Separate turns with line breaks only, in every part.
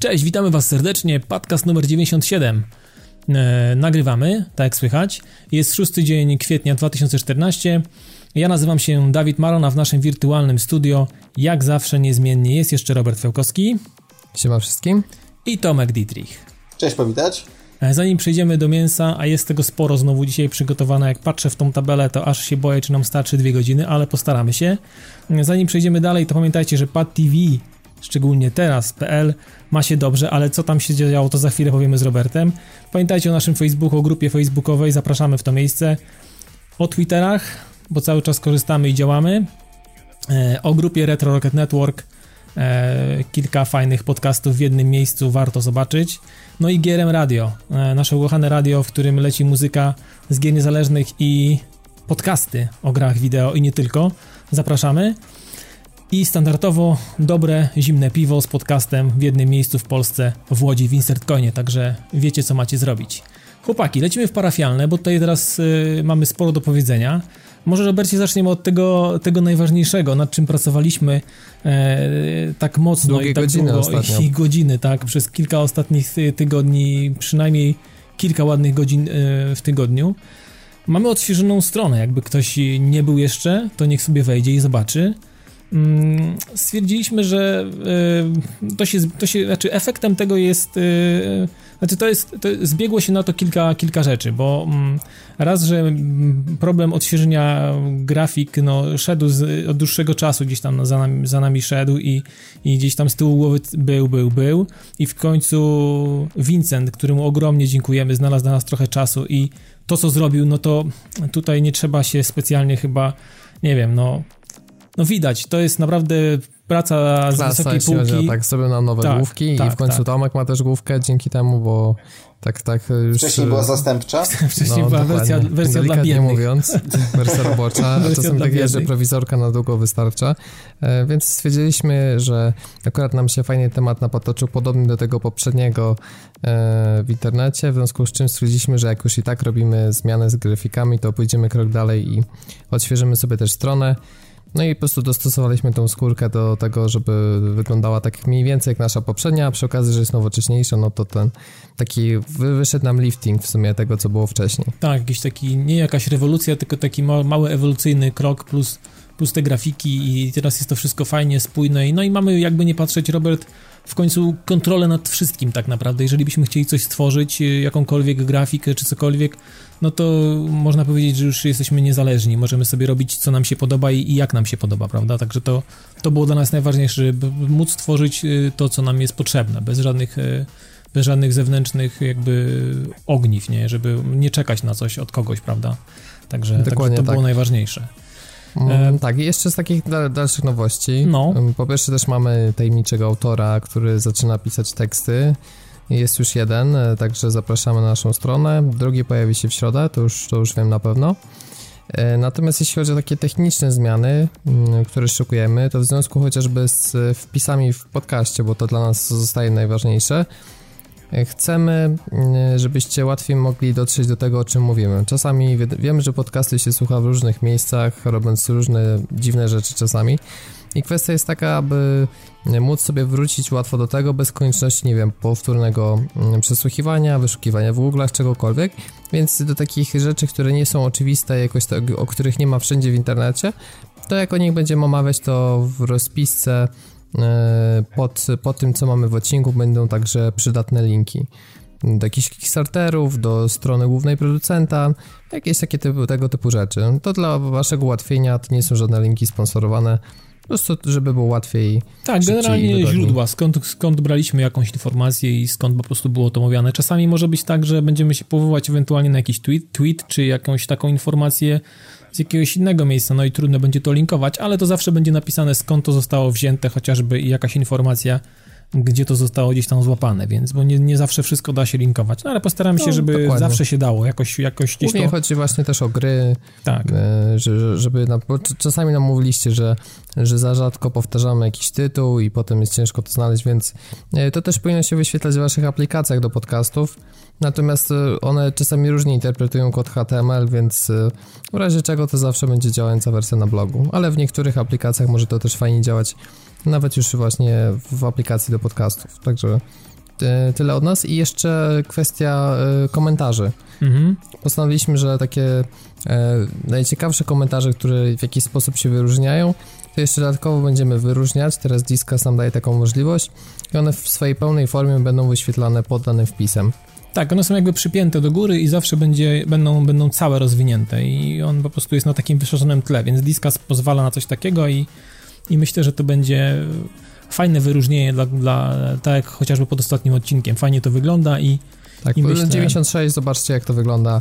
Cześć, witamy Was serdecznie. Podcast numer 97. E, nagrywamy, tak jak słychać. Jest szósty dzień kwietnia 2014. Ja nazywam się Dawid Maron, a w naszym wirtualnym studio, jak zawsze niezmiennie, jest jeszcze Robert Fiałkowski.
Siema wszystkim.
I Tomek Dietrich.
Cześć, powitać.
E, zanim przejdziemy do mięsa, a jest tego sporo znowu dzisiaj przygotowane, jak patrzę w tą tabelę, to aż się boję, czy nam starczy dwie godziny, ale postaramy się. E, zanim przejdziemy dalej, to pamiętajcie, że Pad TV, szczególnie teraz.pl, ma się dobrze, ale co tam się działo, to za chwilę powiemy z Robertem. Pamiętajcie o naszym Facebooku, o grupie facebookowej, zapraszamy w to miejsce. O Twitterach, bo cały czas korzystamy i działamy. E, o grupie Retro Rocket Network, E, kilka fajnych podcastów w jednym miejscu warto zobaczyć. No i Gierem Radio, e, nasze ukochane radio, w którym leci muzyka z gier niezależnych i podcasty o grach wideo i nie tylko. Zapraszamy. I standardowo dobre, zimne piwo z podcastem w jednym miejscu w Polsce, w Łodzi, w Insertcoinie, także wiecie co macie zrobić. Chłopaki, lecimy w parafialne, bo tutaj teraz y, mamy sporo do powiedzenia. Może, Robercie, zaczniemy od tego, tego najważniejszego, nad czym pracowaliśmy e, tak mocno
Długie
i tak
godziny
długo,
ostatnio.
i godziny, tak, przez kilka ostatnich ty- tygodni, przynajmniej kilka ładnych godzin e, w tygodniu. Mamy odświeżoną stronę, jakby ktoś nie był jeszcze, to niech sobie wejdzie i zobaczy. Mm, Stwierdziliśmy, że e, to się, to się, znaczy efektem tego jest, e, znaczy to jest, to zbiegło się na to kilka, kilka rzeczy, bo mm, raz, że mm, problem odświeżenia grafik, no szedł z, od dłuższego czasu, gdzieś tam za nami, za nami szedł i, i gdzieś tam z tyłu głowy był, był, był i w końcu Vincent, któremu ogromnie dziękujemy, znalazł dla nas trochę czasu i to, co zrobił, no to tutaj nie trzeba się specjalnie chyba, nie wiem, no no widać, to jest naprawdę praca z
Klasa,
wysokiej
jeśli chodzi
półki.
tak, zrobił nam nowe
Tak,
główki
tak,
i w końcu
tak.
Tomek ma też główkę dzięki temu, bo tak, tak już...
Wcześniej była zastępcza.
Wcześniej
no,
była wersja, wersja dla
Delikatnie
biednych.
mówiąc, wersja robocza, a
Wersja
czasem tak jest, że prowizorka na długo wystarcza, e, więc stwierdziliśmy, że akurat nam się fajnie temat napotoczył, podobny do tego poprzedniego e, w internecie, w związku z czym stwierdziliśmy, że jak już i tak robimy zmianę z grafikami, to pójdziemy krok dalej i odświeżymy sobie też stronę. No i po prostu dostosowaliśmy tą skórkę do tego, żeby wyglądała tak mniej więcej jak nasza poprzednia, a przy okazji, że jest nowocześniejsza, no to ten taki wy- wyszedł nam lifting w sumie tego, co było wcześniej.
Tak, jakiś taki, nie jakaś rewolucja, tylko taki ma, mały ewolucyjny krok plus, plus te grafiki i teraz jest to wszystko fajnie, spójne no i mamy jakby nie patrzeć, Robert, w końcu kontrolę nad wszystkim tak naprawdę. Jeżeli byśmy chcieli coś stworzyć, y, jakąkolwiek grafikę czy cokolwiek, no to można powiedzieć, że już jesteśmy niezależni. Możemy sobie robić, co nam się podoba i, i jak nam się podoba, prawda? Także to, to było dla nas najważniejsze, żeby móc tworzyć y, to, co nam jest potrzebne, bez żadnych... y, bez żadnych zewnętrznych jakby ogniw, nie? Żeby nie czekać na coś od kogoś, prawda? Także, także
Dokładnie
to
tak.
było najważniejsze.
Mm,
E,
tak, i jeszcze z takich dal- dalszych nowości.
No.
Ym, Po pierwsze też mamy tajemniczego autora, który zaczyna pisać teksty. Jest już jeden, e, także zapraszamy na naszą stronę. Drugi pojawi się w środę, to już, to już wiem na pewno. E, Natomiast jeśli chodzi o takie techniczne zmiany, mm, które szykujemy, to w związku chociażby z e, wpisami w podcaście, bo to dla nas zostaje najważniejsze, chcemy, mm, żebyście łatwiej mogli dotrzeć do tego, o czym mówimy. Czasami wi- wiemy, że podcasty się słucha w różnych miejscach, robiąc różne dziwne rzeczy czasami. I kwestia jest taka, aby e, móc sobie wrócić łatwo do tego bez konieczności, nie wiem, powtórnego mm, przesłuchiwania, wyszukiwania w Google'ach, czegokolwiek. Więc do takich rzeczy, które nie są oczywiste, jakoś tak, o których nie ma wszędzie w internecie, to jak o nich będziemy omawiać, to w rozpisce pod, pod tym, co mamy w odcinku, będą także przydatne linki do jakichś Kickstarterów, do strony głównej producenta, jakieś takie typu, tego typu rzeczy. To dla waszego ułatwienia, to nie są żadne linki sponsorowane, po prostu, żeby było łatwiej.
Tak, generalnie źródła, skąd, skąd braliśmy jakąś informację i skąd po prostu było to omawiane. Czasami może być tak, że będziemy się powoływać ewentualnie na jakiś tweet, tweet czy jakąś taką informację z jakiegoś innego miejsca, no i trudno będzie to linkować, ale to zawsze będzie napisane skąd to zostało wzięte, chociażby i jakaś informacja, gdzie to zostało gdzieś tam złapane, więc, bo nie, nie zawsze wszystko da się linkować, no ale postaramy się,
No,
żeby
dokładnie.
zawsze się dało, jakoś, jakoś gdzieś
Głównie
to...
chodzi właśnie też o gry,
Tak,
e, że, żeby, na, bo czasami nam mówiliście, że, że za rzadko powtarzamy jakiś tytuł i potem jest ciężko to znaleźć, więc e, to też powinno się wyświetlać w waszych aplikacjach do podcastów, natomiast e, one czasami różnie interpretują kod HTML, więc e, w razie czego to zawsze będzie działająca wersja na blogu, ale w niektórych aplikacjach może to też fajnie działać nawet już właśnie w aplikacji do podcastów. Także e, tyle od nas i jeszcze kwestia komentarzy. Mhm. Postanowiliśmy, że takie e, najciekawsze komentarze, które w jakiś sposób się wyróżniają, to jeszcze dodatkowo będziemy wyróżniać. Teraz Discuss nam daje taką możliwość i one w swojej pełnej formie będą wyświetlane pod danym wpisem.
Tak, one są jakby przypięte do góry i zawsze będzie, będą, będą całe rozwinięte i on po prostu jest na takim wyszerzonym tle, więc Discuss pozwala na coś takiego i, i myślę, że to będzie fajne wyróżnienie dla, dla tak jak chociażby pod ostatnim odcinkiem. Fajnie to wygląda i
tak, i myślę... 96, zobaczcie jak to wygląda.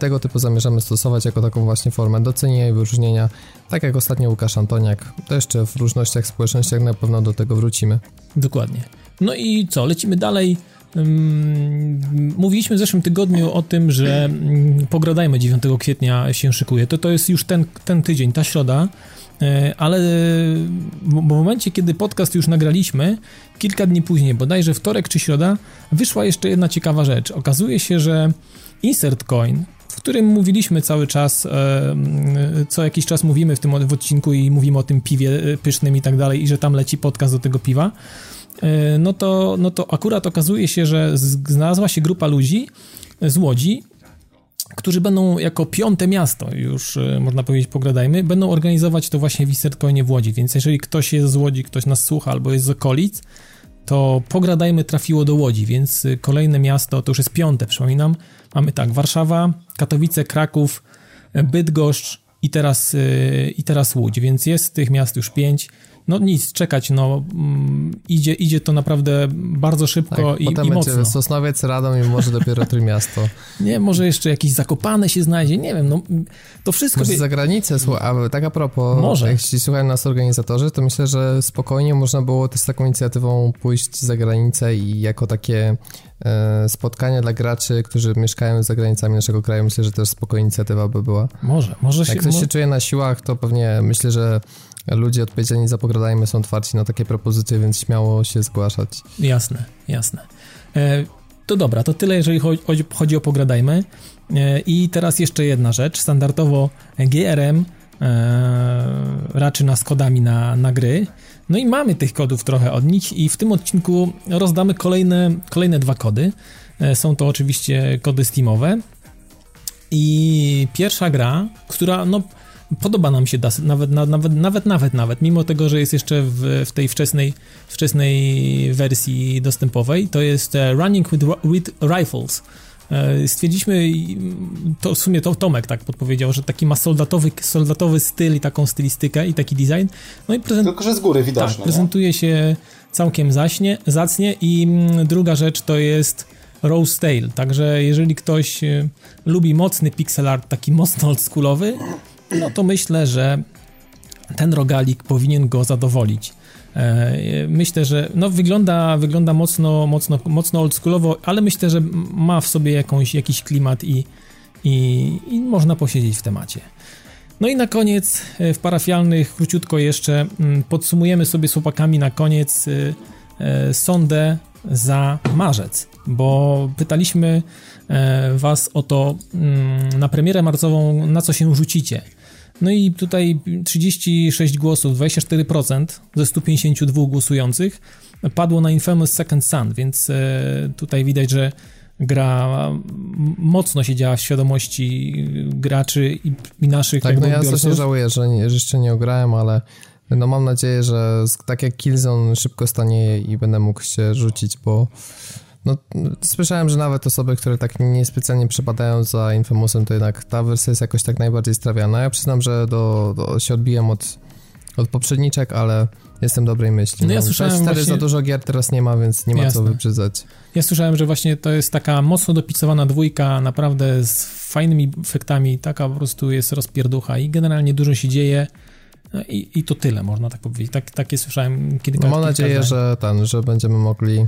Tego typu zamierzamy stosować jako taką właśnie formę docenienia i wyróżnienia, tak jak ostatnio Łukasz Antoniak. To jeszcze w różnościach społecznościach na pewno do tego wrócimy.
Dokładnie. No i co, lecimy dalej. Mówiliśmy w zeszłym tygodniu o tym, że mm, pogradajmy 9 kwietnia się szykuje. To, to jest już ten, ten tydzień, ta środa, e, ale w momencie, kiedy podcast już nagraliśmy, kilka dni później, bodajże wtorek czy środa, wyszła jeszcze jedna ciekawa rzecz. Okazuje się, że Insert Coin, w którym mówiliśmy cały czas, e, co jakiś czas mówimy w tym odcinku i mówimy o tym piwie e, pysznym i tak dalej, i że tam leci podcast do tego piwa, e, no to, no to akurat okazuje się, że znalazła się grupa ludzi z Łodzi, którzy będą jako piąte miasto, już można powiedzieć, pogradajmy, będą organizować to właśnie w Insertcoinie w Łodzi, więc jeżeli ktoś jest z Łodzi, ktoś nas słucha albo jest z okolic, to pogradajmy trafiło do Łodzi, więc kolejne miasto, to już jest piąte, przypominam, Mamy tak, Warszawa, Katowice, Kraków, Bydgoszcz i teraz, i teraz Łódź, więc jest tych miast już pięć no nic, czekać, no mm, idzie, idzie to naprawdę bardzo szybko tak, i,
potem
i mocno.
Sosnowiec, Radom i może dopiero Trójmiasto.
nie, może jeszcze jakieś Zakopane się znajdzie, nie wiem, no to wszystko...
Może by... za granicę, a tak a propos, może. jeśli słuchają nas organizatorzy, to myślę, że spokojnie można było też z taką inicjatywą pójść za granicę i jako takie e, spotkania dla graczy, którzy mieszkają za granicami naszego kraju, myślę, że też spokojna inicjatywa by była.
Może, może
się... Jak ktoś się czuje na siłach, to pewnie myślę, że ludzie odpowiedzialni za pogradajmy są otwarci na takie propozycje, więc śmiało się zgłaszać.
Jasne, jasne. E, to dobra, to tyle, jeżeli chodzi, chodzi o pogradajmy. E, I teraz jeszcze jedna rzecz. Standardowo GRM e, raczy nas kodami na, na gry. No i mamy tych kodów trochę od nich i w tym odcinku rozdamy kolejne, kolejne dwa kody. E, są to oczywiście kody Steamowe. I pierwsza gra, która no podoba nam się nawet, nawet, nawet, nawet, nawet, mimo tego, że jest jeszcze w, w tej wczesnej, wczesnej wersji dostępowej, to jest e, Running with, with Rifles. E, stwierdziliśmy, to w sumie to Tomek tak podpowiedział, że taki ma soldatowy, soldatowy styl i taką stylistykę i taki design. No i
prezent... Tylko, że z góry widoczne.
Tak, prezentuje się całkiem zaśnie, zacnie i mm, druga rzecz to jest Rose Tail, także jeżeli ktoś e, lubi mocny pixel art, taki mocno oldschoolowy, no to myślę, że ten rogalik powinien go zadowolić. E, myślę, że no wygląda, wygląda mocno, mocno, mocno oldschoolowo, ale myślę, że ma w sobie jakąś, jakiś klimat i, i, i można posiedzieć w temacie. No i na koniec e, w parafialnych króciutko jeszcze mm, podsumujemy sobie z chłopakami na koniec e, sondę za marzec, bo pytaliśmy was o to mm, na premierę marcową, na co się rzucicie. No i tutaj 36 głosów, 24% ze 152 głosujących padło na Infamous Second Sun, więc e, tutaj widać, że gra mocno się działa w świadomości graczy i, i naszych
Tak, no ja strasznie żałuję, że, nie, że jeszcze nie ograłem, ale no mam nadzieję, że tak jak Killzone szybko stanie i będę mógł się rzucić, bo no, słyszałem, że nawet osoby, które tak niespecjalnie przepadają za Infamousem, to jednak ta wersja jest jakoś tak najbardziej strawiana. Ja przyznam, że do, do się odbijam od, od poprzedniczek, ale jestem dobrej myśli.
No ja no, słyszałem
właśnie...
za
dużo gier teraz nie ma, więc nie ma Jasne. co wybrzydzać.
Ja słyszałem, że właśnie to jest taka mocno dopicowana dwójka, naprawdę z fajnymi efektami, taka po prostu jest rozpierducha i generalnie dużo się dzieje. No I, I to tyle, można tak powiedzieć. Tak, takie słyszałem kilka
no Mam nadzieję, że ten, że będziemy mogli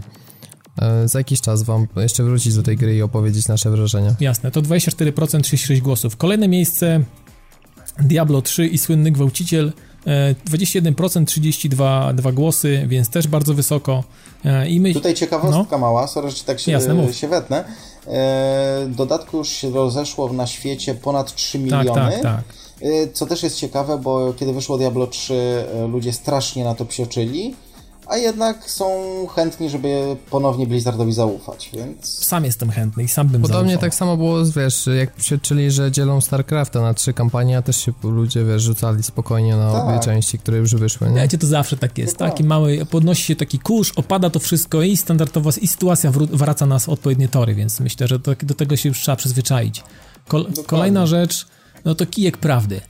za jakiś czas wam jeszcze wrócić do tej gry i opowiedzieć nasze wrażenia.
Jasne, to 24%, 36 głosów. Kolejne miejsce Diablo 3 i słynny gwałciciel 21%, 32 2 głosy, więc też bardzo wysoko.
E, I my... Tutaj ciekawostka no. mała, sorry, że tak się, Jasne, się wetnę. E, dodatku już się rozeszło na świecie ponad 3 tak, miliony. Tak, tak, tak. Co też jest ciekawe, bo kiedy wyszło Diablo 3, ludzie strasznie na to psioczyli a jednak są chętni, żeby ponownie Blizzardowi zaufać, więc...
Sam jestem chętny i sam bym
Podobnie
zaufał.
tak samo było, wiesz, jak czyli, że dzielą StarCrafta na trzy kampanie, a też się ludzie, wiesz, rzucali spokojnie na tak. obie części, które już wyszły, nie?
Wiecie, to zawsze tak jest, taki mały, podnosi się taki kurz, opada to wszystko i standardowo, i sytuacja wraca nas w odpowiednie tory, więc myślę, że do, do tego się już trzeba przyzwyczaić. Kol kolejna rzecz, no to kijek prawdy.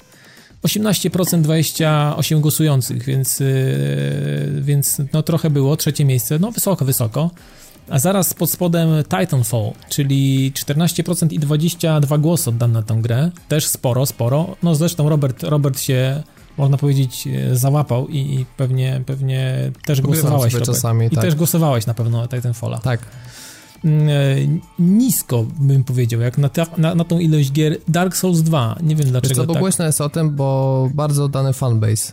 18%, 28 głosujących, więc, yy, więc no trochę było, trzecie miejsce, no wysoko, wysoko. A zaraz pod spodem Titanfall, czyli 14% i 22 głosy oddane na tę grę. Też sporo, sporo. No zresztą Robert, Robert się, można powiedzieć, załapał i, i pewnie, pewnie też głosowałeś.
Czasami,
I
tak.
też głosowałeś na pewno Titanfalla.
Tak.
Mm, e, nisko, bym powiedział, jak na, ta, na, na tą ilość gier Dark Souls 2. Nie wiem dlaczego.
Co, bo
tak.
głośno jest o tym, bo bardzo oddany fanbase.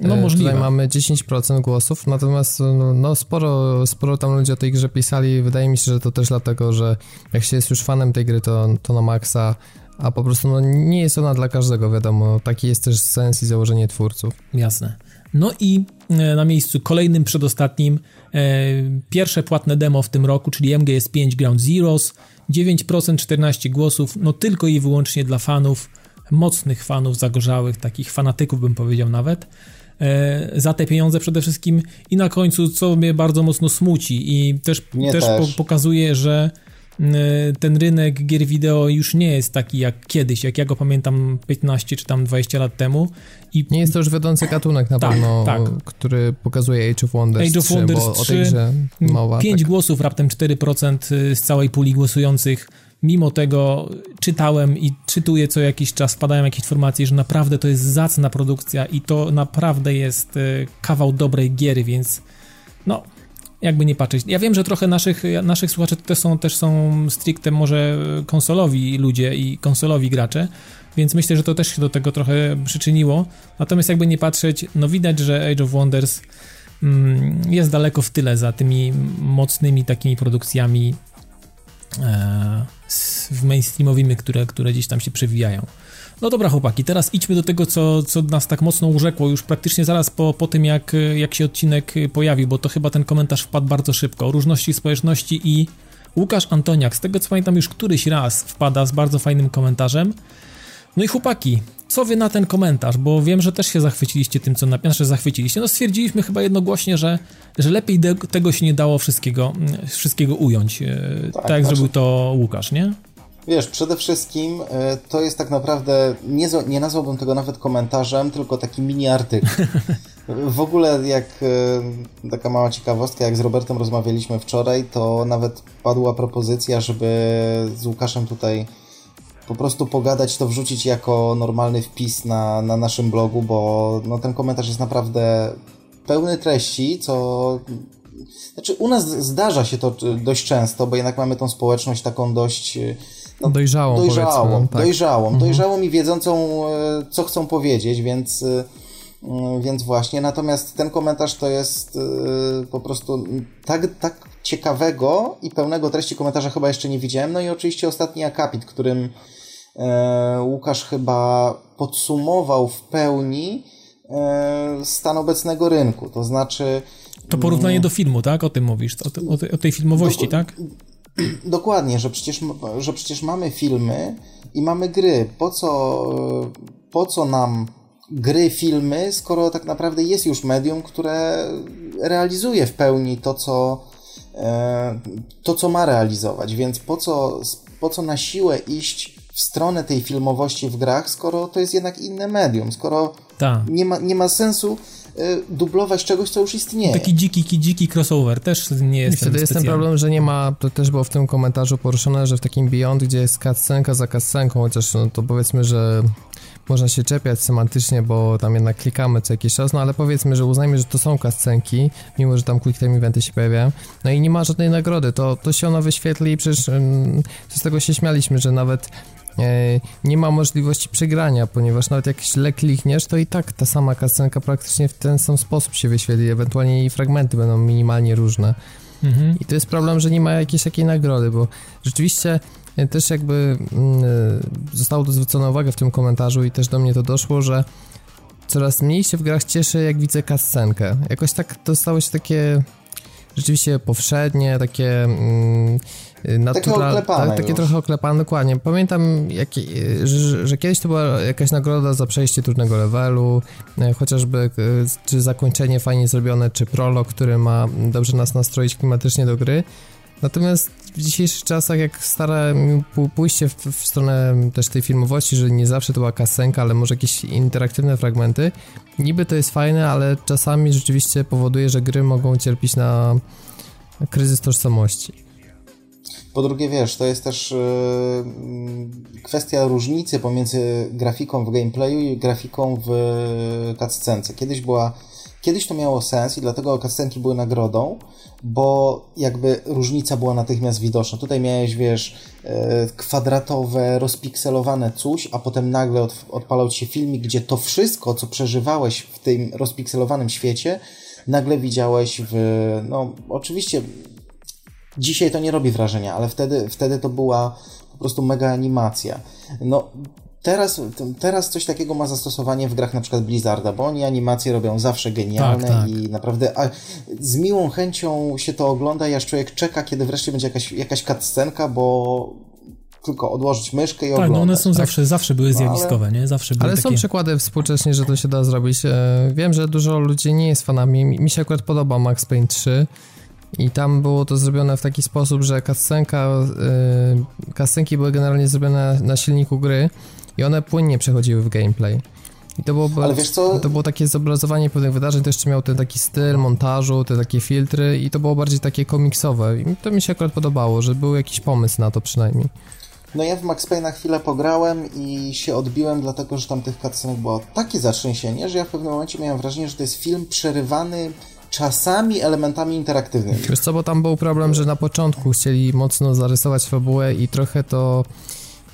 No e, możliwe.
Tutaj mamy 10% głosów, natomiast no, no, sporo, sporo tam ludzie o tej grze pisali. Wydaje mi się, że to też dlatego, że jak się jest już fanem tej gry, to, to na maksa, a po prostu no, nie jest ona dla każdego, wiadomo. Taki jest też sens i założenie twórców.
Jasne. No i e, na miejscu kolejnym, przedostatnim, e, pierwsze płatne demo w tym roku, czyli MGS 5 Ground Zeroes, 9%, 14 głosów, no tylko i wyłącznie dla fanów, mocnych fanów, zagorzałych, takich fanatyków bym powiedział nawet, e, za te pieniądze przede wszystkim i na końcu, co mnie bardzo mocno smuci i też, też, też. Po, pokazuje, że ten rynek gier wideo już nie jest taki jak kiedyś, jak ja go pamiętam 15 czy tam 20 lat temu.
I... Nie jest to już wiodący gatunek na tak, pewno, tak. który pokazuje Age of Wonders Age of 3, Wonders bo 3, o tej grze mowa.
5 tak. głosów, raptem 4% y, z całej puli głosujących. Mimo tego czytałem i czytuję co jakiś czas, wpadają jakieś informacje, że naprawdę to jest zacna produkcja i to naprawdę jest y, kawał dobrej giery, więc no, jakby nie patrzeć. Ja wiem, że trochę naszych, naszych słuchaczy też są, też są stricte może konsolowi ludzie i konsolowi gracze, więc myślę, że to też się do tego trochę przyczyniło. Natomiast jakby nie patrzeć, no widać, że Age of Wonders mm, jest daleko w tyle za tymi mocnymi takimi produkcjami e, mainstreamowymi, które, które gdzieś tam się przewijają. No dobra, chłopaki, teraz idźmy do tego, co, co nas tak mocno urzekło już praktycznie zaraz po, po tym, jak, jak się odcinek pojawił, bo to chyba ten komentarz wpadł bardzo szybko. Różności społeczności i Łukasz Antoniak, z tego co pamiętam, już któryś raz wpada z bardzo fajnym komentarzem. No i chłopaki, co wy na ten komentarz? Bo wiem, że też się zachwyciliście tym, co napisał, że zachwyciliście. No stwierdziliśmy chyba jednogłośnie, że, że lepiej de- tego się nie dało wszystkiego, wszystkiego ująć, e, tak, tak jak znaczy... zrobił to Łukasz, nie?
Wiesz, przede wszystkim e, to jest tak naprawdę, nie, nie nazwałbym tego nawet komentarzem, tylko taki mini artykuł. W ogóle jak e, taka mała ciekawostka, jak z Robertem rozmawialiśmy wczoraj, to nawet padła propozycja, żeby z Łukaszem tutaj po prostu pogadać, to wrzucić jako normalny wpis na, na naszym blogu, bo no, ten komentarz jest naprawdę pełny treści, co znaczy, u nas zdarza się to dość często, bo jednak mamy tą społeczność taką dość
no, dojrzałą, dojrzałą,
tak. dojrzałą, mhm. dojrzałą i wiedzącą, e, co chcą powiedzieć, więc, e, mm, więc właśnie. Natomiast ten komentarz to jest e, po prostu tak, tak ciekawego i pełnego treści komentarza chyba jeszcze nie widziałem. No i oczywiście ostatni akapit, którym Łukasz chyba podsumował w pełni stan obecnego rynku. To znaczy.
To porównanie mm, do filmu, tak? O tym mówisz, o, te, o, tej, o tej filmowości, do, tak?
Dokładnie, że przecież, że przecież mamy filmy i mamy gry. Po co, po co nam gry, filmy, skoro tak naprawdę jest już medium, które realizuje w pełni to, co, e, to, co ma realizować. Więc po co, po co na siłę iść w stronę tej filmowości w grach, skoro to jest jednak inne medium, skoro nie ma, nie ma sensu dublować czegoś, co już istnieje.
Taki dziki, dziki crossover też nie jest.
Wtedy jest ten problem, że nie ma, to też było w tym komentarzu poruszone, że w takim Beyond, gdzie jest cutscenka za cutscenką, chociaż no, to powiedzmy, że można się czepiać semantycznie, bo tam jednak klikamy co jakiś czas, no ale powiedzmy, że uznajmy, że to są cutscenki, mimo że tam quick time eventy się pojawiają, no i nie ma żadnej nagrody, to, to się ono wyświetli i przecież z tego się śmialiśmy, że nawet nie ma możliwości przegrania, ponieważ nawet jak źle klikniesz, to i tak ta sama kascenka praktycznie w ten sam sposób się wyświetli, ewentualnie jej fragmenty będą minimalnie różne. Mhm. I to jest problem, że nie ma jakiejś takiej nagrody, bo rzeczywiście e, też jakby mm, e, zostało to zwrócone uwagę w tym komentarzu i też do mnie to doszło, że coraz mniej się w grach cieszę, jak widzę kascenkę. Jakoś tak to stało się takie rzeczywiście powszednie, takie mm, naturalne. Tak, takie trochę oklepane, dokładnie. Pamiętam, jak, że, że, kiedyś to była jakaś nagroda za przejście trudnego levelu, e, chociażby czy zakończenie fajnie zrobione, czy prolog, który ma dobrze nas nastroić klimatycznie do gry. Natomiast w dzisiejszych czasach, jak stara pójście w, w, stronę też tej filmowości, że nie zawsze to była kasenka, ale może jakieś interaktywne fragmenty, niby to jest fajne, ale czasami rzeczywiście powoduje, że gry mogą cierpieć na kryzys tożsamości.
Po drugie, wiesz, to jest też yy, kwestia różnicy pomiędzy grafiką w gameplayu i grafiką w cutscence. Kiedyś była Kiedyś to miało sens i dlatego cutscenki były nagrodą, bo jakby różnica była natychmiast widoczna. Tutaj miałeś, wiesz, e, kwadratowe, rozpikselowane coś, a potem nagle od, odpalał ci filmik, gdzie to wszystko, co przeżywałeś w tym rozpikselowanym świecie, nagle widziałeś w, no oczywiście dzisiaj to nie robi wrażenia, ale wtedy, wtedy to była po prostu mega animacja. No, Teraz, teraz coś takiego ma zastosowanie w grach na przykład Blizzarda, bo oni animacje robią zawsze genialne tak, tak. i naprawdę a, z miłą chęcią się to ogląda i aż człowiek czeka, kiedy wreszcie będzie jakaś, jakaś cutscenka, bo tylko odłożyć myszkę i tak, oglądać.
No one są tak? zawsze, zawsze były zjawiskowe, no, ale... nie? Zawsze były
Ale takie... są przykłady współcześnie, że to się da zrobić. E, wiem, że dużo ludzi nie jest fanami. Mi się akurat podoba Max Payne 3 i tam było to zrobione w taki sposób, że cutscenka, yy, były generalnie zrobione na silniku gry i one płynnie przechodziły w gameplay. I to było, Ale wiesz co? to było takie zobrazowanie pewnych wydarzeń, to jeszcze miał ten taki styl montażu, te takie filtry i to było bardziej takie komiksowe. I to mi się akurat podobało, że był jakiś pomysł na to przynajmniej.
No ja w Max Payne na chwilę pograłem i się odbiłem, dlatego że tam tych cutscenek było takie zatrzęsienie, że ja w pewnym momencie miałem wrażenie, że to jest film przerywany czasami elementami interaktywnymi.
Wiesz co, bo tam był problem, że na początku chcieli mocno zarysować fabułę i trochę to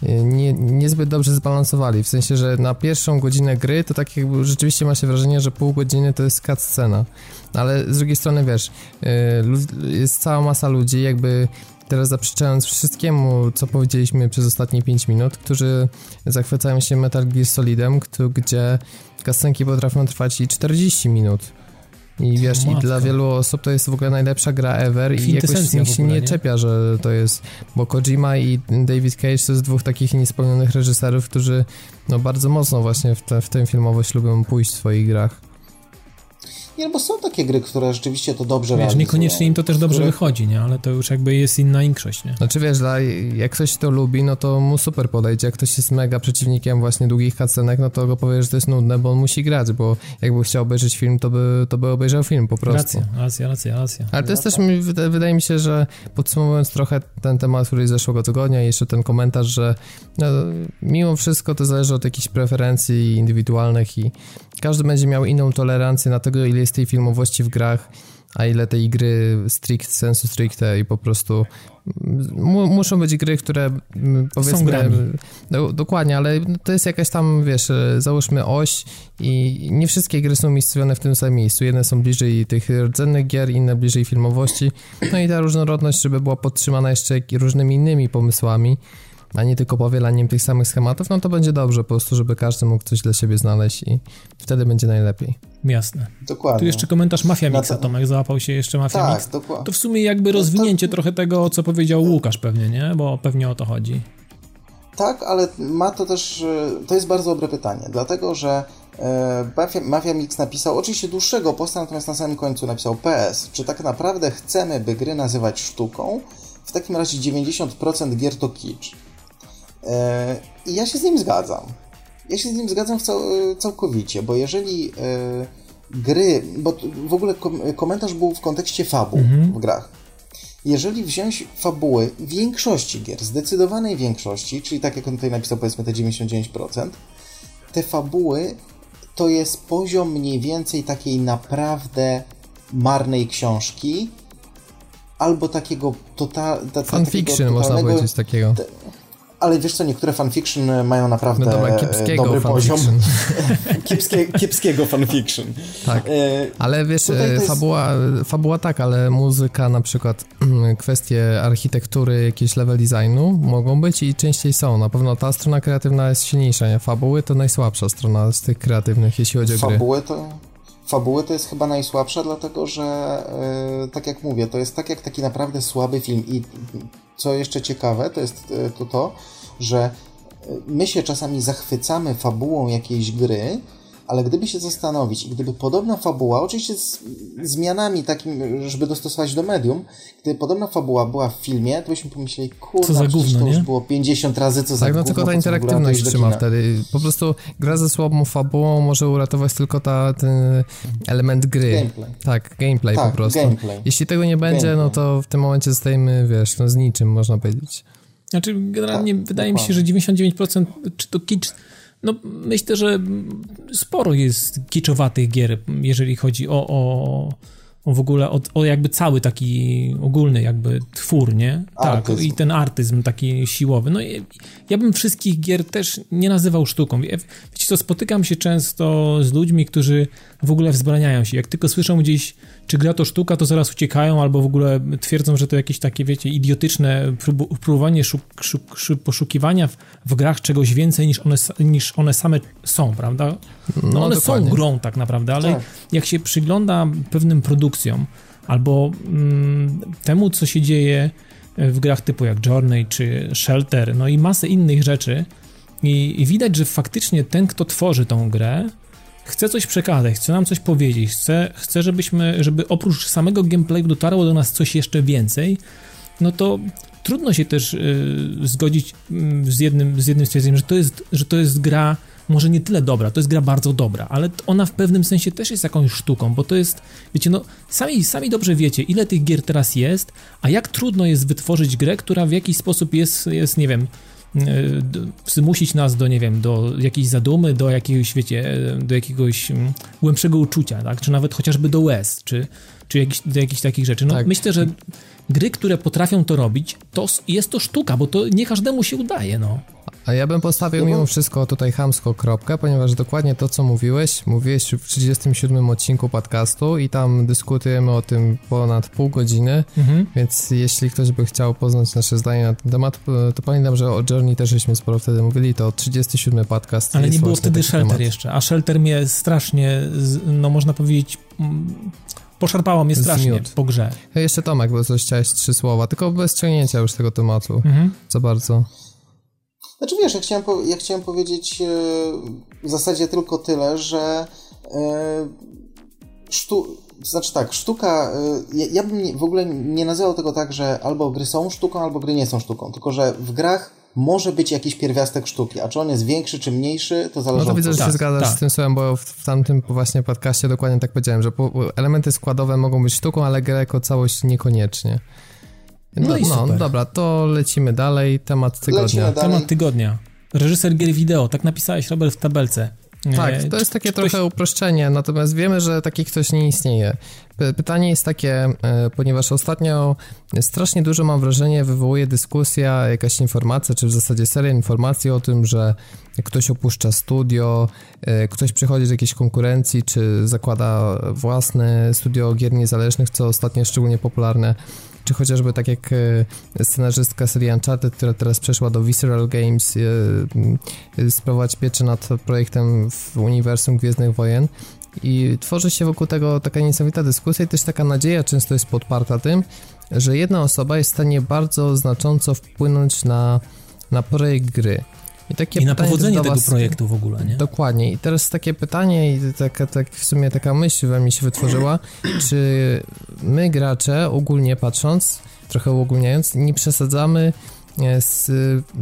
Y, nie, niezbyt dobrze zbalansowali, w sensie, że na pierwszą godzinę gry to tak jakby rzeczywiście ma się wrażenie, że pół godziny to jest scena, ale z drugiej strony wiesz, y, jest cała masa ludzi jakby teraz zaprzeczając wszystkiemu, co powiedzieliśmy przez ostatnie 5 minut, którzy zachwycają się Metal Gear Solidem, gdzie kasenki potrafią trwać i 40 minut. I wiesz, i dla wielu osób to jest w ogóle najlepsza gra ever i jakoś nikt się nie, czepia, że to jest, bo Kojima i David Cage to jest dwóch takich niespełnionych reżyserów, którzy no bardzo mocno właśnie w, te, w tę filmowość lubią pójść w swoich grach.
Nie, bo są takie gry, które rzeczywiście to dobrze wiesz,
realizują. Niekoniecznie im to też dobrze które... wychodzi, nie? Ale to już jakby jest inna większość, nie?
Znaczy wiesz, dla, jak ktoś to lubi, no to mu super podejdzie. Jak ktoś jest mega przeciwnikiem właśnie długich cutscenek, no to go powie, że to jest nudne, bo on musi grać, bo jakby chciał obejrzeć film, to by, to by obejrzał film po prostu.
Racja, racja, racja, racja.
Ale to jest też, mi, wydaje mi się, że podsumowując trochę ten temat, który jest zeszłego tygodnia i jeszcze ten komentarz, że no, mimo wszystko to zależy od jakichś preferencji indywidualnych i każdy będzie miał inną tolerancję na tego, ile jest tej filmowości w grach, a ile tej gry strict, sensu stricte i po prostu muszą być gry, które powiedzmy... Do, dokładnie, ale to jest jakaś tam, wiesz, załóżmy oś i nie wszystkie gry są umiejscowione w tym samym miejscu. Jedne są bliżej tych rdzennych gier, inne bliżej filmowości. No i ta różnorodność, żeby była podtrzymana jeszcze różnymi innymi pomysłami, a nie tylko powielaniem tych samych schematów, no to będzie dobrze po prostu, żeby każdy mógł coś dla siebie znaleźć i wtedy będzie najlepiej.
Jasne.
Dokładnie.
Tu jeszcze komentarz Mafia Mixa, to... Tomek, załapał się jeszcze Mafia tak, Mix. Dokładnie. To w sumie jakby rozwinięcie to... trochę tego, co powiedział Łukasz pewnie, nie? Bo pewnie o to chodzi.
Tak, ale ma to też, to jest bardzo dobre pytanie, dlatego że e, Mafia, Mafia Mix napisał oczywiście dłuższego posta, natomiast na samym końcu napisał PS. Czy tak naprawdę chcemy, by gry nazywać sztuką? W takim razie 90% gier to kicz. E, I ja się z nim zgadzam. Ja się z nim zgadzam cał całkowicie, bo jeżeli e, gry, bo w ogóle komentarz był w kontekście fabuł mhm. w grach. Jeżeli wziąć fabuły większości gier, zdecydowanej większości, czyli tak jak on tutaj napisał, powiedzmy te 99%, te fabuły to jest poziom mniej więcej takiej naprawdę marnej książki, albo takiego total,
ta, Fanfiction można powiedzieć takiego.
Ale wiesz co, niektóre fanfiction mają naprawdę no dobra,
kiepskiego
dobry
fanfiction.
poziom. Kiepskie, kiepskiego fanfiction.
Tak, ale wiesz, jest... fabuła, fabuła tak, ale muzyka na przykład, kwestie architektury, jakieś level designu mogą być i częściej są. Na pewno ta strona kreatywna jest silniejsza, nie? Fabuły to najsłabsza strona z tych kreatywnych, jeśli chodzi o gry.
Fabuły to fabuły to jest chyba najsłabsza, dlatego że, yy, tak jak mówię, to jest tak jak taki naprawdę słaby film. I co jeszcze ciekawe, to jest yy, to, to że e, my się czasami zachwycamy fabułą jakiejś gry, ale gdyby się zastanowić i gdyby podobna fabuła, oczywiście z zmianami takim, żeby dostosować do medium, gdyby podobna fabuła była w filmie, to byśmy pomyśleli, kurwa, za gówno, to już było 50 razy, co tak, za
Tak,
no
tylko ta interaktywność trzyma wtedy. Po prostu gra ze słabą fabułą może uratować tylko ta, ten element gry.
Gameplay.
Tak, gameplay tak, po prostu.
Gameplay.
Jeśli tego nie będzie, no gameplay. no to w tym momencie zostajemy, wiesz, no z niczym, można powiedzieć.
Znaczy, generalnie tak, wydaje dokładnie. mi się, że 99% czy to kicz no, myślę, że sporo jest kiczowatych gier, jeżeli chodzi o, o, o w ogóle o, o, jakby cały taki ogólny jakby twór, nie? Tak, artyzm. Tak, i ten artyzm taki siłowy. No ja bym wszystkich gier też nie nazywał sztuką. Wiecie co, spotykam się często z ludźmi, którzy w ogóle wzbraniają się. Jak tylko słyszą gdzieś czy gra to sztuka, to zaraz uciekają, albo w ogóle twierdzą, że to jakieś takie, wiecie, idiotyczne prób, próbowanie szuk, szuk, szuk, poszukiwania w, w, grach czegoś więcej niż one, niż one same są, prawda? No, no one dokładnie. są grą tak naprawdę, ale tak. jak się przygląda pewnym produkcjom, albo mm, temu, co się dzieje w grach typu jak Journey czy Shelter, no i masę innych rzeczy, i, i widać, że faktycznie ten, kto tworzy tą grę, chce coś przekazać, chce nam coś powiedzieć, chce, chce żebyśmy, żeby oprócz samego gameplayu dotarło do nas coś jeszcze więcej, no to trudno się też y, zgodzić y, z, jednym, z jednym stwierdzeniem, że to, jest, że to jest gra może nie tyle dobra, to jest gra bardzo dobra, ale ona w pewnym sensie też jest jakąś sztuką, bo to jest, wiecie, no sami, sami dobrze wiecie, ile tych gier teraz jest, a jak trudno jest wytworzyć grę, która w jakiś sposób jest, jest nie wiem, zmusić nas do, nie wiem, do jakiejś zadumy, do jakiegoś, wiecie, do jakiegoś mm, głębszego uczucia, tak? Czy nawet chociażby do łez, czy, czy jakiś, do jakichś takich rzeczy. No, tak. Myślę, że gry, które potrafią to robić, to jest to sztuka, bo to nie każdemu się udaje, no.
A ja bym postawił no mimo wszystko tutaj chamsko kropkę, ponieważ dokładnie to, co mówiłeś, mówiłeś w 37 odcinku podcastu i tam dyskutujemy o tym ponad pół godziny, mhm. więc jeśli ktoś by chciał poznać nasze zdanie na ten temat, to pamiętam, że o Journey też żeśmy sporo wtedy mówili, to 37 podcast.
Ale nie było wtedy Shelter temat. jeszcze, a Shelter mnie strasznie, no można powiedzieć poszarpało mnie strasznie Zmiód. po grze.
Jeszcze Tomek, bo coś chciałeś trzy słowa, tylko bez ciągnięcia już tego tematu mhm. za bardzo.
Znaczy wiesz, ja chciałem, ja chciałem powiedzieć e, w zasadzie tylko tyle, że e, sztu, znaczy tak, sztuka, e, ja, ja bym w ogóle nie nazywał tego tak, że albo gry są sztuką, albo gry nie są sztuką, tylko że w grach może być jakiś pierwiastek sztuki, a czy on jest większy czy mniejszy, to zależy
No to widzę, że się tak, zgadzasz tak. z tym słowem, bo w, w tamtym właśnie podcaście dokładnie tak powiedziałem, że elementy składowe mogą być sztuką, ale gra jako całość niekoniecznie. No, no i no, dobra, to lecimy dalej. Temat tygodnia.
Dalej. Temat tygodnia. Reżyser gier wideo, tak napisałeś Robert w tabelce.
Tak, to jest takie trochę uproszczenie, natomiast wiemy, że taki ktoś nie istnieje. Pytanie jest takie, e, ponieważ ostatnio strasznie dużo mam wrażenie wywołuje dyskusja, jakaś informacja, czy w zasadzie seria informacji o tym, że ktoś opuszcza studio, e, ktoś przychodzi z jakiejś konkurencji, czy zakłada własne studio gier niezależnych, co ostatnio szczególnie popularne czy chociażby tak jak e, scenarzystka serii Uncharted, która teraz przeszła do Visceral Games, e, sprawować pieczę nad projektem w uniwersum Gwiezdnych Wojen. I tworzy się wokół tego taka niesamowita dyskusja i też taka nadzieja często jest podparta tym, że jedna osoba jest w stanie bardzo znacząco wpłynąć na, na projekt gry.
I, takie I na powodzenie tego projektu w ogóle, nie?
Dokładnie. I teraz takie pytanie i taka, tak w sumie taka myśl we mnie się wytworzyła, czy my gracze, ogólnie patrząc, trochę uogólniając, nie przesadzamy e, z,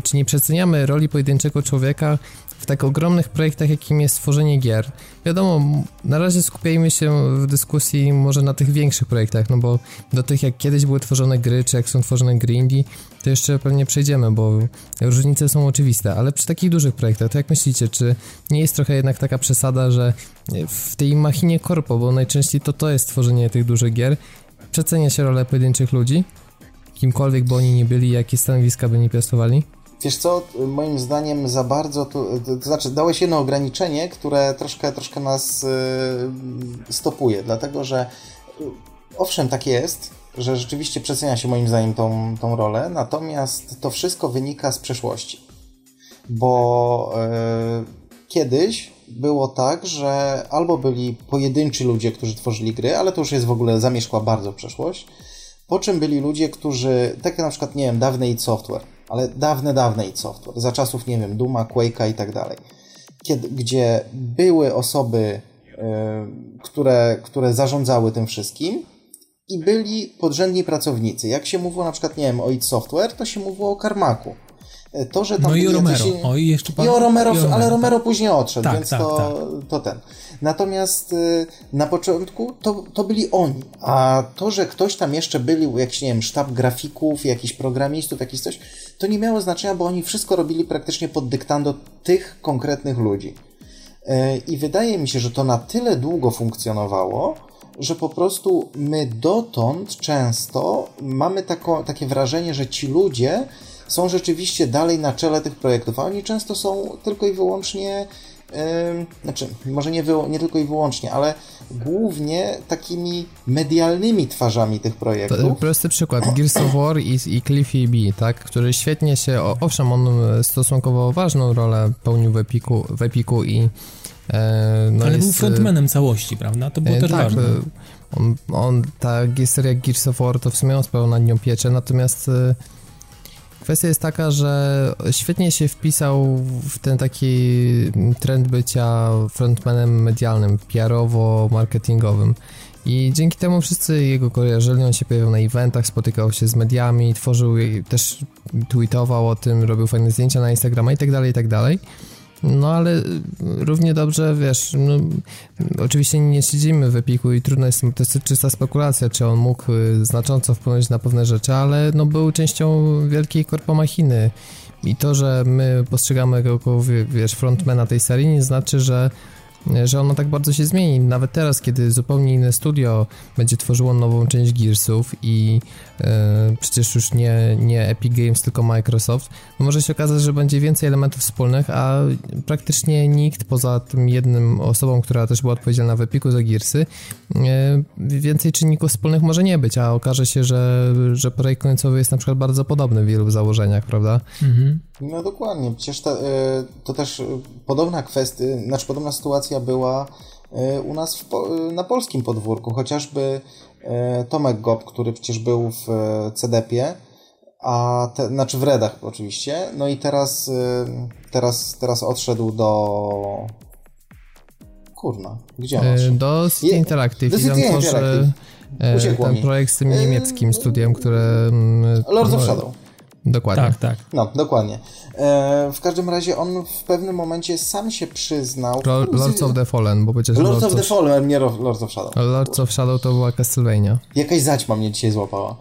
czy nie przeceniamy roli pojedynczego człowieka w tak ogromnych projektach, jakim jest tworzenie gier. Wiadomo, na razie skupiajmy się w dyskusji może na tych większych projektach, no bo do tych jak kiedyś były tworzone gry, czy jak są tworzone gry indie, to jeszcze pewnie przejdziemy, bo różnice są oczywiste, ale przy takich dużych projektach, to jak myślicie, czy nie jest trochę jednak taka przesada, że w tej machinie korpo, bo najczęściej to to jest tworzenie tych dużych gier, przecenia się rolę pojedynczych ludzi, kimkolwiek by oni nie byli, jakie stanowiska by nie piastowali?
Wiesz co, moim zdaniem za bardzo, to, to znaczy dałeś jedno ograniczenie, które troszkę, troszkę nas stopuje, dlatego że owszem, tak jest, że rzeczywiście przecenia się moim zdaniem tą, tą rolę, natomiast to wszystko wynika z przeszłości. Bo kiedyś było tak, że albo byli pojedynczy ludzie, którzy tworzyli gry, ale to już jest w ogóle zamieszkła bardzo przeszłość, po czym byli ludzie, którzy, tak jak na przykład, nie wiem, dawny id Software, ale dawne, dawne id Software, za czasów, nie wiem, Duma, Quake'a i tak dalej, kiedy, gdzie były osoby, yy, które, które zarządzały tym wszystkim i byli podrzędni pracownicy. Jak się mówiło na przykład, nie wiem, o id Software, to się mówiło o Karmaku.
To, że tam no i o Romero. Jacyś... O, i jeszcze
pan... I o Romero, i o Romero ale Romero tak. później odszedł, tak, więc tak, to, tak. to ten. Natomiast y, na początku to, to byli oni. A to, że ktoś tam jeszcze byli, jakiś, nie wiem, sztab grafików, jakichś programistów, jakiś coś, to nie miało znaczenia, bo oni wszystko robili praktycznie pod dyktando tych konkretnych ludzi. Y, I wydaje mi się, że to na tyle długo funkcjonowało, że po prostu my dotąd często mamy tako, takie wrażenie, że ci ludzie są rzeczywiście dalej na czele tych projektów, a oni często są tylko i wyłącznie, znaczy, może nie, nie tylko i wyłącznie, ale głównie takimi medialnymi twarzami tych projektów. To
prosty przykład, Gears of War i, i Cliffy B, tak, który świetnie się, owszem, on stosunkowo ważną rolę pełnił w Epiku, w Epiku i
e, no Ale jest, był frontmanem całości, prawda? To było e, też tak, ważne.
On, on, ta seria Gears of War to w sumie on sprawiał nad nią pieczę, natomiast e, Kwestia jest taka, że świetnie się wpisał w ten taki trend bycia frontmanem medialnym, PR-owo-marketingowym. I dzięki temu wszyscy jego kojarzyli, on się pojawiał na eventach, spotykał się z mediami, tworzył, też tweetował o tym, robił fajne zdjęcia na Instagrama i tak dalej, i tak dalej. No ale równie dobrze, wiesz, no, oczywiście nie siedzimy w Epiku i trudno jest, to jest czysta spekulacja, czy on mógł y, znacząco wpłynąć na pewne rzeczy, ale no był częścią wielkiej korpomachiny i to, że my postrzegamy go jako, wiesz, frontmana tej serii nie znaczy, że że ono tak bardzo się zmieni. Nawet teraz, kiedy zupełnie inne studio będzie tworzyło nową część Gearsów i przecież już nie, nie Epic Games, tylko Microsoft, no może się okazać, że będzie więcej elementów wspólnych, a praktycznie nikt poza tym jednym osobą, która też była odpowiedzialna w Epiku za Gearsy, e, więcej czynników wspólnych może nie być, a okaże się, że, że projekt końcowy jest na przykład bardzo podobny w wielu założeniach, prawda? Mhm.
No dokładnie, przecież to, e, to też podobna kwestia, znaczy podobna sytuacja była e, u nas w, na polskim podwórku, chociażby e, Tomek Gop, który przecież był w CDP-ie, a te, znaczy w Redach oczywiście, no i teraz, teraz, teraz odszedł do Kurna, gdzie on odszedł?
Do City Interactive. Do City Interactive. Ten projekt z tym niemieckim studiem, które...
Mm, Lords of no, Shadow.
Dokładnie.
Tak, tak.
No, dokładnie. E, w każdym razie on w pewnym momencie sam się przyznał...
Lords of the Fallen, bo przecież...
Lords, Lords of the Fallen, nie Lords of Shadow.
Lords of Shadow to była Castlevania.
Jakaś zaćma mnie dzisiaj złapała. E,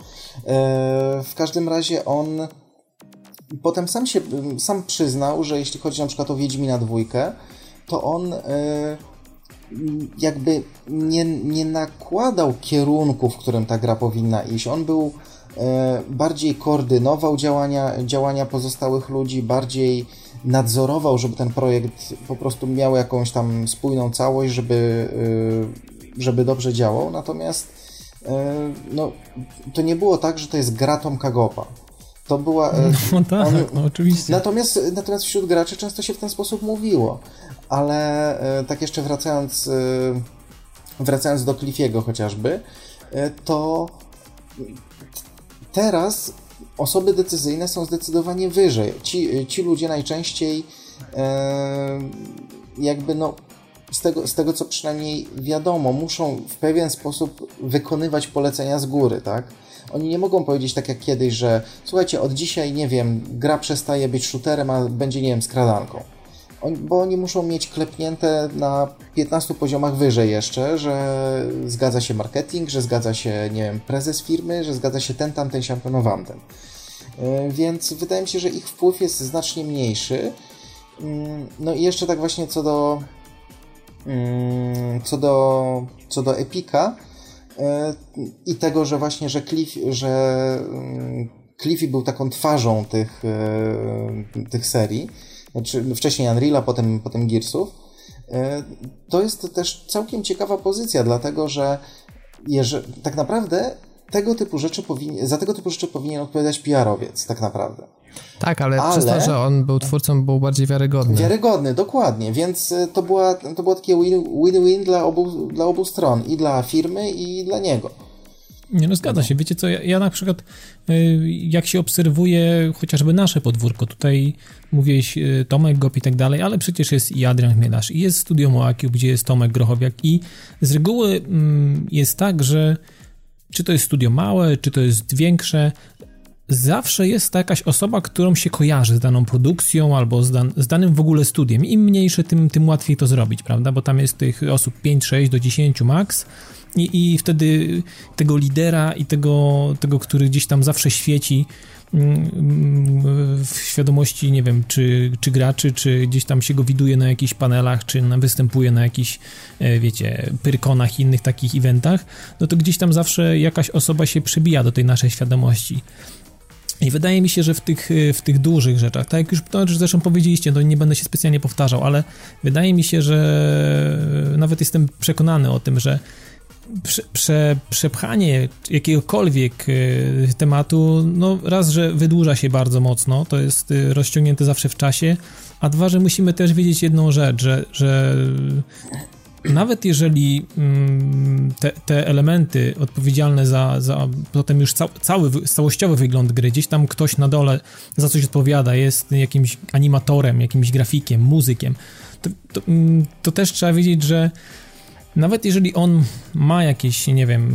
w każdym razie on potem sam się sam przyznał, że jeśli chodzi na przykład o Wiedźmina dwójkę, to on e, jakby nie, nie nakładał kierunku, w którym ta gra powinna iść. On był bardziej koordynował działania, działania pozostałych ludzi, bardziej nadzorował, żeby ten projekt po prostu miał jakąś tam spójną całość, żeby, e, żeby dobrze działał. Natomiast e, no, to nie było tak, że to jest gra Tomka Gopa. To była.
No tak, on, no oczywiście.
Natomiast, natomiast wśród graczy często się w ten sposób mówiło. Ale tak jeszcze wracając, wracając do Cliffiego chociażby, to Teraz osoby decyzyjne są zdecydowanie wyżej. Ci, ci ludzie najczęściej e, jakby no z tego, z tego co przynajmniej wiadomo, muszą w pewien sposób wykonywać polecenia z góry, tak? Oni nie mogą powiedzieć tak jak kiedyś, że słuchajcie, od dzisiaj, nie wiem, gra przestaje być shooterem, a będzie, nie wiem, skradanką bo oni muszą mieć klepnięte na 15 poziomach wyżej jeszcze, że zgadza się marketing, że zgadza się, nie wiem, prezes firmy, że zgadza się ten, tamten, siamten, wamten. E, więc wydaje mi się, że ich wpływ jest znacznie mniejszy. Mm, no i jeszcze tak właśnie co do mm, co do, co do Epika e, i tego, że właśnie, że Cliff, że mm, Cliffy był taką twarzą tych, tych serii, znaczy wcześniej Unreal'a, potem, potem Gearsów, to jest też całkiem ciekawa pozycja, dlatego że jeżeli, tak naprawdę tego typu rzeczy powinien, za tego typu rzeczy powinien odpowiadać PR-owiec, tak naprawdę.
Tak, ale, ale, przez to, że on był twórcą, był bardziej wiarygodny.
Wiarygodny, dokładnie, więc y, to, była, to było takie win-win dla obu, dla obu stron, i dla firmy, i dla niego.
Nie no, zgadza się. Wiecie co, ja, ja na przykład y, jak się obserwuje chociażby nasze podwórko, tutaj mówiłeś y, Tomek Gop i tak dalej, ale przecież jest i Adrian Chmielarz, i jest Studio Moakiu, gdzie jest Tomek Grochowiak i z reguły mm, jest tak, że czy to jest studio małe, czy to jest większe, zawsze jest to jakaś osoba, którą się kojarzy z daną produkcją albo z, dan z danym w ogóle studiem. Im mniejsze, tym, tym łatwiej to zrobić, prawda? Bo tam jest tych osób 5, 6 do 10 max. I, I wtedy tego lidera i tego, tego, który gdzieś tam zawsze świeci, w świadomości, nie wiem, czy, czy graczy, czy gdzieś tam się go widuje na jakichś panelach, czy na, występuje na jakichś, e, wiecie, pyrkonach i innych takich eventach, no to gdzieś tam zawsze jakaś osoba się przebija do tej naszej świadomości. I wydaje mi się, że w tych, w tych dużych rzeczach, tak jak już to zresztą powiedzieliście, to nie będę się specjalnie powtarzał, ale wydaje mi się, że nawet jestem przekonany o tym, że prze, prze, przepchanie jakiegokolwiek y, tematu, no raz, że wydłuża się bardzo mocno, to jest y, rozciągnięte zawsze w czasie, a dwa, że musimy też wiedzieć jedną rzecz, że, że nawet jeżeli mm, te, te, elementy odpowiedzialne za, za potem już ca, cały, całościowy wygląd gry, gdzieś tam ktoś na dole za coś odpowiada, jest jakimś animatorem, jakimś grafikiem, muzykiem, to, to, mm, to też trzeba wiedzieć, że nawet jeżeli on ma jakieś, nie wiem,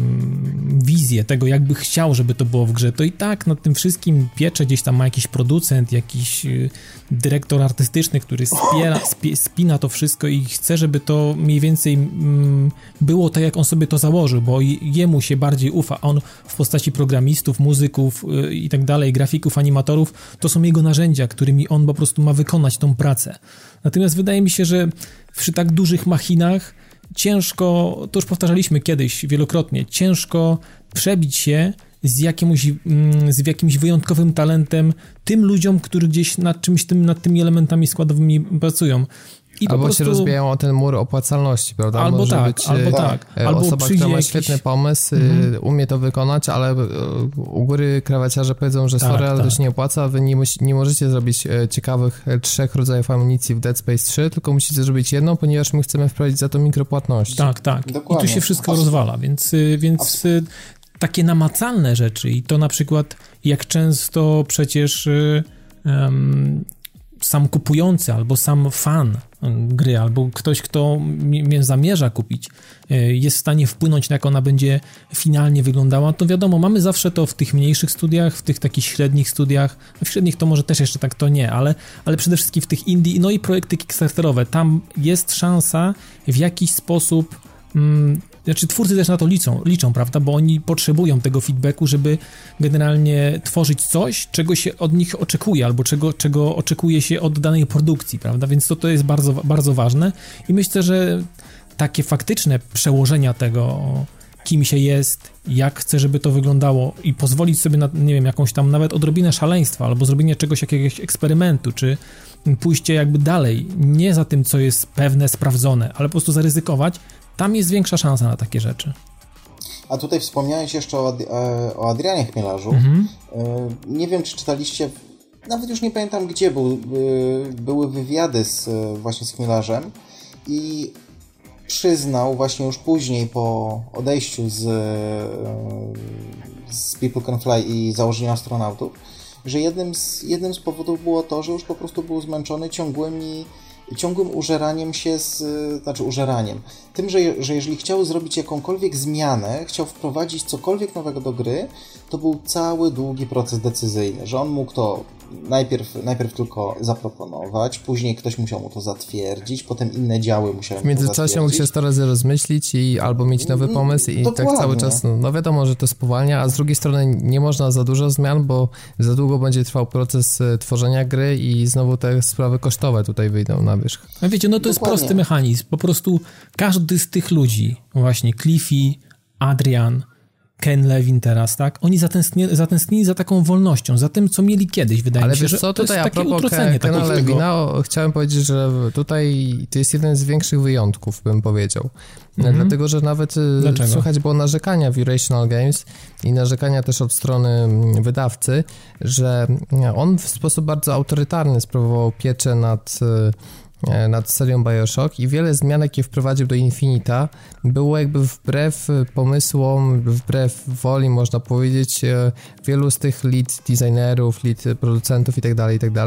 wizję tego, jakby chciał, żeby to było w grze, to i tak nad tym wszystkim piecze gdzieś tam ma jakiś producent, jakiś y, dyrektor artystyczny, który spiera, spi, spina to wszystko i chce, żeby to mniej więcej mm, było tak, jak on sobie to założył, bo jemu się bardziej ufa. On w postaci programistów, muzyków y, i tak dalej, grafików, animatorów, to są jego narzędzia, którymi on po prostu ma wykonać tą pracę. Natomiast wydaje mi się, że przy tak dużych machinach ciężko, to już powtarzaliśmy kiedyś wielokrotnie, ciężko przebić się z, jakimś, mm, z jakimś wyjątkowym talentem tym ludziom, którzy gdzieś nad czymś tym, nad tymi elementami składowymi pracują.
I albo prostu... się rozbijają o ten mur opłacalności, prawda?
Albo Może tak, być, albo e, tak.
E,
albo
osoba, która ma jakiś... świetny pomysł, mm. umie to wykonać, ale u góry krawaciarze powiedzą, że tak, sorry, ale tak. to się nie opłaca, wy nie, nie możecie zrobić ciekawych trzech rodzajów amunicji w Dead Space 3, tylko musicie zrobić jedną, ponieważ my chcemy wprowadzić za to mikropłatności.
Tak, tak. Dokładnie. I tu się wszystko rozwala, więc, więc takie namacalne rzeczy i to na przykład jak często przecież um, sam kupujący albo sam fan gry, albo ktoś, kto mnie zamierza kupić, e, jest w stanie wpłynąć na jak ona będzie finalnie wyglądała, to wiadomo, mamy zawsze to w tych mniejszych studiach, w tych takich średnich studiach, w średnich to może też jeszcze tak to nie, ale, ale przede wszystkim w tych indie, no i projekty kickstarterowe, tam jest szansa w jakiś sposób mm, znaczy twórcy też na to liczą, liczą, prawda, bo oni potrzebują tego feedbacku, żeby generalnie tworzyć coś, czego się od nich oczekuje, albo czego, czego oczekuje się od danej produkcji, prawda, więc to, to jest bardzo, bardzo ważne. I myślę, że takie faktyczne przełożenia tego, kim się jest, jak chce, żeby to wyglądało i pozwolić sobie na, nie wiem, jakąś tam nawet odrobinę szaleństwa, albo zrobienie czegoś, jakiegoś eksperymentu, czy pójście jakby dalej, nie za tym, co jest pewne, sprawdzone, ale po prostu zaryzykować, tam jest większa szansa na takie rzeczy.
A tutaj wspomniałeś jeszcze o, Ad e, o Adrianie Chmielarzu. Mhm. E, nie wiem, czy czytaliście, nawet już nie pamiętam gdzie, był, e, były wywiady z, właśnie z Chmielarzem i przyznał właśnie już później po odejściu z, z People Can Fly i założenia astronautów, że jednym z, jednym z powodów było to, że już po prostu był zmęczony ciągłymi ciągłym użeraniem się z, znaczy użeraniem, tym, że, że jeżeli chciał zrobić jakąkolwiek zmianę, chciał wprowadzić cokolwiek nowego do gry, to był cały długi proces decyzyjny, że on mógł to najpierw, najpierw tylko zaproponować, później ktoś musiał mu to zatwierdzić, potem inne działy musiały
W międzyczasie mógł się 100 razy rozmyślić i albo mieć nowy mm, pomysł i Dokładnie. tak cały czas, no, no wiadomo, że to spowalnia, a z drugiej strony nie można za dużo zmian, bo za długo będzie trwał proces e, tworzenia gry i znowu te sprawy kosztowe tutaj wyjdą na wierzch.
No wiecie, no to Dokładnie. jest prosty mechanizm, po prostu każdy z tych ludzi, właśnie Cliffy, Adrian, Ken Levin teraz, tak? Oni zatęskni, zatęsknili za taką wolnością, za tym, co mieli kiedyś, wydaje
Ale
mi się,
wiesz
że
co,
to
tutaj
jest
a
takie
propos
utrocenie
Kena o, chciałem powiedzieć, że tutaj to jest jeden z większych wyjątków, bym powiedział.
Mhm.
Dlatego, że nawet y,
Dlaczego?
słychać było narzekania w Irrational Games i narzekania też od strony mm, wydawcy, że mm, on w sposób bardzo autorytarny sprawował pieczę nad e, nad serią Bioshock i wiele zmian, jakie wprowadził do Infinita, było jakby wbrew pomysłom, wbrew woli, można powiedzieć, e, wielu z tych lead designerów, lead producentów itd., itd.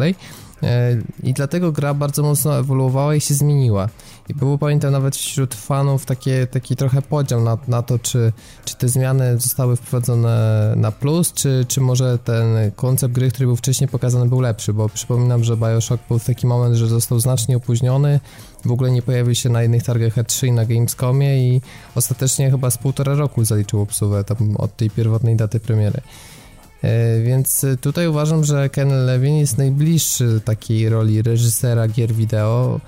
E, I dlatego gra bardzo mocno ewoluowała i się zmieniła. I było, pamiętam, nawet wśród fanów takie, taki trochę podział na, na to, czy, czy te zmiany zostały wprowadzone na plus, czy, czy może ten koncept gry, który był wcześniej pokazany, był lepszy, bo przypominam, że Bioshock był w taki moment, że został znacznie opóźniony, w ogóle nie pojawił się na innych targach E3 i na Gamescomie i ostatecznie chyba z półtora roku zaliczył obsługę tam od tej pierwotnej daty premiery. E, Więc tutaj uważam, że Ken Levin jest najbliższy takiej roli reżysera gier wideo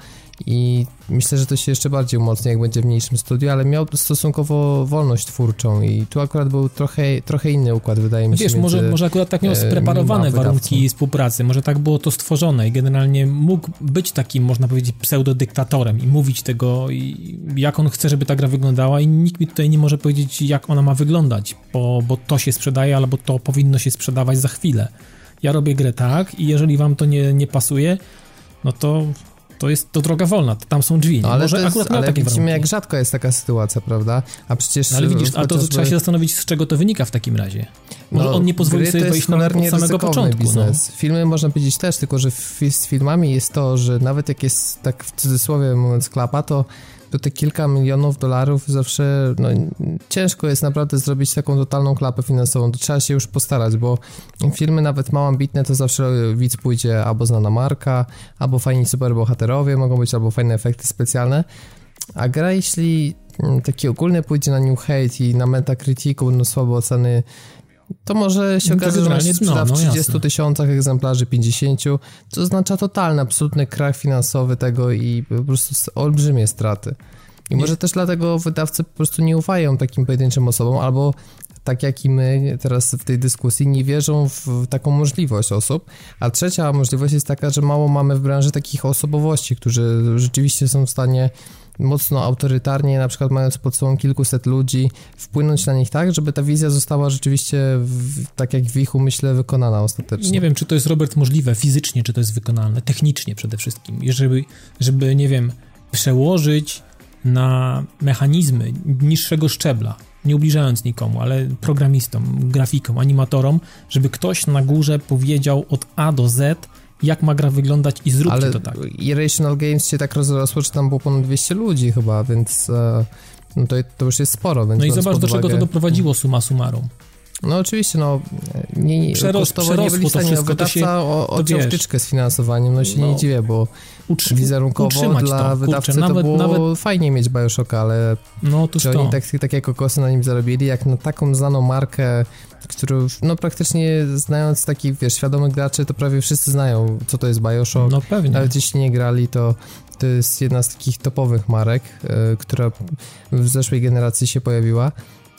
i myślę, że to się jeszcze bardziej umocni, jak będzie w mniejszym studiu, ale miał stosunkowo wolność twórczą i tu akurat był trochę, trochę inny układ, wydaje mi się.
Wiesz, może, może akurat tak miał
e,
spreparowane warunki współpracy, może tak było to stworzone i generalnie mógł być takim, można powiedzieć, pseudodyktatorem i mówić tego, i jak on chce, żeby ta gra wyglądała i nikt mi tutaj nie może powiedzieć, jak ona ma wyglądać, bo, bo to się sprzedaje, albo to powinno się sprzedawać za chwilę. Ja robię grę tak i jeżeli wam to nie, nie pasuje, no to to jest to droga wolna, tam są drzwi.
No, ale
Może
jest,
akurat miał
ale
takie
widzimy,
warunki.
jak rzadko jest taka sytuacja, prawda? A przecież...
No, ale widzisz, ale to trzeba się zastanowić, z czego to wynika w takim razie. Może
No,
on nie pozwoli
gry
sobie
jest
wejść na od samego początku. No.
biznes. Filmy można powiedzieć też, tylko że z filmami jest to, że nawet jak jest tak w cudzysłowie mówiąc klapa, to, to te kilka milionów dolarów zawsze, no ciężko jest naprawdę zrobić taką totalną klapę finansową, to trzeba się już postarać, bo filmy nawet mało ambitne, to zawsze widz pójdzie albo znana marka, albo fajni superbohaterowie mogą być, albo fajne efekty specjalne, a gra jeśli mm, taki ogólny pójdzie na New Hate i na Metacriticu będą słabe oceny, to może się
No
okaże, że sprzeda
dno,
w
no
30
jasne.
tysiącach egzemplarzy, 50, co oznacza totalny, absolutny krach finansowy tego i po prostu olbrzymie straty. I
Nie-
może też dlatego wydawcy po prostu nie ufają takim pojedynczym osobom, albo tak jak i my teraz w tej dyskusji, nie wierzą w taką możliwość osób. A trzecia możliwość jest taka, że mało mamy w branży takich osobowości, którzy rzeczywiście są w stanie mocno autorytarnie, na przykład mając pod sobą kilkuset ludzi, wpłynąć na nich tak, żeby ta wizja została rzeczywiście, w, tak jak w ich umyśle, wykonana ostatecznie.
Nie wiem, czy to jest, Robert, możliwe fizycznie, czy to jest wykonalne, technicznie przede wszystkim. Żeby, żeby nie wiem, przełożyć na mechanizmy niższego szczebla, nie ubliżając nikomu, ale programistom, grafikom, animatorom, żeby ktoś na górze powiedział od A do Z, jak ma gra wyglądać i zróbcie
Ale
to tak.
Irrational Games się tak rozrosło, że tam było ponad 200 ludzi chyba, więc e, no to, to już jest sporo.
No i zobacz, do czego to doprowadziło summa summarum.
No oczywiście, no nie,
Przeros-
kosztowo nie byli w
to
stanie, no,
wszystko, to się-
wydawca o,
to
odciął
wiesz.
wtyczkę z finansowaniem, no się
No.
nie dziwię, bo
Utrzy-
wizerunkowo dla
to,
wydawcy
kurczę,
to
nawet,
było
nawet,
fajnie mieć Bioshocka, ale
no to
czy
to.
oni tak, takie kokosy na nim zarobili, jak na taką znaną markę, którą no praktycznie znając takich, wiesz, świadomych graczy, to prawie wszyscy znają, co to jest Bioshock,
No pewnie.
nawet jeśli nie grali, to to jest jedna z takich topowych marek, e, która w zeszłej generacji się pojawiła.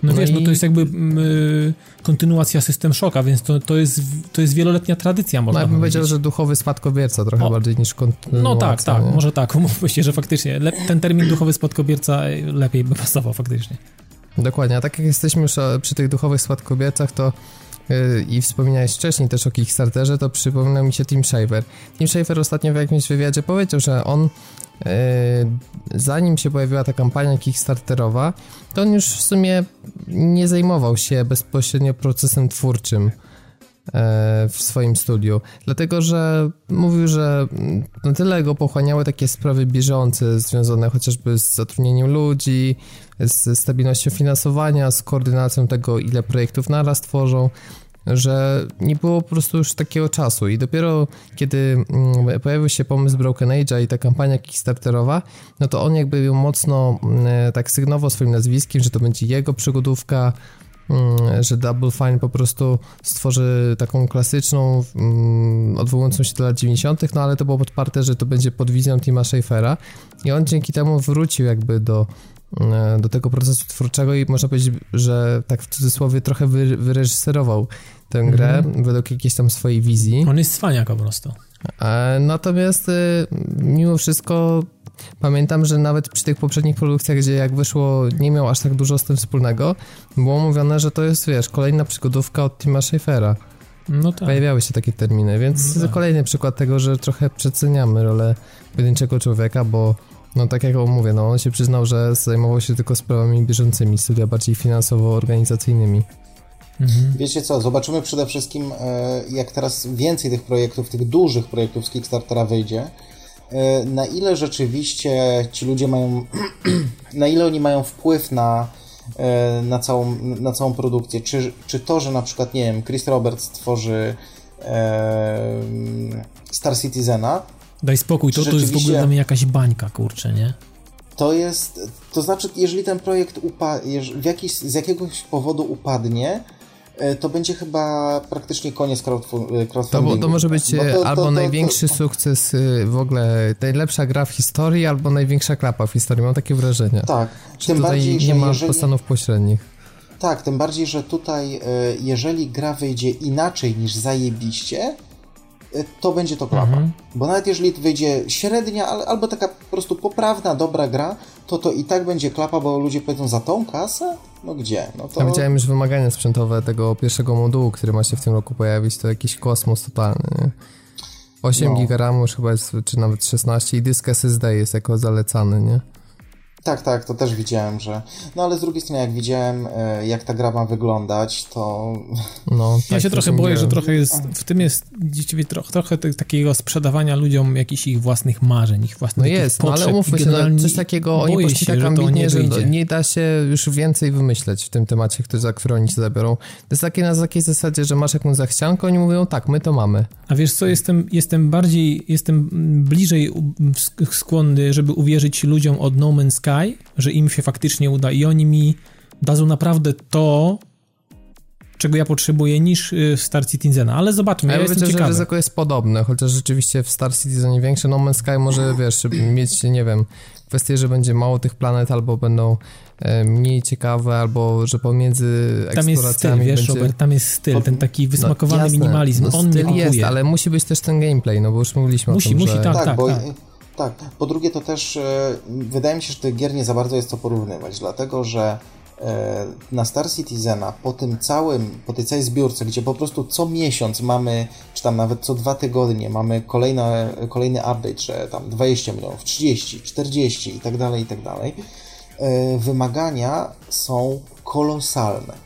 No,
No
wiesz, no
i-
to jest jakby mm, y, kontynuacja System Shocka, więc to, to, jest, to jest wieloletnia tradycja,
No
można
ja bym powiedział, że duchowy spadkobierca trochę
O.
bardziej niż kontynuacja.
No tak, tak,
nie?
może tak, umówmy się, że faktycznie ten termin duchowy spadkobierca lepiej by pasował faktycznie.
Dokładnie, a tak jak jesteśmy już e, przy tych duchowych spadkobiercach, to i wspominałeś wcześniej też o Kickstarterze, to przypomina mi się Tim Schafer. Tim Schafer ostatnio w jakimś wywiadzie powiedział, że on yy, zanim się pojawiła ta kampania Kickstarterowa, to on już w sumie nie zajmował się bezpośrednio procesem twórczym e, w swoim studiu, dlatego że mówił, że na tyle go pochłaniały takie sprawy bieżące związane chociażby z zatrudnieniem ludzi, z stabilnością finansowania, z koordynacją tego, ile projektów naraz tworzą, że nie było po prostu już takiego czasu i dopiero kiedy mm, pojawił się pomysł Broken Age'a i ta kampania Kickstarterowa, no to on jakby ją mocno mm, tak sygnował swoim nazwiskiem, że to będzie jego przygodówka, mm, że Double Fine po prostu stworzy taką klasyczną, odwołującą się do lat 90., no ale to było podparte, że to będzie pod wizją Tima Schafera i on dzięki temu wrócił jakby do, do tego procesu twórczego i można powiedzieć, że tak w cudzysłowie trochę wy, wyreżyserował tę grę
Mhm.
według jakiejś tam swojej wizji.
On jest cwaniak po prostu.
E, Natomiast y, mimo wszystko pamiętam, że nawet przy tych poprzednich produkcjach, gdzie jak wyszło nie miał aż tak dużo z tym wspólnego, było mówione, że to jest, wiesz, kolejna przygodówka od Tima Schafera.
No tak.
Pojawiały się takie terminy, więc
No tak.
kolejny przykład tego, że trochę przeceniamy rolę pojedynczego człowieka, bo no tak jak on mówię, no on się przyznał, że zajmował się tylko sprawami bieżącymi, studia bardziej finansowo-organizacyjnymi.
Mhm.
Wiecie co, zobaczymy przede wszystkim, e, jak teraz więcej tych projektów, tych dużych projektów z Kickstartera wyjdzie, e, na ile rzeczywiście ci ludzie mają, na ile oni mają wpływ na, e, na, całą, na całą produkcję. Czy, czy to, że na przykład, nie wiem, Chris Roberts tworzy Star Citizena,
Daj spokój, to, to jest w ogóle dla mnie jakaś bańka, kurczę, nie?
to jest, to znaczy, jeżeli ten projekt upa- w jakiś, z jakiegoś powodu upadnie, e, to będzie chyba praktycznie koniec e,
To,
crowdfundingu.
to może być
Bo
e,
to- to-
albo
to- to-
największy sukces w ogóle, najlepsza gra w historii, albo największa klapa w historii. Mam takie wrażenie.
Tak,
Że
tym
tutaj
bardziej,
nie ma
jeżeli,
postanów pośrednich.
tak, tym bardziej, że tutaj jeżeli gra wyjdzie inaczej niż zajebiście, to będzie to klapa.
Mhm.
Bo nawet jeżeli wyjdzie średnia, albo taka po prostu poprawna, dobra gra, to to i tak będzie klapa, bo ludzie powiedzą za tą kasę? No gdzie? No to...
Ja widziałem już wymagania sprzętowe tego pierwszego modułu, który ma się w tym roku pojawić, to jakiś kosmos totalny, nie? 8
No.
RAMu już chyba jest, czy nawet 16 i dysk SSD jest jako zalecany, nie?
Tak, tak, to też widziałem, że. No ale z drugiej strony, jak widziałem, e, jak ta gra ma wyglądać, to.
No,
Ja
tak
się
to
trochę boję, że trochę jest, w tym jest dzieciwie trochę, trochę te- takiego sprzedawania ludziom jakichś ich własnych marzeń, ich własnych
No jest, no ale umówmy się, no, coś takiego, oni
boję
poszli
się,
tak
że to
ambitnie,
nie
że nie da się już więcej wymyśleć w tym temacie, który, za który oni się zabiorą. To jest takie na takiej zasadzie, że masz jakąś zachciankę, oni mówią, tak, my to mamy.
A wiesz co, jestem, jestem bardziej, jestem bliżej skłonny, żeby uwierzyć ludziom od No Man's Sky, że im się faktycznie uda i oni mi dadzą naprawdę to, czego ja potrzebuję, niż y, w Star Citizena. Ale zobaczmy, ja
ja
jestem
myślę, że
ciekawy.
ryzyko jest podobne, chociaż rzeczywiście w Star Citizen większe. No Man's Sky może, wiesz, mieć, nie wiem, kwestię, że będzie mało tych planet, albo będą e, mniej ciekawe, albo że pomiędzy
Tam jest styl, wiesz,
będzie...
Robert, tam jest styl, ten taki wysmakowany
jasne,
minimalizm,
no,
on mnie
styl
kupuje.
jest, ale musi być też ten gameplay, no bo już mówiliśmy
Musi,
o tym,
musi,
że...
tak.
Tak, bo.
tak.
Tak, po drugie to też e, wydaje mi się, że tych gier nie za bardzo jest co porównywać, dlatego że e, na Star Citizena po tym całym, po tej całej zbiórce, gdzie po prostu co miesiąc mamy, czy tam nawet co dwa tygodnie mamy kolejne, kolejny update, że tam 20 milionów, 30, 40 i tak dalej, i tak dalej, e, wymagania są kolosalne.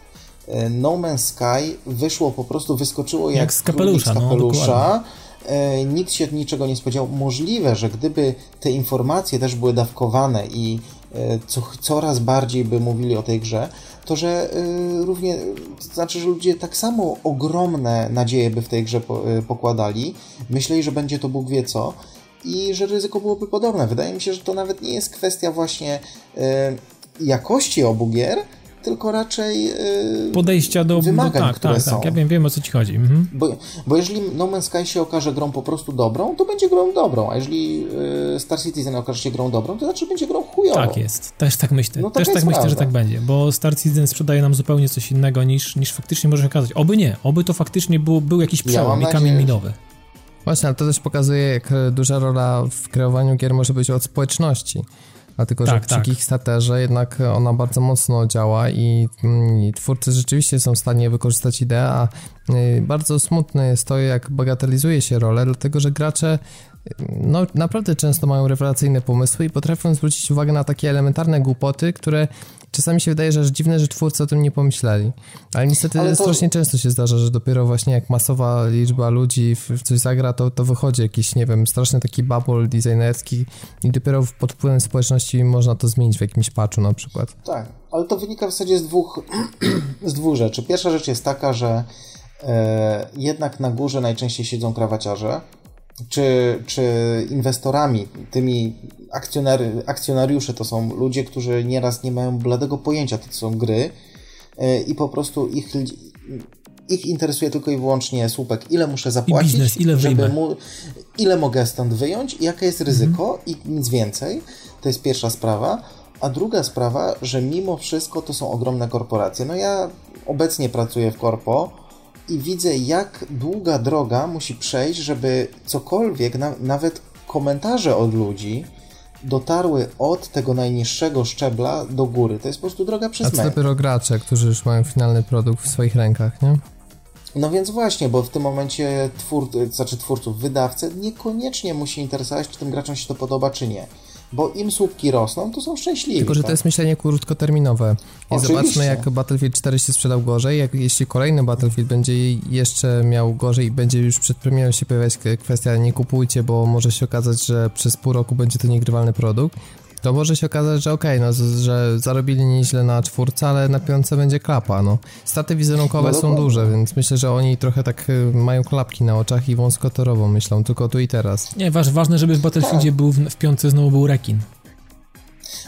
No Man's Sky wyszło po prostu, wyskoczyło jak,
Jak z kapelusza,
z
no,
kapelusza.
dokładnie.
E, nikt się niczego nie spodziewał. Możliwe, że gdyby te informacje też były dawkowane i e, co, coraz bardziej by mówili o tej grze, to że e, równie, to znaczy, że ludzie tak samo ogromne nadzieje by w tej grze po, e, pokładali, myśleli, że będzie to Bóg wie co i że ryzyko byłoby podobne. Wydaje mi się, że to nawet nie jest kwestia właśnie e, jakości obu gier, tylko raczej e,
Podejścia do...
wymagań,
no, tak,
które
tak,
są.
tak, ja wiem, wiem o co ci chodzi. Mhm.
Bo, bo jeżeli No Man's Sky się okaże grą po prostu dobrą, to będzie grą dobrą, a jeżeli y, Star Citizen okaże się grą dobrą, to znaczy będzie grą chujową.
Tak jest, też tak myślę.
No
też tak myślę, że
prawda.
tak będzie, bo Star Citizen sprzedaje nam zupełnie coś innego niż, niż faktycznie może się okazać. Oby nie, oby to faktycznie był, był jakiś
Ja
przełom
mam
i kamień minowy.
Właśnie, ale to też pokazuje, jak duża rola w kreowaniu gier może być od społeczności. Dlatego, że
Tak,
przy
tak.
Kickstarterze jednak ona bardzo mocno działa i, mm, i twórcy rzeczywiście są w stanie wykorzystać ideę, a y, bardzo smutne jest to, jak bagatelizuje się rolę, dlatego że gracze no, naprawdę często mają rewelacyjne pomysły i potrafią zwrócić uwagę na takie elementarne głupoty, które czasami się wydaje, że aż dziwne, że twórcy o tym nie pomyśleli. Ale niestety
Ale to-
strasznie często się zdarza, że dopiero właśnie jak masowa liczba ludzi w, coś zagra, to, to wychodzi jakiś, nie wiem, straszny taki bubble designerski i dopiero w- pod wpływem społeczności można to zmienić w jakimś patchu na przykład.
Tak, ale to wynika w zasadzie z dwóch, z dwóch rzeczy. Pierwsza rzecz jest taka, że e, jednak na górze najczęściej siedzą krawaciarze, czy, czy inwestorami, tymi akcjonary, akcjonariusze to są ludzie, którzy nieraz nie mają bladego pojęcia, to są gry, i po prostu ich, ich interesuje tylko i wyłącznie słupek, ile muszę zapłacić,
biznes, ile
żeby mu, ile mogę stąd wyjąć, jakie jest ryzyko mhm. i nic więcej. To jest pierwsza sprawa. A druga sprawa, że mimo wszystko to są ogromne korporacje. No ja obecnie pracuję w korpo i widzę, jak długa droga musi przejść, żeby cokolwiek, na, nawet komentarze od ludzi, dotarły od tego najniższego szczebla do góry. To jest po prostu droga przez
A co dopiero gracze, którzy już mają finalny produkt w swoich rękach, nie?
No więc właśnie, bo w tym momencie twór, znaczy twórców, wydawcy niekoniecznie musi interesować, czy tym graczom się to podoba, czy nie bo im słupki rosną, to są szczęśliwi.
Tylko, że to tak? jest myślenie krótkoterminowe. I Oczywiście. zobaczmy, jak Battlefield 4 się sprzedał gorzej, jak jeśli kolejny Battlefield będzie jeszcze miał gorzej i będzie już przed premierą się pojawiać kwestia nie kupujcie, bo może się okazać, że przez pół roku będzie to niegrywalny produkt, to może się okazać, że okej, okay, no, że zarobili nieźle na czwórce, ale na piątce będzie klapa, no. Straty wizerunkowe no, są duże, więc myślę, że oni trochę tak y, mają klapki na oczach i wąskotorowo myślą, tylko tu i teraz.
Nie, waż, ważne, żeby w Battlefieldzie był, w, w piątce znowu był rekin.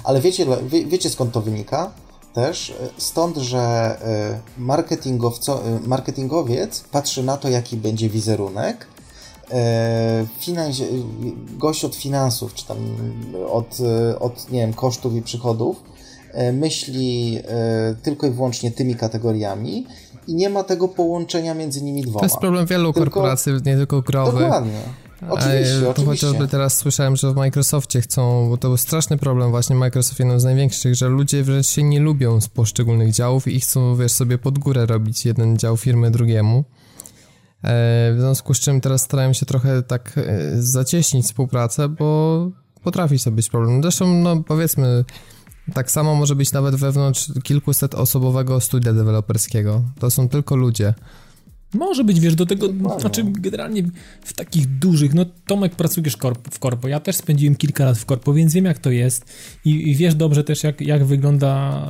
Ale wiecie, wie, wiecie skąd to wynika? Też stąd, że y, marketingowco, y, marketingowiec patrzy na to, jaki będzie wizerunek, finans, gość od finansów, czy tam od, od nie wiem, kosztów i przychodów, e, myśli e, tylko i wyłącznie tymi kategoriami i nie ma tego połączenia między nimi dwoma.
To jest problem wielu tylko, korporacji, nie tylko growych.
Dokładnie. Oczywiście,
oczywiście. Chociażby teraz słyszałem, że w Microsoftie chcą, bo to był straszny problem właśnie Microsoft jedną z największych, że ludzie wręcz się nie lubią z poszczególnych działów i chcą, wiesz, sobie pod górę robić jeden dział firmy drugiemu. E, w związku z czym teraz starają się trochę tak e, zacieśnić współpracę, bo potrafi to być problem. Zresztą, no powiedzmy, tak samo może być nawet wewnątrz kilkuset osobowego studia deweloperskiego. To są tylko ludzie.
Może być, wiesz, do tego, znaczy generalnie w takich dużych, no Tomek pracujesz korp, w korpo, ja też spędziłem kilka lat w korpo, więc wiem jak to jest i, i wiesz dobrze też jak, jak wygląda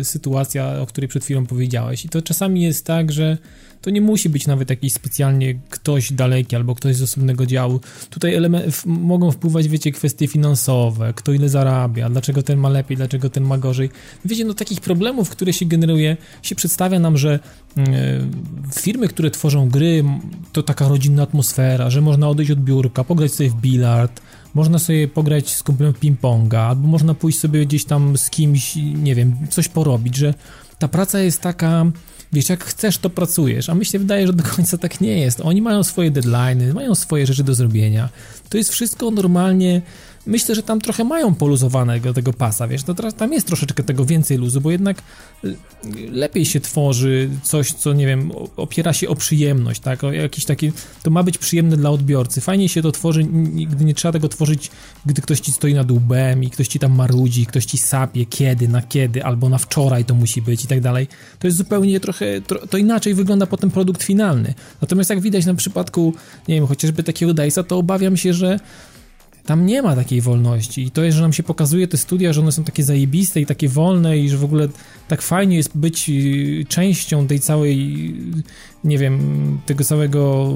y, sytuacja, o której przed chwilą powiedziałeś i to czasami jest tak, że to nie musi być nawet jakiś specjalnie ktoś daleki albo ktoś z osobnego działu. Tutaj element, mogą wpływać, wiecie, kwestie finansowe, kto ile zarabia, dlaczego ten ma lepiej, dlaczego ten ma gorzej. Wiecie, no takich problemów, które się generuje, się przedstawia nam, że yy, firmy, które tworzą gry, to taka rodzinna atmosfera, że można odejść od biurka, pograć sobie w bilard, można sobie pograć z kumplem ping-ponga, albo można pójść sobie gdzieś tam z kimś, nie wiem, coś porobić, że ta praca jest taka wiesz, jak chcesz, to pracujesz, a mi się wydaje, że do końca tak nie jest. Oni mają swoje deadlines, mają swoje rzeczy do zrobienia. To jest wszystko normalnie myślę, że tam trochę mają poluzowanego tego pasa, wiesz, to tam jest troszeczkę tego więcej luzu, bo jednak y, lepiej się tworzy coś, co, nie wiem, opiera się o przyjemność, tak, o jakiś taki, to ma być przyjemne dla odbiorcy, fajnie się to tworzy, gdy nie trzeba tego tworzyć, gdy ktoś ci stoi nad łbem i ktoś ci tam marudzi, ktoś ci sapie, kiedy, na kiedy, albo na wczoraj to musi być i tak dalej, to jest zupełnie trochę, to inaczej wygląda potem produkt finalny, natomiast jak widać na przypadku, nie wiem, chociażby takiego Dice'a, to obawiam się, że tam nie ma takiej wolności i to jest, że nam się pokazuje te studia, że one są takie zajebiste i takie wolne i że w ogóle tak fajnie jest być y, częścią tej całej, nie wiem, tego całego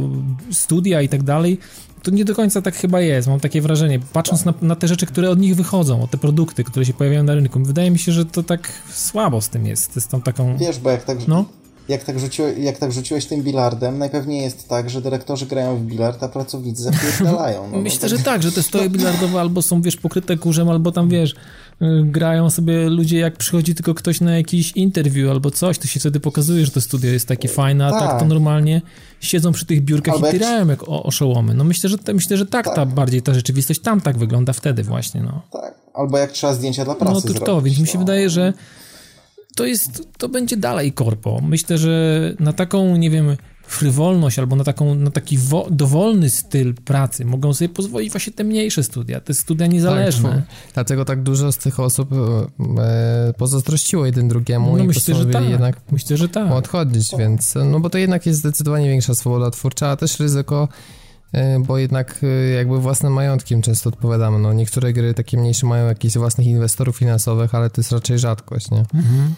studia i tak dalej, to nie do końca tak chyba jest, mam takie wrażenie, patrząc na, na, te rzeczy, które od nich wychodzą, o te produkty, które się pojawiają na rynku, wydaje mi się, że to tak słabo z tym jest, z tą taką...
Wiesz, bo jak tak... No? Jak tak, rzuciłeś, jak tak rzuciłeś tym bilardem, najpewniej jest tak, że dyrektorzy grają w bilard, a pracownicy zapierdalają.
No, Myślę, tak... że tak, że te stoły bilardowe albo są, wiesz, pokryte kurzem, albo tam, wiesz, y, grają sobie ludzie, jak przychodzi tylko ktoś na jakiś interview albo coś, to się wtedy pokazuje, że to studio jest takie fajne, a tak, tak to normalnie siedzą przy tych biurkach albo i tyrają jak oszołomy. No myślę, że, myślę, że tak, tak, ta bardziej ta rzeczywistość tam tak wygląda wtedy właśnie, no.
Tak, albo jak trzeba zdjęcia dla prasy No to
to, więc mi się no. wydaje, że to jest, to będzie dalej korpo. Myślę, że na taką, nie wiem, frywolność albo na, taką, na taki wo, dowolny styl pracy mogą sobie pozwolić właśnie te mniejsze studia, te studia niezależne. Tak,
dlatego tak dużo z tych osób e, pozazdrościło jeden drugiemu no, i myślę, że tak. jednak
myślę, że tak.
odchodzić, więc no bo to jednak jest zdecydowanie większa swoboda twórcza, a też ryzyko bo jednak e, jakby własnym majątkiem często odpowiadamy. No, niektóre gry takie mniejsze mają jakichś własnych inwestorów finansowych, ale to jest raczej rzadkość, nie? Mhm.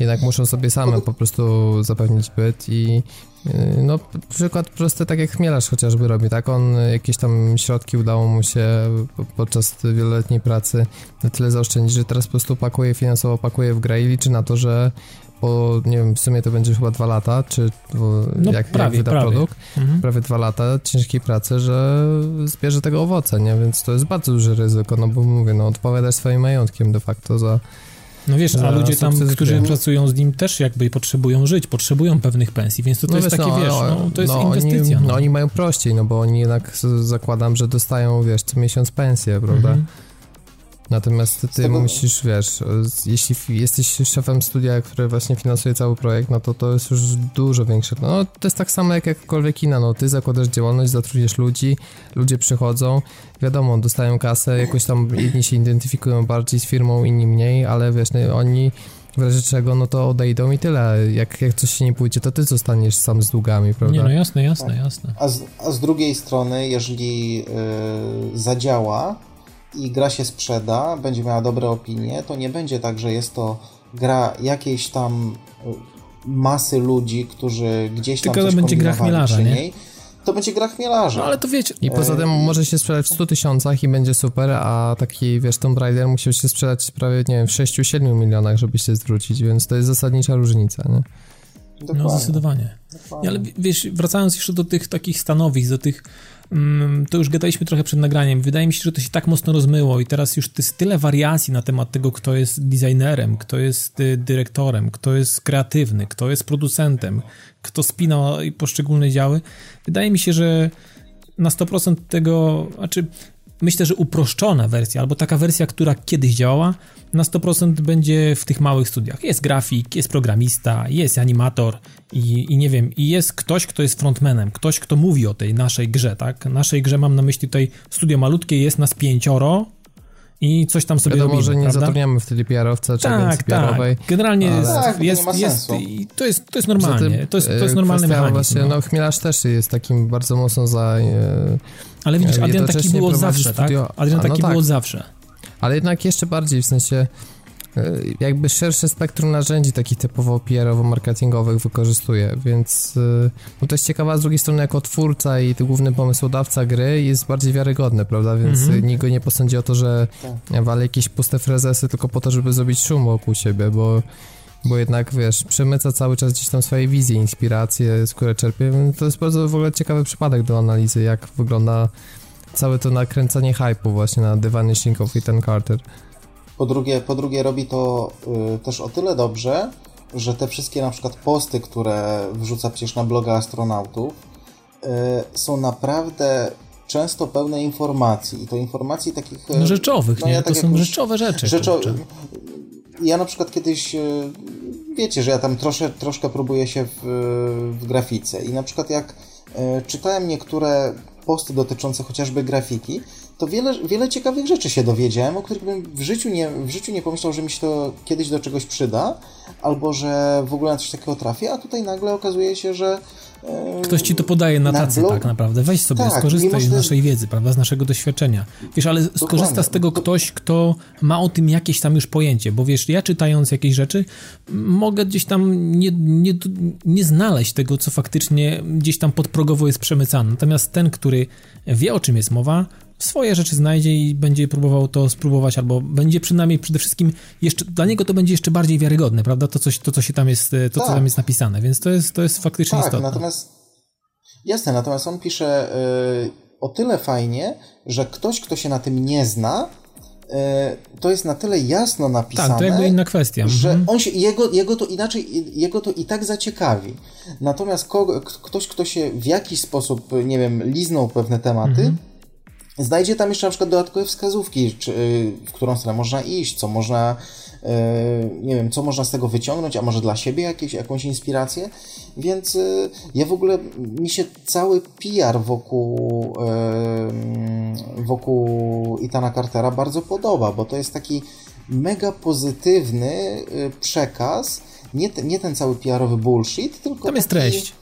Jednak muszą sobie same po prostu zapewnić byt i y, no przykład prosty, tak jak Chmielarz chociażby robi, tak? On jakieś tam środki udało mu się podczas wieloletniej pracy na tyle zaoszczędzić, że teraz po prostu pakuje finansowo, pakuje w grę i liczy na to, że po, nie wiem, w sumie to będzie chyba dwa lata, czy no, jak, prawie, jak wyda prawie. produkt, mhm. prawie dwa lata ciężkiej pracy, że zbierze tego owoce, nie? Więc to jest bardzo duże ryzyko, no bo mówię, no odpowiadasz swoim majątkiem de facto za
no wiesz, a ludzie tam, którzy pracują z nim też jakby potrzebują żyć, potrzebują pewnych pensji, więc to, to no jest wiesz, takie, no, wiesz, no, to jest no, inwestycja.
Oni, no. no. oni mają prościej, no bo oni jednak zakładam, że dostają, wiesz, co miesiąc pensję, prawda? Mhm. Natomiast ty tego... musisz, wiesz, jeśli jesteś szefem studia, które właśnie finansuje cały projekt, no to to jest już dużo większe. No to jest tak samo jak jakkolwiek inna, no ty zakładasz działalność, zatrudniasz ludzi, ludzie przychodzą, wiadomo, dostają kasę, jakoś tam jedni się identyfikują bardziej z firmą, inni mniej, ale wiesz, no, oni w razie czego, no to odejdą i tyle. Jak, jak coś się nie pójdzie, to ty zostaniesz sam z długami, prawda?
Nie, no jasne, jasne, jasne.
A z, a z drugiej strony, jeżeli yy, zadziała, i gra się sprzeda, będzie miała dobre opinie, to nie będzie tak, że jest to gra jakiejś tam y, masy ludzi, którzy gdzieś tam
Tylko to będzie gra chmielarza, nie?
to będzie gra chmielarza.
No, ale to wiecie.
I poza tym może się sprzedać w 100 tysiącach i będzie super, a taki, wiesz, Tomb Raider musiał się sprzedać prawie, nie wiem, w 6-7 milionach, żeby się zwrócić, więc to jest zasadnicza różnica, nie?
Dokładnie. No, zdecydowanie. Dokładnie. Ale wiesz, wracając jeszcze do tych takich stanowisk, do tych to już gadaliśmy trochę przed nagraniem. Wydaje mi się, że to się tak mocno rozmyło i teraz już jest tyle wariacji na temat tego, kto jest designerem, kto jest y, dyrektorem, kto jest kreatywny, kto jest producentem, kto spina poszczególne działy. Wydaje mi się, że na 100% tego, znaczy myślę, że uproszczona wersja, albo taka wersja, która kiedyś działała, na 100% będzie w tych małych studiach. Jest grafik, jest programista, jest animator i, i nie wiem, i jest ktoś, kto jest frontmanem, ktoś, kto mówi o tej naszej grze, tak? Naszej grze mam na myśli tutaj studio malutkie, jest nas pięcioro, i coś tam sobie
Wiadomo,
robimy,
że nie
prawda?
zatrudniamy wtedy PR-owca czy tak, agencji PR-owej.
Tak. Generalnie ale... tak, jest, to jest, jest, to jest, to jest normalnie, to jest, to jest normalny mechanizm. Właśnie,
no. no chmielarz też jest takim bardzo mocno za... E,
ale widzisz, Adrian taki było od zawsze, tak? studio... tak? Adrian taki no tak. było od zawsze.
Ale jednak jeszcze bardziej, w sensie e, jakby szersze spektrum narzędzi takich typowo PR-owo-marketingowych wykorzystuje, więc e, no to jest ciekawa z drugiej strony jako twórca i główny pomysłodawca gry jest bardziej wiarygodny, prawda, więc mm -hmm. nikt go nie posądzi o to, że tak. wale jakieś puste frezesy tylko po to, żeby zrobić szum wokół siebie, bo bo jednak, wiesz, przemyca cały czas gdzieś tam swoje wizje, inspiracje, z które czerpie. To jest bardzo w ogóle ciekawy przypadek do analizy, jak wygląda całe to nakręcanie hype'u właśnie na The Vanishing of Ethan Carter.
Po drugie, po drugie robi to y, też o tyle dobrze, że te wszystkie na przykład posty, które wrzuca przecież na bloga astronautów, y, są naprawdę często pełne informacji i to informacji takich...
Y, no rzeczowych, no, nie? Ja tak to są rzeczowe rzeczy. Rzeczo...
Ja na przykład kiedyś, y, wiecie, że ja tam trosze, troszkę próbuję się w, w grafice i na przykład jak y, czytałem niektóre posty dotyczące chociażby grafiki, to wiele, wiele ciekawych rzeczy się dowiedziałem, o których bym w życiu, nie, w życiu nie pomyślał, że mi się to kiedyś do czegoś przyda, albo że w ogóle na coś takiego trafię, a tutaj nagle okazuje się, że
Ktoś ci to podaje na tacy, na tak naprawdę. Weź sobie, tak, skorzystaj z naszej wiedzy, prawda, z naszego doświadczenia. Wiesz, ale Dokładnie. skorzysta z tego ktoś, kto ma o tym jakieś tam już pojęcie, bo wiesz, ja czytając jakieś rzeczy, mogę gdzieś tam nie, nie, nie znaleźć tego, co faktycznie gdzieś tam podprogowo jest przemycane. Natomiast ten, który wie, o czym jest mowa, swoje rzeczy znajdzie i będzie próbował to spróbować, albo będzie przynajmniej przede wszystkim jeszcze, dla niego to będzie jeszcze bardziej wiarygodne, prawda? To, coś, to co się tam jest, to, tak. co tam jest napisane, więc to jest, to jest faktycznie tak, istotne.
natomiast jasne, natomiast on pisze yy, o tyle fajnie, że ktoś, kto się na tym nie zna, y, to jest na tyle jasno napisane,
tak, to jakby inna kwestia.
że mhm. on się, jego, jego to inaczej, jego to i tak zaciekawi. Natomiast kogo, ktoś, kto się w jakiś sposób, nie wiem, liznął pewne tematy, mhm Znajdzie tam jeszcze na przykład dodatkowe wskazówki, czy, y, w którą stronę można iść, co można, y, nie wiem, co można z tego wyciągnąć, a może dla siebie jakieś, jakąś inspirację. Więc y, ja w ogóle, mi się cały PR wokół, wokół Itana Cartera bardzo podoba, bo to jest taki mega pozytywny przekaz, nie, te, nie ten cały PR-owy bullshit, tylko.
Tam jest taki, treść.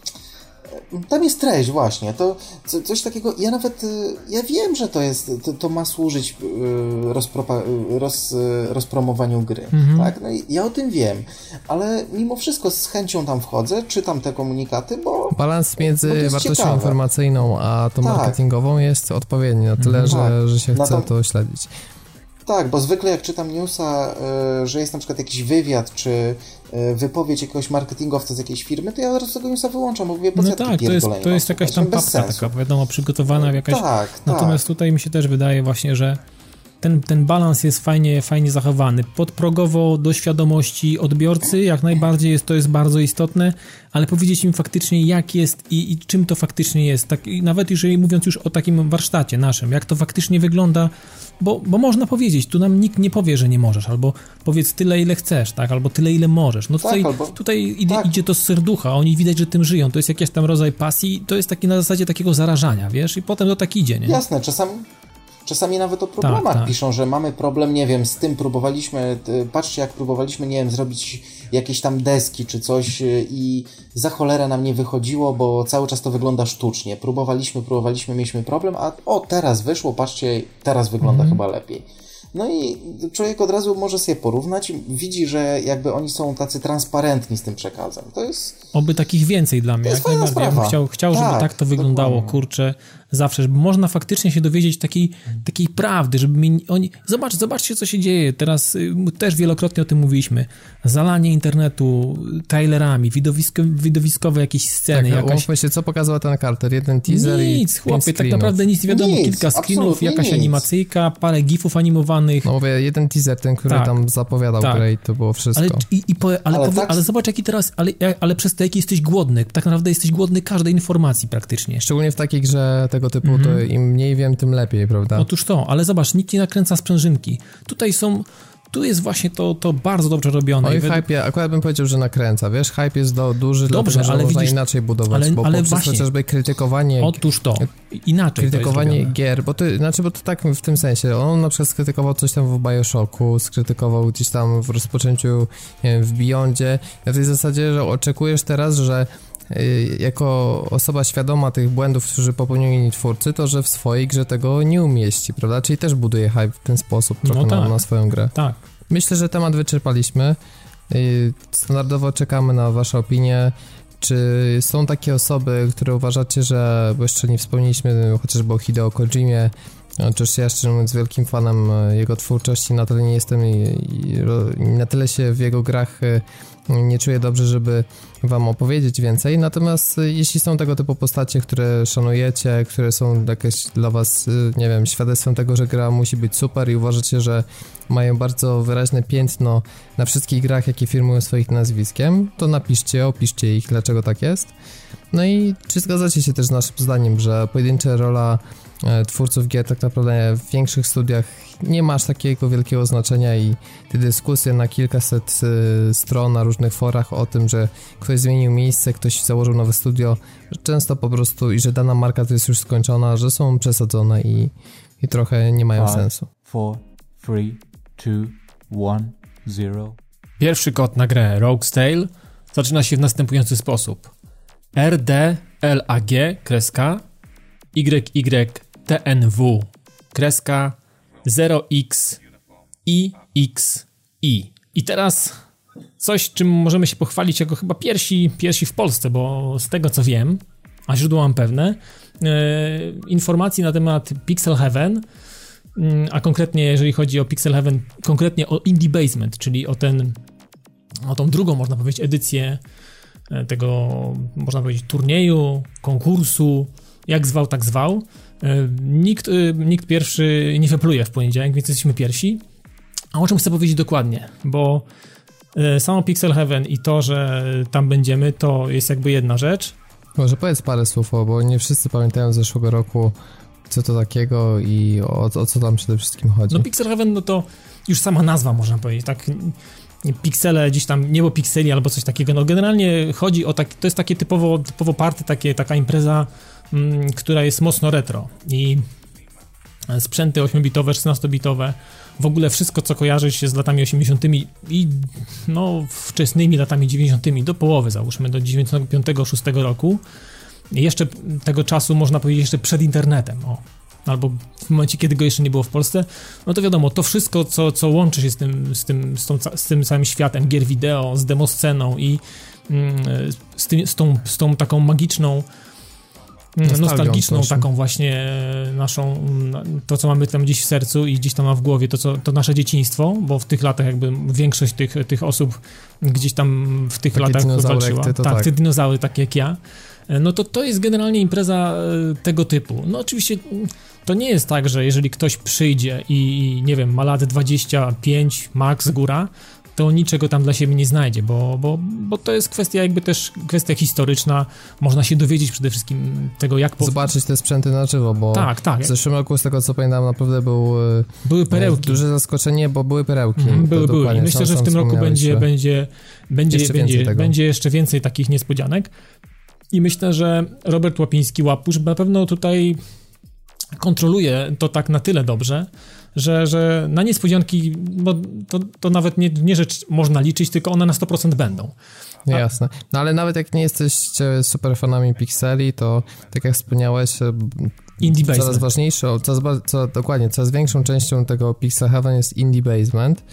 Tam jest treść właśnie, to coś takiego, ja nawet, y, ja wiem, że to jest, to, to ma służyć y, rozpropa, y, roz, rozpromowaniu gry, mhm. tak, no i ja o tym wiem, ale mimo wszystko z chęcią tam wchodzę, czytam te komunikaty, bo...
Balans między wartością ciekawe. informacyjną a tą tak. marketingową jest odpowiedni na tyle, mhm. że, że się chce to śledzić.
Tak, bo zwykle jak czytam newsa, że jest na przykład jakiś wywiad, czy wypowiedź jakiegoś marketingowca z jakiejś firmy, to ja od razu tego newsa wyłączam, bo mówię, po
No tak, to jest, to jest
mam
jakaś tam
No
papka taka, wiadomo, przygotowana jakaś...
Tak,
Natomiast
tak.
tutaj mi się też wydaje właśnie, że ten, ten balans jest fajnie, fajnie zachowany. Podprogowo do świadomości odbiorcy jak najbardziej jest, to jest bardzo istotne, ale powiedzieć im faktycznie jak jest i, i czym to faktycznie jest. Tak, i nawet jeżeli mówiąc już o takim warsztacie naszym, jak to faktycznie wygląda, bo, bo można powiedzieć, tu nam nikt nie powie, że nie możesz, albo powiedz tyle ile chcesz, tak, albo tyle ile możesz. No
Tak,
tutaj,
albo-
tutaj idzie,
tak.
idzie to z serducha, oni widać, że tym żyją, to jest jakiś tam rodzaj pasji, to jest taki na zasadzie takiego zarażania, wiesz, i potem to tak idzie, nie?
Jasne, czasami, czasami nawet o problemach
tak.
piszą, że mamy problem, nie wiem, z tym próbowaliśmy, patrzcie jak próbowaliśmy, nie wiem, zrobić jakieś tam deski czy coś y, i za cholerę nam nie wychodziło, bo cały czas to wygląda sztucznie. Próbowaliśmy, próbowaliśmy, mieliśmy problem, a o, teraz wyszło, patrzcie, teraz wygląda
Mhm.
chyba lepiej. No i człowiek od razu może sobie porównać widzi, że jakby oni są tacy transparentni z tym przekazem. To jest...
Oby takich więcej dla mnie,
jest
jak
fajna
najbardziej. Ja bym
sprawa.
chciał, chciał żeby
Tak,
tak to wyglądało,
dokładnie.
kurczę, zawsze, żeby można faktycznie się dowiedzieć takiej, takiej prawdy, żeby mi, oni, zobacz, zobaczcie co się dzieje, teraz y, też wielokrotnie o tym mówiliśmy, zalanie internetu trailerami, widowisko, widowiskowe jakieś sceny,
Tak,
jakaś...
umówmy się, co pokazała ten Carter? Jeden teaser i
Nic,
pięć
chłopie, tak naprawdę nic nie wiadomo,
Nic,
kilka screenów, jakaś
nic.
animacyjka, parę gifów animowanych,
No mówię, jeden teaser, ten, który
Tak.
tam zapowiadał
Tak.
grę i to było wszystko.
Ale, i, i powie, ale,
Ale
powie,
tak-
ale zobacz jaki teraz, ale, ale przez to jaki jesteś głodny, tak naprawdę jesteś głodny każdej informacji praktycznie.
Szczególnie w takiej grze tego typu,
Mhm.
to im mniej wiem, tym lepiej, prawda?
Otóż to, ale zobacz, nikt nie nakręca sprzężynki. Tutaj są, tu jest właśnie to, to bardzo dobrze robione.
Oj, hype, akurat bym powiedział, że nakręca, wiesz, hype jest do, duży,
Dobrze,
dlatego, że
ale
można
widzisz-
inaczej budować,
ale-
bo
ale
poprzez
właśnie-
chociażby krytykowanie,
Otóż to, inaczej
krytykowanie
to
gier, bo to, znaczy, bo to tak w tym sensie, on na przykład skrytykował coś tam w Bioshocku, skrytykował gdzieś tam w rozpoczęciu, nie wiem, w Beyondzie, na tej zasadzie, że oczekujesz teraz, że jako osoba świadoma tych błędów, którzy popełnili twórcy, to że w swojej grze tego nie umieści, prawda? Czyli też buduje hype w ten sposób trochę
No
na,
tak.
na swoją grę.
Tak,
Myślę, że temat wyczerpaliśmy. Yy, Standardowo czekamy na Wasze opinie. Czy są takie osoby, które uważacie, że, bo jeszcze nie wspomnieliśmy chociażby o Hideo Kojimie, Oczywiście ja szczerze mówiąc wielkim fanem e, jego twórczości, na tyle nie jestem i, i, na tyle się w jego grach nie czuję dobrze, żeby wam opowiedzieć więcej. Natomiast e, jeśli są tego typu postacie, które szanujecie, które są jakieś dla was, e, nie wiem, świadectwem tego, że gra musi być super i uważacie, że mają bardzo wyraźne piętno na wszystkich grach, jakie firmują swoich nazwiskiem, to napiszcie, opiszcie ich, dlaczego tak jest. No i czy zgadzacie się też z naszym zdaniem, że pojedyncza rola e, twórców gier tak naprawdę w większych studiach nie ma aż takiego wielkiego znaczenia i te dyskusje na kilkaset e, stron na różnych forach o tym, że ktoś zmienił miejsce, ktoś założył nowe studio, że często po prostu i że dana marka to jest już skończona, że są przesadzone i, i trochę nie mają
Five,
sensu.
four, three, two, one, zero.
Pierwszy kod na grę Rogue's Tale zaczyna się w następujący sposób. RDLAG kreska YYTNW kreska 0XIXI. I teraz coś, czym możemy się pochwalić jako chyba pierwsi, pierwsi w Polsce, bo z tego co wiem, a źródła mam pewne, e, informacji na temat Pixel Heaven, mm, a konkretnie jeżeli chodzi o Pixel Heaven, konkretnie o Indie Basement, czyli o ten, o tą drugą, można powiedzieć, edycję e, tego, można powiedzieć, turnieju, konkursu, jak zwał, tak zwał. E, Nikt, e, nikt pierwszy nie wypluje w poniedziałek, więc jesteśmy pierwsi. A o czym chcę powiedzieć dokładnie, bo e, samo Pixel Heaven i to, że tam będziemy, to jest jakby jedna rzecz,
Może powiedz parę słów, bo nie wszyscy pamiętają z zeszłego roku, co to takiego i o, o co tam przede wszystkim chodzi.
No Pixel Heaven, no to już sama nazwa można powiedzieć, tak piksele, gdzieś tam niebo pikseli albo coś takiego, no generalnie chodzi o tak, to jest takie typowo, typowo party, takie, taka impreza, która jest mocno retro i sprzęty 8-bitowe, 16-bitowe, w ogóle wszystko, co kojarzy się z latami 80 i no wczesnymi latami 90 do połowy, załóżmy, do 95-6 roku. Jeszcze tego czasu, można powiedzieć, jeszcze przed internetem, o. Albo w momencie, kiedy go jeszcze nie było w Polsce, no to wiadomo, to wszystko, co, co łączy się z tym, z, tym, z, tą, z tym całym światem gier wideo, z demosceną i mm, z, tym, z, tą, z tą taką magiczną
Nostalgią
nostalgiczną taką właśnie e, naszą, to co mamy tam gdzieś w sercu i gdzieś tam ma w głowie, to, co, to nasze dzieciństwo, bo w tych latach jakby większość tych, tych osób gdzieś tam w tych
Takie
latach walczyła.
ty, to
tak,
tak.
te dinozaury takie jak ja. E, No to to jest generalnie impreza e, tego typu. No oczywiście to nie jest tak, że jeżeli ktoś przyjdzie i, i nie wiem, ma lat 25, max góra, to niczego tam dla siebie nie znajdzie, bo, bo, bo to jest kwestia jakby też kwestia historyczna, można się dowiedzieć przede wszystkim tego, jak... po-
Zobaczyć te sprzęty na żywo, bo
Tak, tak,
w zeszłym roku, z tego co pamiętam, naprawdę był e,
były perełki.
duże zaskoczenie, bo były perełki. To
były, były. I myślę,
sam-
że w tym roku będzie, będzie, będzie,
Jeszcze
będzie, będzie jeszcze więcej takich niespodzianek. I myślę, że Robert Łapiński, Łapusz, na pewno tutaj kontroluje to tak na tyle dobrze, że, że na niespodzianki, no, to, to nawet nie, nie rzecz można liczyć, tylko one na 100% będą. A-
jasne. No ale nawet jak nie jesteście super fanami Pixeli, to tak jak wspomniałeś, e,
Indie
coraz
Basement.
ważniejszą, coraz, co, dokładnie, coraz większą częścią tego Pixel Heaven jest Indie Basement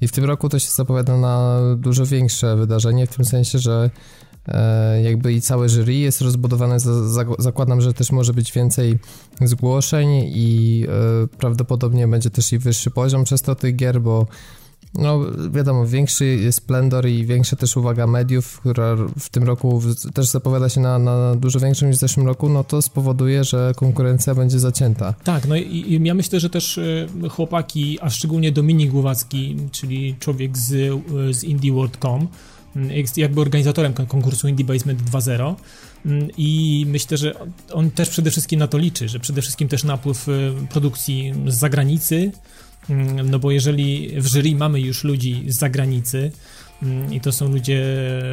i w tym roku to się zapowiada na dużo większe wydarzenie, w tym sensie, że jakby i całe jury jest rozbudowane, za, za, zakładam, że też może być więcej zgłoszeń i e, prawdopodobnie będzie też i wyższy poziom przez to tych gier, bo no wiadomo, większy splendor i większa też uwaga mediów, która w tym roku też zapowiada się na, na dużo większą niż w zeszłym roku, no to spowoduje, że konkurencja będzie zacięta.
Tak, no i, i ja myślę, że też y, chłopaki, a szczególnie Dominik Głowacki, czyli człowiek z, z indieworld.com, jest jakby organizatorem kon- konkursu Indie Basement 2.0 y, i myślę, że on też przede wszystkim na to liczy, że przede wszystkim też napływ y, produkcji z zagranicy, y, no bo jeżeli w jury mamy już ludzi z zagranicy, Mm, i to są ludzie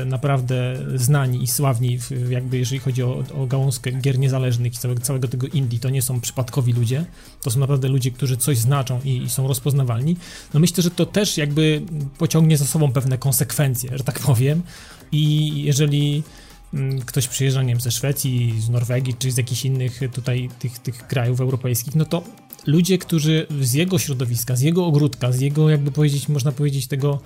naprawdę znani i sławni, jakby jeżeli chodzi o, o gałązkę gier niezależnych i całego, całego tego indie, to nie są przypadkowi ludzie, to są naprawdę ludzie, którzy coś znaczą i, i są rozpoznawalni. No myślę, że to też jakby pociągnie za sobą pewne konsekwencje, że tak powiem. I jeżeli mm, ktoś przyjeżdża, nie wiem, ze Szwecji, z Norwegii, czy z jakichś innych tutaj tych, tych krajów europejskich, no to ludzie, którzy z jego środowiska, z jego ogródka, z jego, jakby powiedzieć, można powiedzieć, tego,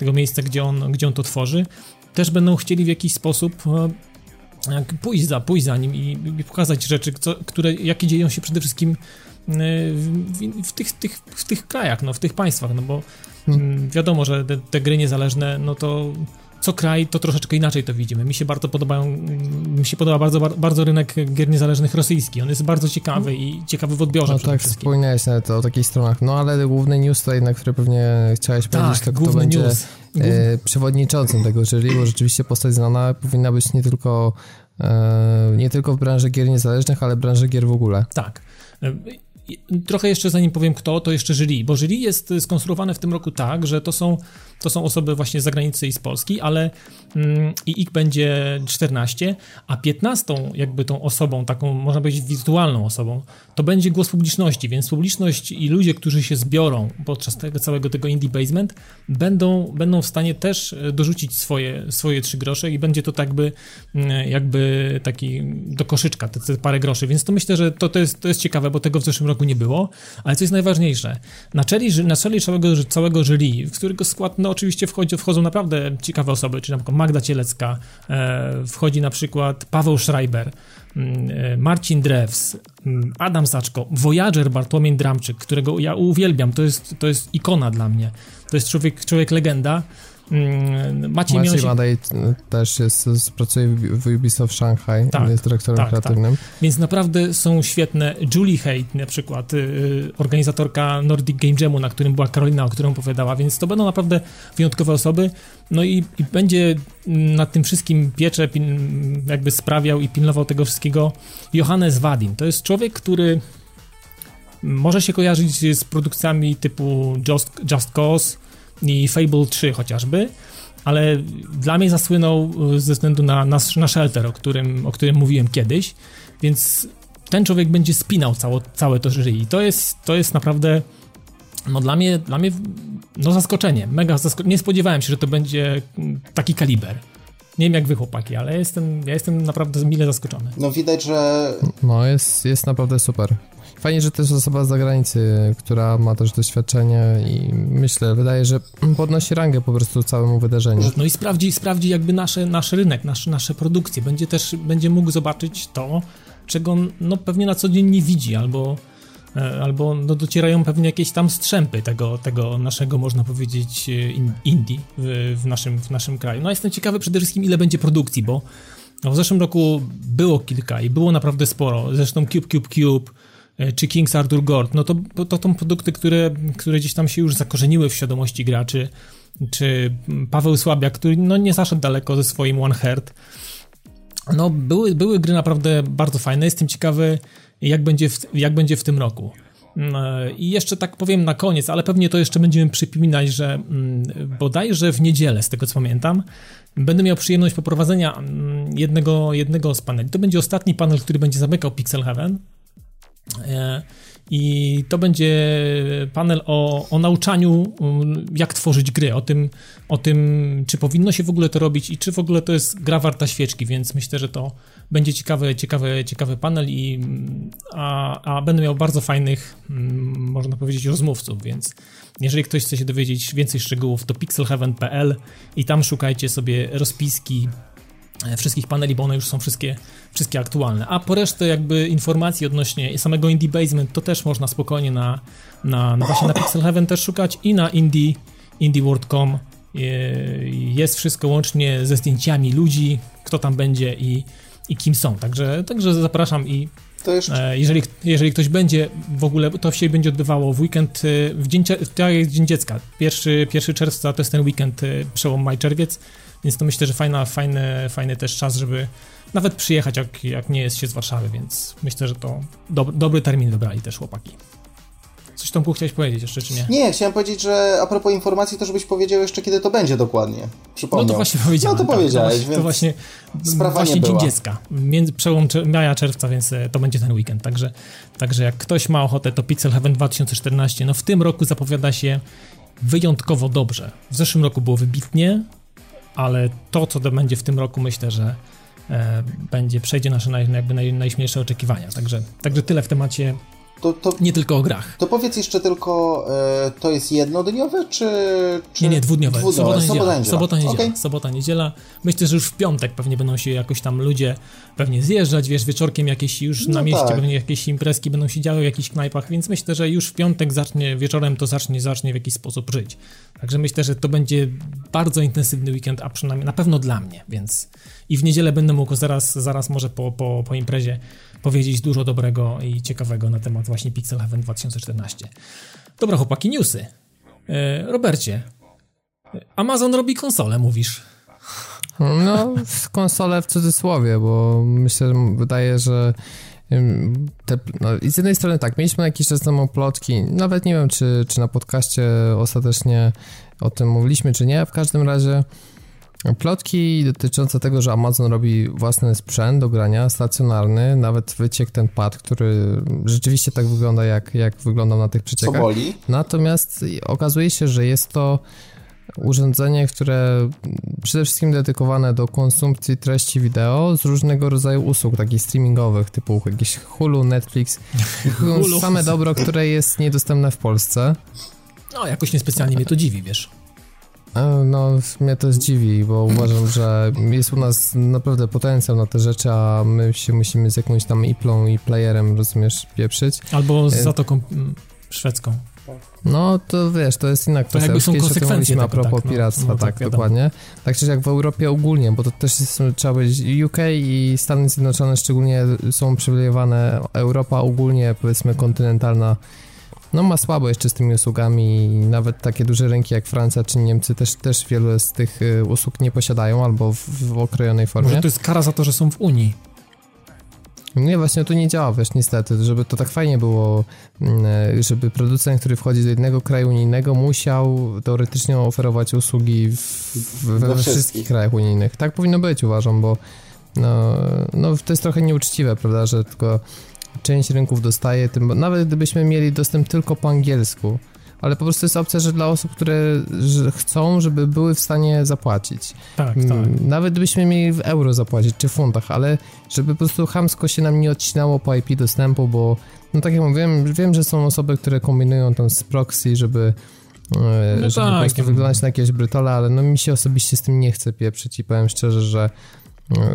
tego miejsca, gdzie on, gdzie on to tworzy, też będą chcieli w jakiś sposób e, pójść za, pójść za nim i, i pokazać rzeczy, co, które, jakie dzieją się przede wszystkim e, w, w, w, tych, tych, w tych krajach, no, w tych państwach, no bo mm, wiadomo, że te, te gry niezależne, no to co kraj to troszeczkę inaczej to widzimy. Mi się bardzo podobają, mi się podoba bardzo, bar- bardzo rynek gier niezależnych rosyjski. On jest bardzo ciekawy i ciekawy w odbiorze
No tak, wspominałeś nawet o takich stronach, no ale główny news tutaj, na który pewnie chciałeś powiedzieć,
Tak,
to kto będzie
news.
E, przewodniczącym tego jury, bo rzeczywiście postać znana powinna być nie tylko e, nie tylko w branży gier niezależnych, ale w branży gier w ogóle.
Tak. I- Trochę jeszcze zanim powiem kto, to jeszcze jury, bo jury jest skonstruowane w tym roku tak, że to są, to są osoby właśnie z zagranicy i z Polski, ale mm, i ich będzie 14, a 15 jakby tą osobą, taką można powiedzieć wirtualną osobą, to będzie głos publiczności, więc publiczność i ludzie, którzy się zbiorą podczas tego całego tego indie basement, będą, będą w stanie też e, dorzucić swoje, swoje trzy grosze i będzie to tak by, mm, jakby taki do koszyczka, te, parę groszy, więc to myślę, że to, to, jest, to jest ciekawe, bo tego w zeszłym roku nie było, ale co jest najważniejsze, na czele, ży- na czele całego, całego jury, w którego skład no oczywiście wchodzi, wchodzą naprawdę ciekawe osoby, czyli na przykład Magda Cielecka, e, wchodzi na przykład Paweł Schreiber, mm, e, Marcin Drews, mm, Adam Saczko, Voyager Bartłomiej Dramczyk, którego ja uwielbiam, to jest, to jest ikona dla mnie, to jest człowiek, człowiek legenda, Maciej
Maciej
Miąsik,
Madej e, też jest, z- pracuje w Ubisoft Shanghai,
Tak,
jest dyrektorem
tak, tak.
kreatywnym.
Więc naprawdę są świetne. Julie Haidt na przykład, y, organizatorka Nordic Game Jamu, na którym była Karolina, o którym opowiadała, więc to będą naprawdę wyjątkowe osoby. No i, i będzie mm, nad tym wszystkim piecze, jakby sprawiał i pilnował tego wszystkiego Johannes Wadin. To jest człowiek, który może się kojarzyć z produkcjami typu Just, Just Cause i Fable 3 chociażby, ale dla mnie zasłynął y, ze względu na, na, na Shelter, o którym, o którym mówiłem kiedyś, więc ten człowiek będzie spinał cało, całe to jury i to jest, to jest naprawdę no dla mnie, dla mnie no zaskoczenie, mega zaskoczenie. Nie spodziewałem się, że to będzie mm, taki kaliber. Nie wiem jak wy chłopaki, ale jestem, ja jestem naprawdę mile zaskoczony.
No widać, że
No jest, jest naprawdę super. Fajnie, że to jest osoba z zagranicy, która ma też doświadczenie i myślę, wydaje, że podnosi rangę po prostu całemu wydarzeniu.
No i sprawdzi, sprawdzi jakby nasze, nasz rynek, nasz, nasze produkcje. Będzie też, będzie mógł zobaczyć to, czego no pewnie na co dzień nie widzi, albo, e, albo no docierają pewnie jakieś tam strzępy tego, tego naszego, można powiedzieć, e, in, indie w, w, naszym, w naszym kraju. No jestem ciekawy przede wszystkim, ile będzie produkcji, bo no, w zeszłym roku było kilka i było naprawdę sporo. Zresztą Cube Cube Cube czy Kings Arthur Gord, no to, to są produkty, które, które gdzieś tam się już zakorzeniły w świadomości graczy, czy Paweł Słabiak, który no nie zaszedł daleko ze swoim One Heart. No były, były gry naprawdę bardzo fajne, jestem ciekawy jak będzie w, jak będzie w tym roku. Mm, I jeszcze tak powiem na koniec, ale pewnie to jeszcze będziemy przypominać, że mm, bodajże w niedzielę, z tego co pamiętam, będę miał przyjemność poprowadzenia mm, jednego, jednego z paneli. To będzie ostatni panel, który będzie zamykał Pixel Heaven. E, I to będzie panel o, o nauczaniu, jak tworzyć gry, o tym, o tym, czy powinno się w ogóle to robić i czy w ogóle to jest gra warta świeczki, więc myślę, że to będzie ciekawy, ciekawy, ciekawy panel, i, a, a będę miał bardzo fajnych, można powiedzieć, rozmówców, więc jeżeli ktoś chce się dowiedzieć więcej szczegółów, to pixelheaven.pl i tam szukajcie sobie rozpiski wszystkich paneli, bo one już są wszystkie, wszystkie aktualne. A po resztę jakby informacji odnośnie samego Indie Basement to też można spokojnie na, na, na właśnie na Pixel Heaven też szukać i na indie, indieworld.com e, jest wszystko łącznie ze zdjęciami ludzi, kto tam będzie i, i kim są. Także, także zapraszam i. E, jeżeli, jeżeli ktoś będzie w ogóle, to się będzie odbywało w weekend, e, w dzień, w dzień dziecka. Pierwszy, pierwszy czerwca to jest ten weekend, e, przełom maj-czerwiec, więc to myślę, że fajna, fajny, fajny też czas, żeby nawet przyjechać, jak, jak nie jest się z Warszawy, więc myślę, że to do, dobry termin wybrali też chłopaki. Coś Tomku chciałeś powiedzieć jeszcze, czy nie?
Nie, chciałem powiedzieć, że a propos informacji, to żebyś powiedział jeszcze, kiedy to będzie dokładnie. Przypomniał.
No to właśnie powiedziałem.
No to
tak,
powiedziałeś,
to,
więc
to właśnie,
sprawa
właśnie
nie
Dzień. Dziecka, między, przełom maja, czerwca, więc e, to będzie ten weekend. Także, także jak ktoś ma ochotę, to Pixel Heaven 2014, no w tym roku zapowiada się wyjątkowo dobrze. W zeszłym roku było wybitnie, ale to, co to będzie w tym roku, myślę, że e, będzie, przejdzie nasze naj, jakby naj, najśmielsze oczekiwania. Także, także tyle w temacie
to, to,
nie tylko o grach.
To powiedz jeszcze tylko, e, to jest jednodniowe, czy, czy...
Nie, nie, dwudniowe.
dwudniowe.
Sobota, niedziela. Sobota, niedziela.
Okay.
Sobota, niedziela. Myślę, że już w piątek pewnie będą się jakoś tam ludzie pewnie zjeżdżać, wiesz, wieczorkiem jakieś już
No
na mieście
tak.
pewnie jakieś imprezki będą się działy w jakichś knajpach, więc myślę, że już w piątek zacznie, wieczorem to zacznie, zacznie w jakiś sposób żyć. Także myślę, że to będzie bardzo intensywny weekend, a przynajmniej na pewno dla mnie, więc i w niedzielę będę mógł zaraz, zaraz może po, po, po imprezie powiedzieć dużo dobrego i ciekawego na temat właśnie Pixel Heaven 2014. Dobra, chłopaki, newsy. E, Robercie, Amazon robi konsolę, mówisz.
No, konsolę w cudzysłowie, bo myślę, że wydaje, że te, no, z jednej strony tak, mieliśmy jakiś czas temu plotki, nawet nie wiem, czy, czy na podcaście ostatecznie o tym mówiliśmy, czy nie, w każdym razie plotki dotyczące tego, że Amazon robi własny sprzęt do grania, stacjonarny, nawet wyciekł ten pad, który rzeczywiście tak wygląda, jak, jak wyglądał na tych
Co
przeciekach.
boli?
Natomiast okazuje się, że jest to urządzenie, które przede wszystkim dedykowane do konsumpcji treści wideo z różnego rodzaju usług, takich streamingowych, typu jakieś Hulu, Netflix,
Hulu.
same dobro, które jest niedostępne w Polsce.
No, jakoś niespecjalnie mnie to dziwi, wiesz.
E, No, mnie to zdziwi, bo uważam, że jest u nas naprawdę potencjał na te rzeczy, a my się musimy z jakąś tam iplą i playerem, rozumiesz, pieprzyć.
Albo z
E,
Zatoką mm, Szwedzką.
No to wiesz, to jest inna kwestia.
jakby
Już
są
kiedyś
konsekwencje
mówiliśmy a
tego,
propos
tak, no,
piractwa,
no, tak,
tak,
wiadomo.
dokładnie. Tak czy jak w Europie ogólnie, bo to też jest, trzeba powiedzieć, UK i Stany Zjednoczone szczególnie są przywilejowane, Europa ogólnie, powiedzmy kontynentalna, no ma słabo jeszcze z tymi usługami i nawet takie duże rynki jak Francja czy Niemcy też, też wiele z tych y, usług nie posiadają albo w, w okrojonej formie.
Może to jest kara za to, że są w Unii.
Nie, właśnie to nie działa, wiesz, niestety, żeby to tak fajnie było, mm, żeby producent, który wchodzi do jednego kraju unijnego, musiał teoretycznie oferować usługi w, w, we
We
wszystkich.
wszystkich.
krajach unijnych. Tak powinno być, uważam, bo no, no, to jest trochę nieuczciwe, prawda, że tylko część rynków dostaje, tym, nawet gdybyśmy mieli dostęp tylko po angielsku, ale po prostu jest opcja, że dla osób, które chcą, żeby były w stanie zapłacić.
Tak, tak.
Mm, Nawet gdybyśmy mieli w euro zapłacić, czy w funtach, ale żeby po prostu chamsko się nam nie odcinało po IP dostępu, bo no tak jak mówiłem, wiem, że są osoby, które kombinują tam z proxy, żeby, e,
No
żeby
tak,
po prostu
no.
wyglądać na jakiegoś brytola, ale no mi się osobiście z tym nie chce pieprzyć i powiem szczerze, że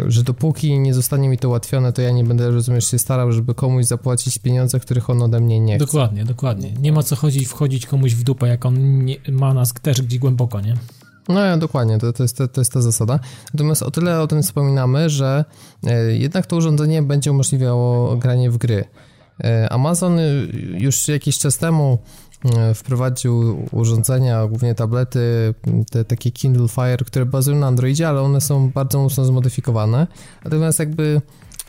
że dopóki nie zostanie mi to ułatwione, to ja nie będę, rozumiesz, się starał, żeby komuś zapłacić pieniądze, których on ode mnie nie chce.
Dokładnie, dokładnie. Nie ma co chodzić, wchodzić komuś w dupę, jak on nie, ma nas też gdzieś głęboko, nie?
No dokładnie, to, to, jest, to, to jest ta zasada. Natomiast o tyle o tym wspominamy, że e, jednak to urządzenie będzie umożliwiało granie w gry. E, Amazon już jakiś czas temu e, wprowadził urządzenia, głównie tablety, te takie Kindle Fire, które bazują na Androidzie, ale one są bardzo mocno zmodyfikowane. Natomiast jakby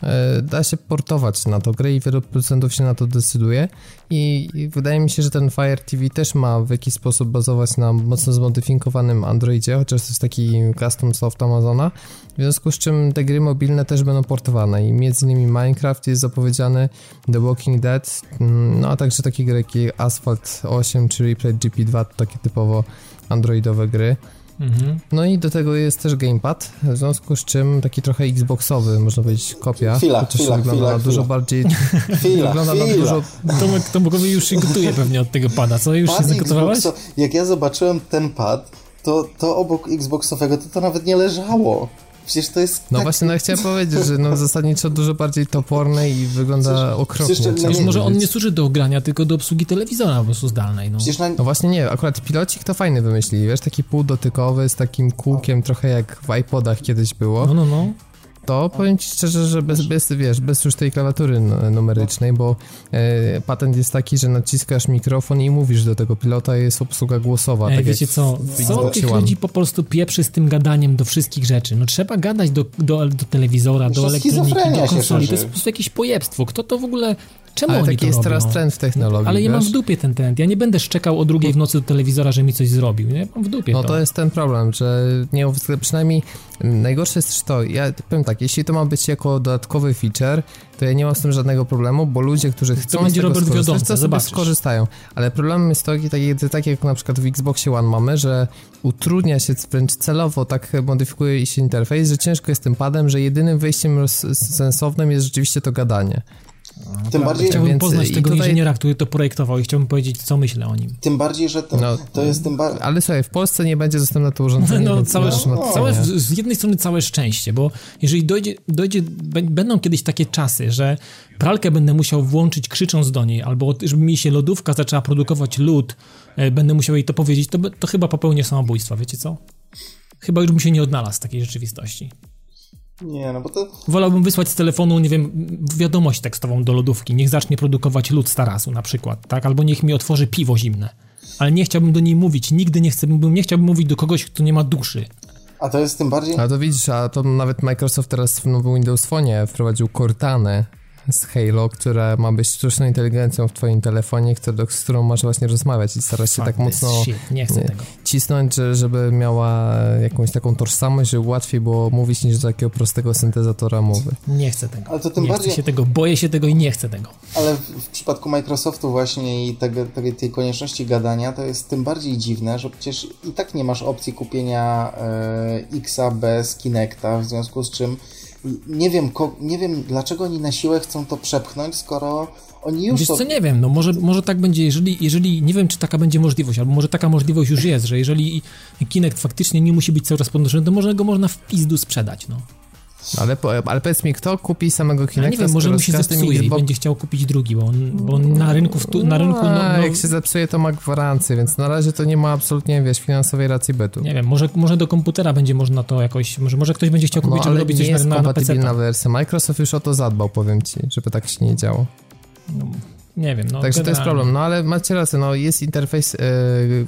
E, da się portować na to grę i wielu producentów się na to decyduje I, i wydaje mi się, że ten Fire TV też ma w jakiś sposób bazować na mocno zmodyfikowanym Androidzie, chociaż to jest taki custom soft Amazona, w związku z czym te gry mobilne też będą portowane i między innymi Minecraft jest zapowiedziany, The Walking Dead, mm, no a także takie gry jak Asphalt 8 czy Replay GP2, to takie typowo androidowe gry. Mhm. No i do tego jest też gamepad, w związku z czym taki trochę Xboxowy, można powiedzieć, kopia.
Chwila, chwila,
wygląda
chwila,
na dużo
chwila.
bardziej...
Chwila,
wygląda na
chwila.
dużo...
Tomek, Tomkowi już się gotuje pewnie od tego pada, co? Już się
Pad
zagotowałeś?
Xboxo- Jak ja zobaczyłem ten pad, to, to obok Xboxowego to to nawet nie leżało. Przecież to jest
No
tak...
właśnie, no chciałem powiedzieć, że no zasadniczo dużo bardziej toporne i wygląda
Przecież-
okropnie.
przecież to-
Już może on nie służy do grania, tylko do obsługi telewizora po prostu zdalnej, no.
Na...
No właśnie nie, akurat pilocik to fajny wymyślili, wiesz, taki półdotykowy z takim kółkiem, trochę jak w iPodach kiedyś było.
No, no, no.
To powiem ci szczerze, że bez, bez, wiesz, bez już tej klawiatury numerycznej, bo e, patent jest taki, że naciskasz mikrofon i mówisz do tego pilota i jest obsługa głosowa.
Ej,
tak
wiecie co, co tych ludzi po prostu pieprzy z tym gadaniem do wszystkich rzeczy? No trzeba gadać do, do, do telewizora, do elektroniki,
schizofrenia
do konsoli. To jest po prostu jakieś pojebstwo. Kto to w ogóle... Czemu
Ale
oni
taki
to
jest
robią?
teraz trend w technologii,
Ale ja mam
wiesz?
w dupie ten trend. Ja nie będę szczekał o drugiej w nocy do telewizora, że mi coś zrobił. Nie? Mam w dupie
No
to.
to jest ten problem, że nie przynajmniej najgorsze jest to, ja powiem tak, jeśli to ma być jako dodatkowy feature, to ja nie mam z tym żadnego problemu, bo ludzie, którzy chcą
będzie
z tego
Robert
skorzystać,
Wiodąca,
to sobie
zobaczysz.
skorzystają. Ale problemem jest to, tak, tak jak na przykład w Xboxie One mamy, że utrudnia się wręcz celowo, tak modyfikuje się interfejs, że ciężko jest tym padem, że jedynym wyjściem sensownym jest rzeczywiście to gadanie.
Tym bardziej,
Chciałbym
Więc,
poznać tego
tutaj-
inżyniera, który to projektował i chciałbym powiedzieć, co myślę o nim.
tym bardziej, że to,
No,
to jest tym bardziej...
Ale słuchaj, w Polsce nie będzie dostępne to urządzenie,
No, całe,
to
całe, z jednej strony całe szczęście, bo jeżeli dojdzie, dojdzie bę- będą kiedyś takie czasy, że pralkę będę musiał włączyć krzycząc do niej, albo żeby mi się lodówka zaczęła produkować lód, e, będę musiał jej to powiedzieć, to, to chyba popełnię samobójstwa, wiecie co? Chyba już bym się nie odnalazł w takiej rzeczywistości.
Nie, no bo to...
Wolałbym wysłać z telefonu, nie wiem, wiadomość tekstową do lodówki, niech zacznie produkować lód z tarasu na przykład, tak? Albo niech mi otworzy piwo zimne. Ale nie chciałbym do niej mówić, nigdy nie chcę, bym, nie chciałbym mówić do kogoś, kto nie ma duszy.
A to jest tym bardziej...
A to widzisz, a to nawet Microsoft teraz w nowym Windows Phone wprowadził Cortanę z Halo, która ma być sztuczną inteligencją w twoim telefonie, który, z którą masz właśnie rozmawiać i starasz się tak
Fuck
mocno
nie chcę
nie,
tego.
cisnąć, że, żeby miała jakąś taką tożsamość, żeby łatwiej było mówić niż do takiego prostego syntezatora mowy.
Nie chcę tego.
Ale to tym
nie
bardziej-
chcę się tego, boję się tego i nie chcę tego.
Ale w, w przypadku Microsoftu właśnie i tego, tego, tej konieczności gadania, to jest tym bardziej dziwne, że przecież i tak nie masz opcji kupienia e, Xa bez Kinecta, w związku z czym nie wiem, nie wiem dlaczego oni na siłę chcą to przepchnąć, skoro oni już
Wiesz
to...
co, nie wiem, no może, może tak będzie, jeżeli, jeżeli, nie wiem czy taka będzie możliwość, albo może taka możliwość już jest, że jeżeli Kinect faktycznie nie musi być cały czas podnoszony, to może go można w pizdu sprzedać, no.
Ale, ale powiedz mi, kto kupi samego
Ja
Kinecta,
nie wiem, może mu się zepsuje i
Xbox-
będzie chciał kupić drugi, bo, on, bo na rynku, wtu- na rynku no,
A,
no,
jak się zepsuje, to ma gwarancję, więc na razie to nie ma absolutnie, wiesz, finansowej racji bytu.
nie wiem, może, może do komputera będzie można to jakoś, może, może ktoś będzie chciał kupić,
No,
żeby
ale
robić
nie
coś
jest
na, na, na PC.
kompatybilna wersja. Microsoft już o to zadbał, powiem ci, żeby tak się nie działo.
Nie wiem, no.
Także to jest problem. No ale macie rację, no jest interfejs e,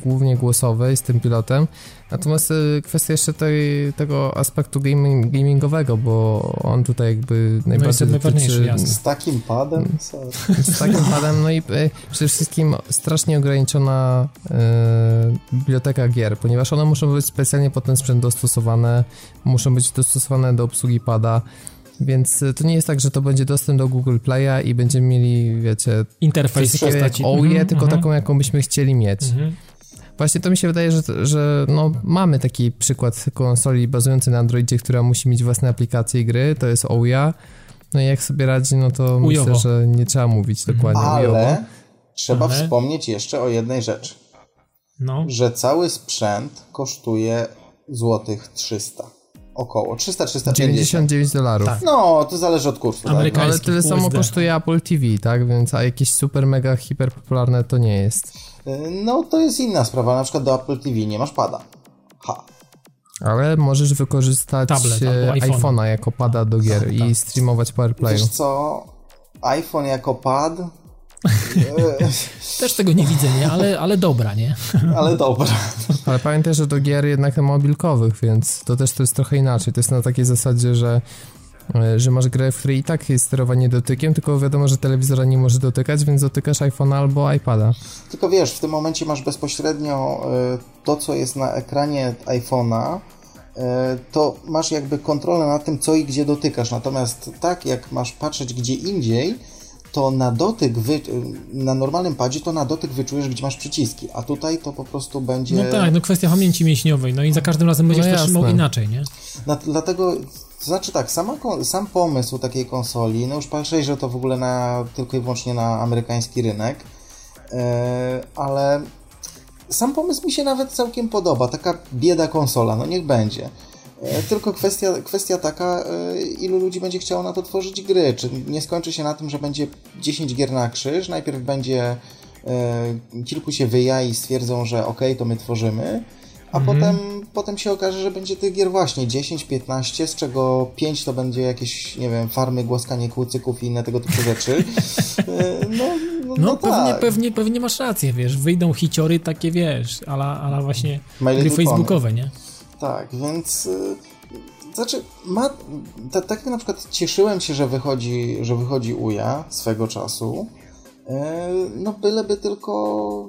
głównie głosowy z tym pilotem, natomiast e, kwestia jeszcze tej, tego aspektu gaming, gamingowego, bo on tutaj jakby najbardziej
jest najważniejszy,
dotyczy
jasne.
Z takim padem? Sorry.
z takim padem, no i e, przede wszystkim strasznie ograniczona biblioteka gier, ponieważ one muszą być specjalnie pod ten sprzęt dostosowane, muszą być dostosowane do obsługi pada, więc e, to nie jest tak, że to będzie dostęp do Google Play'a i będziemy mieli, wiecie,
Interfejs
coś takiego jak
postaci.
OUE,
Mhm,
tylko
mhm.
taką, jaką byśmy chcieli mieć.
Mhm.
Właśnie to mi się wydaje, że, że no, mamy taki przykład konsoli bazującej na Androidzie, która musi mieć własne aplikacje i gry, to jest OUA. No i jak sobie radzi, no to
Ujowo.
myślę, że nie trzeba mówić dokładnie ujowo.
Ale trzeba
Ale-
wspomnieć jeszcze o jednej rzeczy,
No.
że cały sprzęt kosztuje złotych 300. Około 300-350.
99 dolarów.
Tak.
No, to zależy od kursu. Tak?
Ameryka-
Ale tyle samo
USD.
kosztuje Apple TV, tak? Więc a jakieś super mega hiper popularne to nie jest.
Y, No, to jest inna sprawa. Na przykład do Apple TV nie masz pada. Ha.
Ale możesz wykorzystać
Tablet
e,
iPhone'a.
jako pada do gier
Tak,
i streamować po AirPlayu.
Wiesz co? iPhone jako pad?
Też tego nie widzę, nie? Ale, ale dobra, nie?
Ale dobra.
Ale pamiętaj, że do gier jednak mobilkowych, więc to też to jest trochę inaczej. To jest na takiej zasadzie, że e, że masz grę, w której i tak jest sterowanie dotykiem, tylko wiadomo, że telewizora nie może dotykać, więc dotykasz iPhone'a albo iPada.
Tylko wiesz, w tym momencie masz bezpośrednio y, to, co jest na ekranie iPhone'a, y, to masz jakby kontrolę nad tym, co i gdzie dotykasz. Natomiast tak, jak masz patrzeć gdzie indziej, to na dotyk, wy, na normalnym padzie, to na dotyk wyczujesz, gdzie masz przyciski, a tutaj to po prostu będzie...
No tak, no kwestia pamięci mięśniowej, no i za każdym razem będziesz
No
to trzymał inaczej, nie?
Na, dlatego, to znaczy tak, sama, sam pomysł takiej konsoli, no już patrzę, że to w ogóle na, tylko i wyłącznie na amerykański rynek, e, ale sam pomysł mi się nawet całkiem podoba, taka bieda konsola, no niech będzie. E, Tylko kwestia, kwestia taka, e, ilu ludzi będzie chciało na to tworzyć gry. Czy nie skończy się na tym, że będzie 10 gier na krzyż, najpierw będzie e, kilku się wyja i stwierdzą, że ok, to my tworzymy, a potem, potem się okaże, że będzie tych gier właśnie 10-15, z czego 5 to będzie jakieś, nie wiem, farmy, głaskanie kłucyków i inne tego typu rzeczy. No, no,
No,
no
pewnie,
tak.
pewnie, pewnie masz rację, wiesz, wyjdą hiciory takie, wiesz, ala, ala właśnie
My
gry facebookowe, nie?
Tak, więc y, znaczy, ma, ta, tak jak na przykład cieszyłem się, że wychodzi, że wychodzi Uja swego czasu, y, no byleby tylko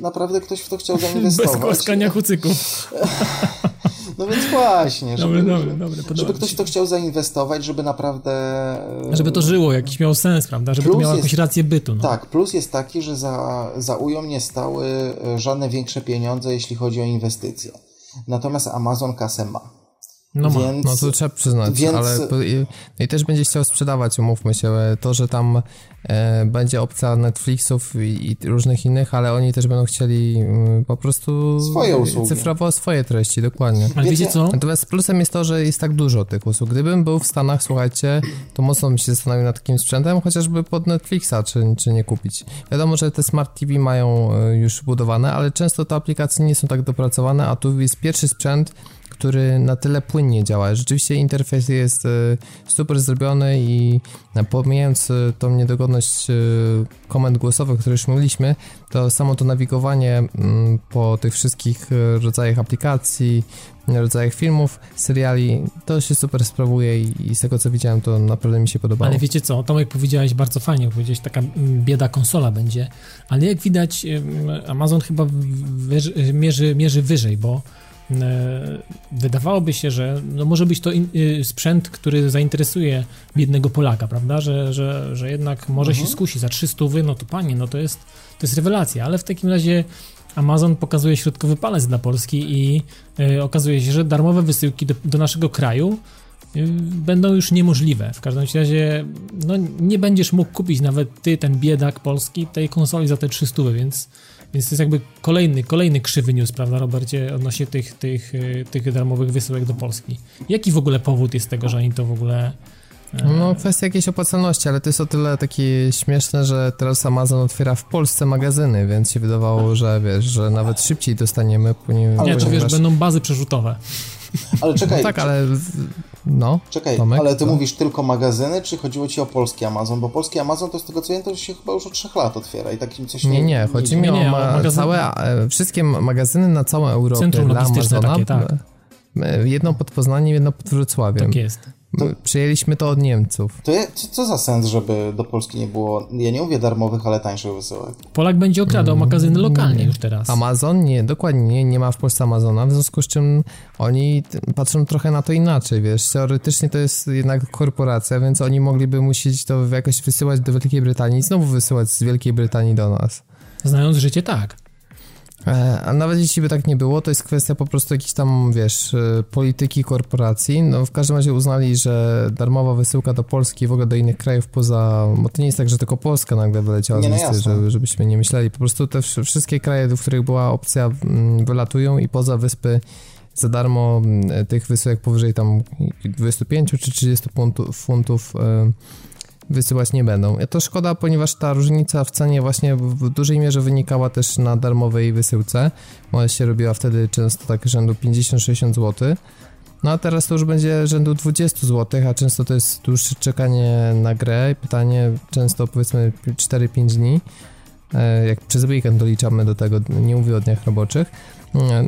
naprawdę ktoś w to chciał zainwestować.
Bez głaskania kucyków.
No więc właśnie, żeby,
dobre, podoba
żeby ktoś to chciał zainwestować, żeby naprawdę... y,
Żeby to żyło, jakiś miał sens, prawda? Żeby to miało
jest-
jakąś rację bytu, no.
Tak, plus jest taki, że za, za Ują nie stały żadne większe pieniądze, jeśli chodzi o inwestycje. Natomiast Amazon kasę ma.
No ma.
Więc,
No to trzeba przyznać,
Więc-
ale i, no i też będzie chciał sprzedawać, umówmy się, e, to, że tam e, będzie opcja Netflixów i, i różnych innych, ale oni też będą chcieli mm, po prostu
Swoje usługi.
cyfrowo swoje treści, dokładnie.
Ale wiecie
Wiecie-
co?
Natomiast plusem jest to, że jest tak dużo tych usług. Gdybym był w Stanach, słuchajcie, to mocno bym się zastanowił nad takim sprzętem, chociażby pod Netflixa, czy, czy nie kupić. Wiadomo, że te Smart TV mają e, już budowane, ale często te aplikacje nie są tak dopracowane, a tu jest pierwszy sprzęt, który na tyle płynnie działa. Rzeczywiście interfejs jest e, super zrobiony i pomijając e, tą niedogodność e, komend głosowych, o których już mówiliśmy, to samo to nawigowanie mm, po tych wszystkich rodzajach aplikacji, rodzajach filmów, seriali, to się super sprawuje i, z tego co widziałem, to naprawdę mi się podobało.
Ale wiecie co, Tomek powiedziałeś bardzo fajnie, powiedziałeś taka mm, bieda konsola będzie, ale jak widać Amazon chyba mierzy, mierzy wyżej, bo wydawałoby się, że no może być to in, y, sprzęt, który zainteresuje biednego Polaka, prawda, że, że, że jednak może się skusi za 300, no to panie, no to jest, to jest rewelacja, ale w takim razie Amazon pokazuje środkowy palec dla Polski i y, okazuje się, że darmowe wysyłki do, do naszego kraju y, będą już niemożliwe. W każdym razie no, nie będziesz mógł kupić nawet ty, ten biedak polski, tej konsoli za te 300, więc, więc to jest jakby kolejny, kolejny krzywy news, prawda Robercie, odnośnie tych, tych, y, tych darmowych wysyłek do Polski. Jaki w ogóle powód jest tego, że oni to w ogóle... e,
No, kwestia jakiejś opłacalności, ale to jest o tyle takie śmieszne, że teraz Amazon otwiera w Polsce magazyny, więc się wydawało, że wiesz, że nawet szybciej dostaniemy, ponieważ...
Nie, to wiesz, będą bazy przerzutowe.
Ale czekaj,
No tak, ale no,
czekaj,
Tomek,
ale ty
co?
mówisz tylko magazyny, czy chodziło ci o polski Amazon? Bo polski Amazon to z tego co wiem, to się chyba już od 3 lat otwiera i takim coś
Nie, nie, chodzi mi
nie,
o,
nie,
ma-
magazyn-
całe, e, wszystkie magazyny na całą Europę
Centrum
dla
logistyczne
Amazona.
takie, tak.
e, Jedno pod Poznaniem, jedno pod Wrocławiem.
Tak jest.
M- Przyjęliśmy to od Niemców.
To co, co za sens, żeby do Polski nie było, ja nie mówię darmowych, ale tańszych wysyłek?
Polak będzie okradał magazyny lokalnie już teraz.
Amazon? Nie, dokładnie nie, nie ma w Polsce Amazona, w związku z czym oni patrzą trochę na to inaczej, wiesz, teoretycznie to jest jednak korporacja, więc oni mogliby musieć to jakoś wysyłać do Wielkiej Brytanii i znowu wysyłać z Wielkiej Brytanii do nas.
Znając życie, tak.
E, A nawet jeśli by tak nie było, to jest kwestia po prostu jakiejś tam, wiesz, e, polityki korporacji. No w każdym razie uznali, że darmowa wysyłka do Polski i w ogóle do innych krajów poza... Bo to nie jest tak, że tylko Polska nagle wyleciała
Nie,
z
no
listy, żeby, żebyśmy nie myśleli. Po prostu te wsz- wszystkie kraje, w których była opcja, mm, wylatują i poza wyspy za darmo mm, tych wysyłek powyżej tam 25 czy 30 funtów, funtów e, wysyłać nie będą. To szkoda, ponieważ ta różnica w cenie właśnie w dużej mierze wynikała też na darmowej wysyłce. Ona się robiła wtedy często tak rzędu 50-60 zł. No a teraz to już będzie rzędu 20 zł, a często to jest dłuższe czekanie na grę. Pytanie często powiedzmy 4-5 dni. E, jak przez weekend doliczamy do tego, nie mówię o dniach roboczych.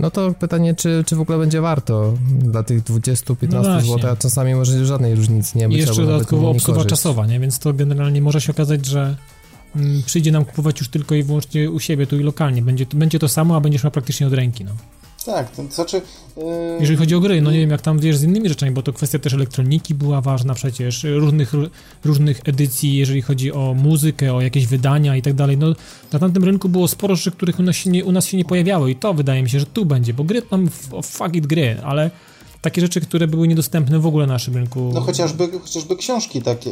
No to pytanie, czy, czy w ogóle będzie warto dla tych 20-15 no zł, a czasami może żadnej różnicy nie być.
I jeszcze dodatkowo obsługa czasowa, nie? więc to generalnie może się okazać, że mm, przyjdzie nam kupować już tylko i wyłącznie u siebie, tu i lokalnie. Będzie, będzie to samo, a będziesz miał praktycznie od ręki. No.
Tak, to znaczy... Yy...
Jeżeli chodzi o gry, no nie wiem jak tam wiesz z innymi rzeczami, bo to kwestia też elektroniki była ważna przecież, różnych, różnych edycji, jeżeli chodzi o muzykę, o jakieś wydania i tak dalej. No na tamtym rynku było sporo rzeczy, których u nas się nie, u nas się nie pojawiały i to wydaje mi się, że tu będzie, bo gry tam, fuck it gry, ale takie rzeczy, które były niedostępne w ogóle na naszym rynku.
No chociażby, chociażby książki tak e,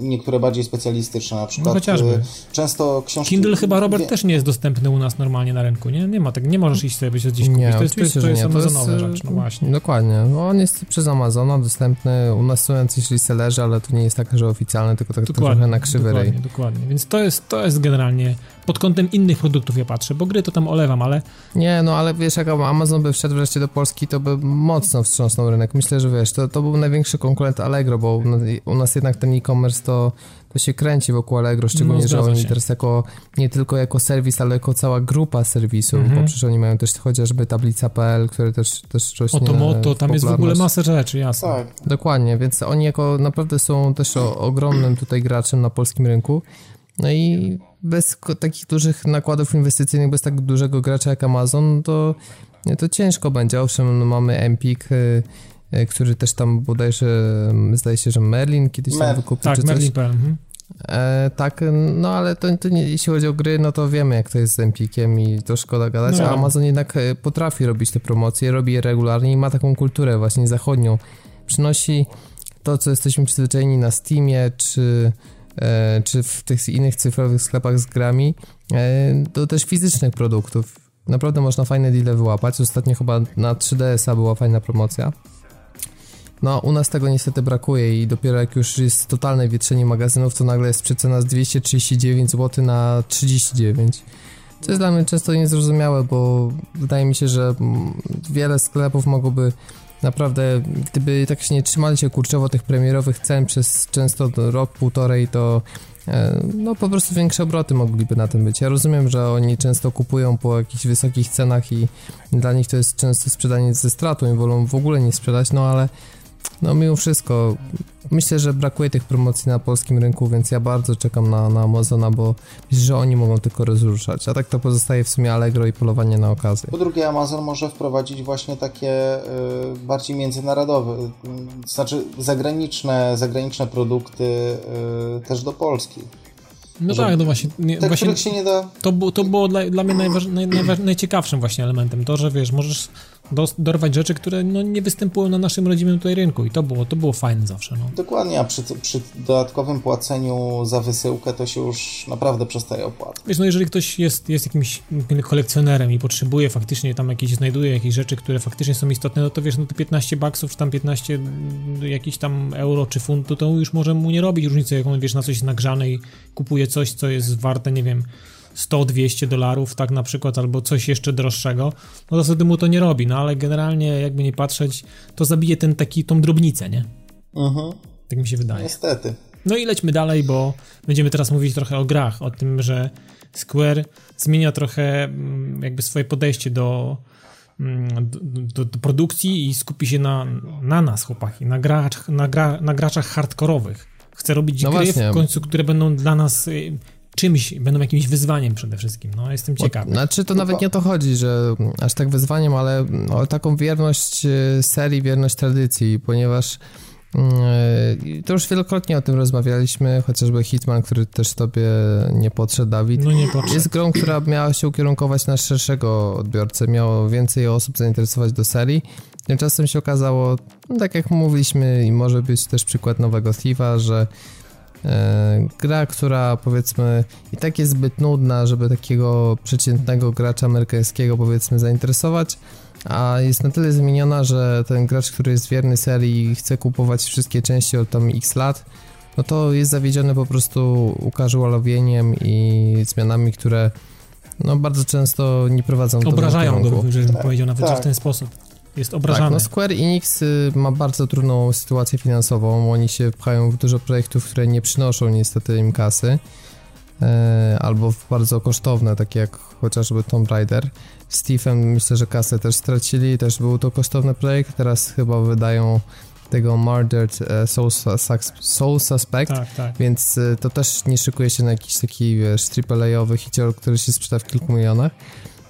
niektóre bardziej specjalistyczne, na przykład.
No chociażby. E,
często książki...
Kindle chyba, Robert, wie... też nie jest dostępny u nas normalnie na rynku, nie? Nie ma tak, nie możesz iść sobie gdzieś kupić. Nie, to jest, to jest, to jest amazonowa e, rzecz, no właśnie.
Dokładnie. No, on jest przez Amazona dostępny, u nas są jacyś resellerzy, ale to nie jest tak, że oficjalny, tylko tak dokładnie, trochę na krzywy
dokładnie,
rej.
Dokładnie, więc to jest, to jest generalnie pod kątem innych produktów ja patrzę, bo gry to tam olewam, ale...
Nie, no ale wiesz, jak Amazon by wszedł wreszcie do Polski, to by mocno wstrząsnął rynek. Myślę, że wiesz, to, to był największy konkurent Allegro, bo u nas jednak ten e-commerce to, to się kręci wokół Allegro, szczególnie, no, że oni się. teraz jako, nie tylko jako serwis, ale jako cała grupa serwisów, mhm. bo przecież oni mają też chociażby tablica.pl, które też, też rośnie
Oto Moto, tam jest w ogóle masa rzeczy, jasne. Tak.
Dokładnie, więc oni jako naprawdę są też o, ogromnym tutaj graczem na polskim rynku. No i bez takich dużych nakładów inwestycyjnych, bez tak dużego gracza jak Amazon, to, to ciężko będzie. Owszem, no mamy Empik, y, y, który też tam bodajże, zdaje się, że Merlin kiedyś Mer tam wykupił.
Tak,
czy
Merlin coś. Mhm.
E, tak, no ale to, to nie, jeśli chodzi o gry, no to wiemy jak to jest z Empikiem i to szkoda gadać, no. a Amazon jednak e, potrafi robić te promocje, robi je regularnie i ma taką kulturę właśnie zachodnią. Przynosi to, co jesteśmy przyzwyczajeni na Steamie, czy czy w tych innych cyfrowych sklepach z grami, e, do też fizycznych produktów. Naprawdę można fajne deale wyłapać. Ostatnio chyba na 3DS-a była fajna promocja. No, u nas tego niestety brakuje i dopiero jak już jest totalne wietrzenie magazynów, to nagle jest przecena z 239 zł na 39. Co jest dla mnie często niezrozumiałe, bo wydaje mi się, że wiele sklepów mogłoby naprawdę, gdyby tak się nie trzymali się kurczowo tych premierowych cen przez często rok, półtorej, to e, no po prostu większe obroty mogliby na tym być. Ja rozumiem, że oni często kupują po jakichś wysokich cenach i dla nich to jest często sprzedanie ze stratą i wolą w ogóle nie sprzedać, no ale no mimo wszystko, myślę, że brakuje tych promocji na polskim rynku, więc ja bardzo czekam na, na Amazona, bo myślę, że oni mogą tylko rozruszać, a tak to pozostaje w sumie Allegro i polowanie na okazję.
Po drugie, Amazon może wprowadzić właśnie takie y, bardziej międzynarodowe, y, znaczy zagraniczne, zagraniczne produkty y, też do Polski.
No tak, no właśnie. Nie,
te,
właśnie
się nie da...
To, było, to było dla, dla mnie najważ, naj, najważ, najciekawszym właśnie elementem. To, że wiesz, możesz dorwać rzeczy, które no, nie występują na naszym rodzimym tutaj rynku i to było, to było fajne zawsze. No.
Dokładnie, a przy, przy dodatkowym płaceniu za wysyłkę to się już naprawdę przestaje opłacać.
Wiesz, no jeżeli ktoś jest, jest jakimś kolekcjonerem i potrzebuje faktycznie tam jakieś, znajduje jakieś rzeczy, które faktycznie są istotne, no to wiesz, no te 15 baksów, czy tam 15 jakichś tam euro czy funtu, to już może mu nie robić różnicy, jak on wiesz, na coś jest nagrzane i kupuje coś, co jest warte, nie wiem, 100-200 dolarów, tak na przykład, albo coś jeszcze droższego, no to wtedy mu to nie robi, no ale generalnie jakby nie patrzeć, to zabije ten taki, tą drobnicę, nie?
Mhm.
Tak mi się wydaje.
Niestety.
No i lećmy dalej, bo będziemy teraz mówić trochę o grach, o tym, że Square zmienia trochę mm, jakby swoje podejście do, mm, do, do produkcji i skupi się na, na nas, chłopaki, na, gracz, na, gra, na graczach hardkorowych. Chce robić no gry właśnie. w końcu, które będą dla nas y, czymś, będą jakimś wyzwaniem przede wszystkim. No, jestem ciekawy.
Znaczy, to nawet nie o to chodzi, że aż tak wyzwaniem, ale o taką wierność y, serii, wierność tradycji, ponieważ y, to już wielokrotnie o tym rozmawialiśmy, chociażby Hitman, który też tobie nie podszedł, Dawid.
No nie podszedł.
Jest grą, która miała się ukierunkować na szerszego odbiorcę, miało więcej osób zainteresować do serii. Tymczasem się okazało, no tak jak mówiliśmy i może być też przykład nowego Thiefa, że E, gra, która powiedzmy i tak jest zbyt nudna, żeby takiego przeciętnego gracza amerykańskiego powiedzmy zainteresować, a jest na tyle zmieniona, że ten gracz, który jest wierny serii i chce kupować wszystkie części od tam x lat, no to jest zawiedziony po prostu ucasualowieniem i zmianami, które no bardzo często nie prowadzą do
Obrażają go,
kierunku.
żebym powiedział nawet
Tak.
w ten sposób. Jest
Tak,
obrażany.
no Square Enix y, ma bardzo trudną sytuację finansową. Oni się pchają w dużo projektów, które nie przynoszą niestety im kasy. E, albo w bardzo kosztowne, takie jak chociażby Tomb Raider. Steve'em myślę, że kasę też stracili, też był to kosztowny projekt. Teraz chyba wydają tego Murdered e, Soul, Soul Suspect.
Tak, tak.
Więc y, to też nie szykuje się na jakiś taki, wiesz, AAA-owy hicior, który się sprzeda w kilku milionach.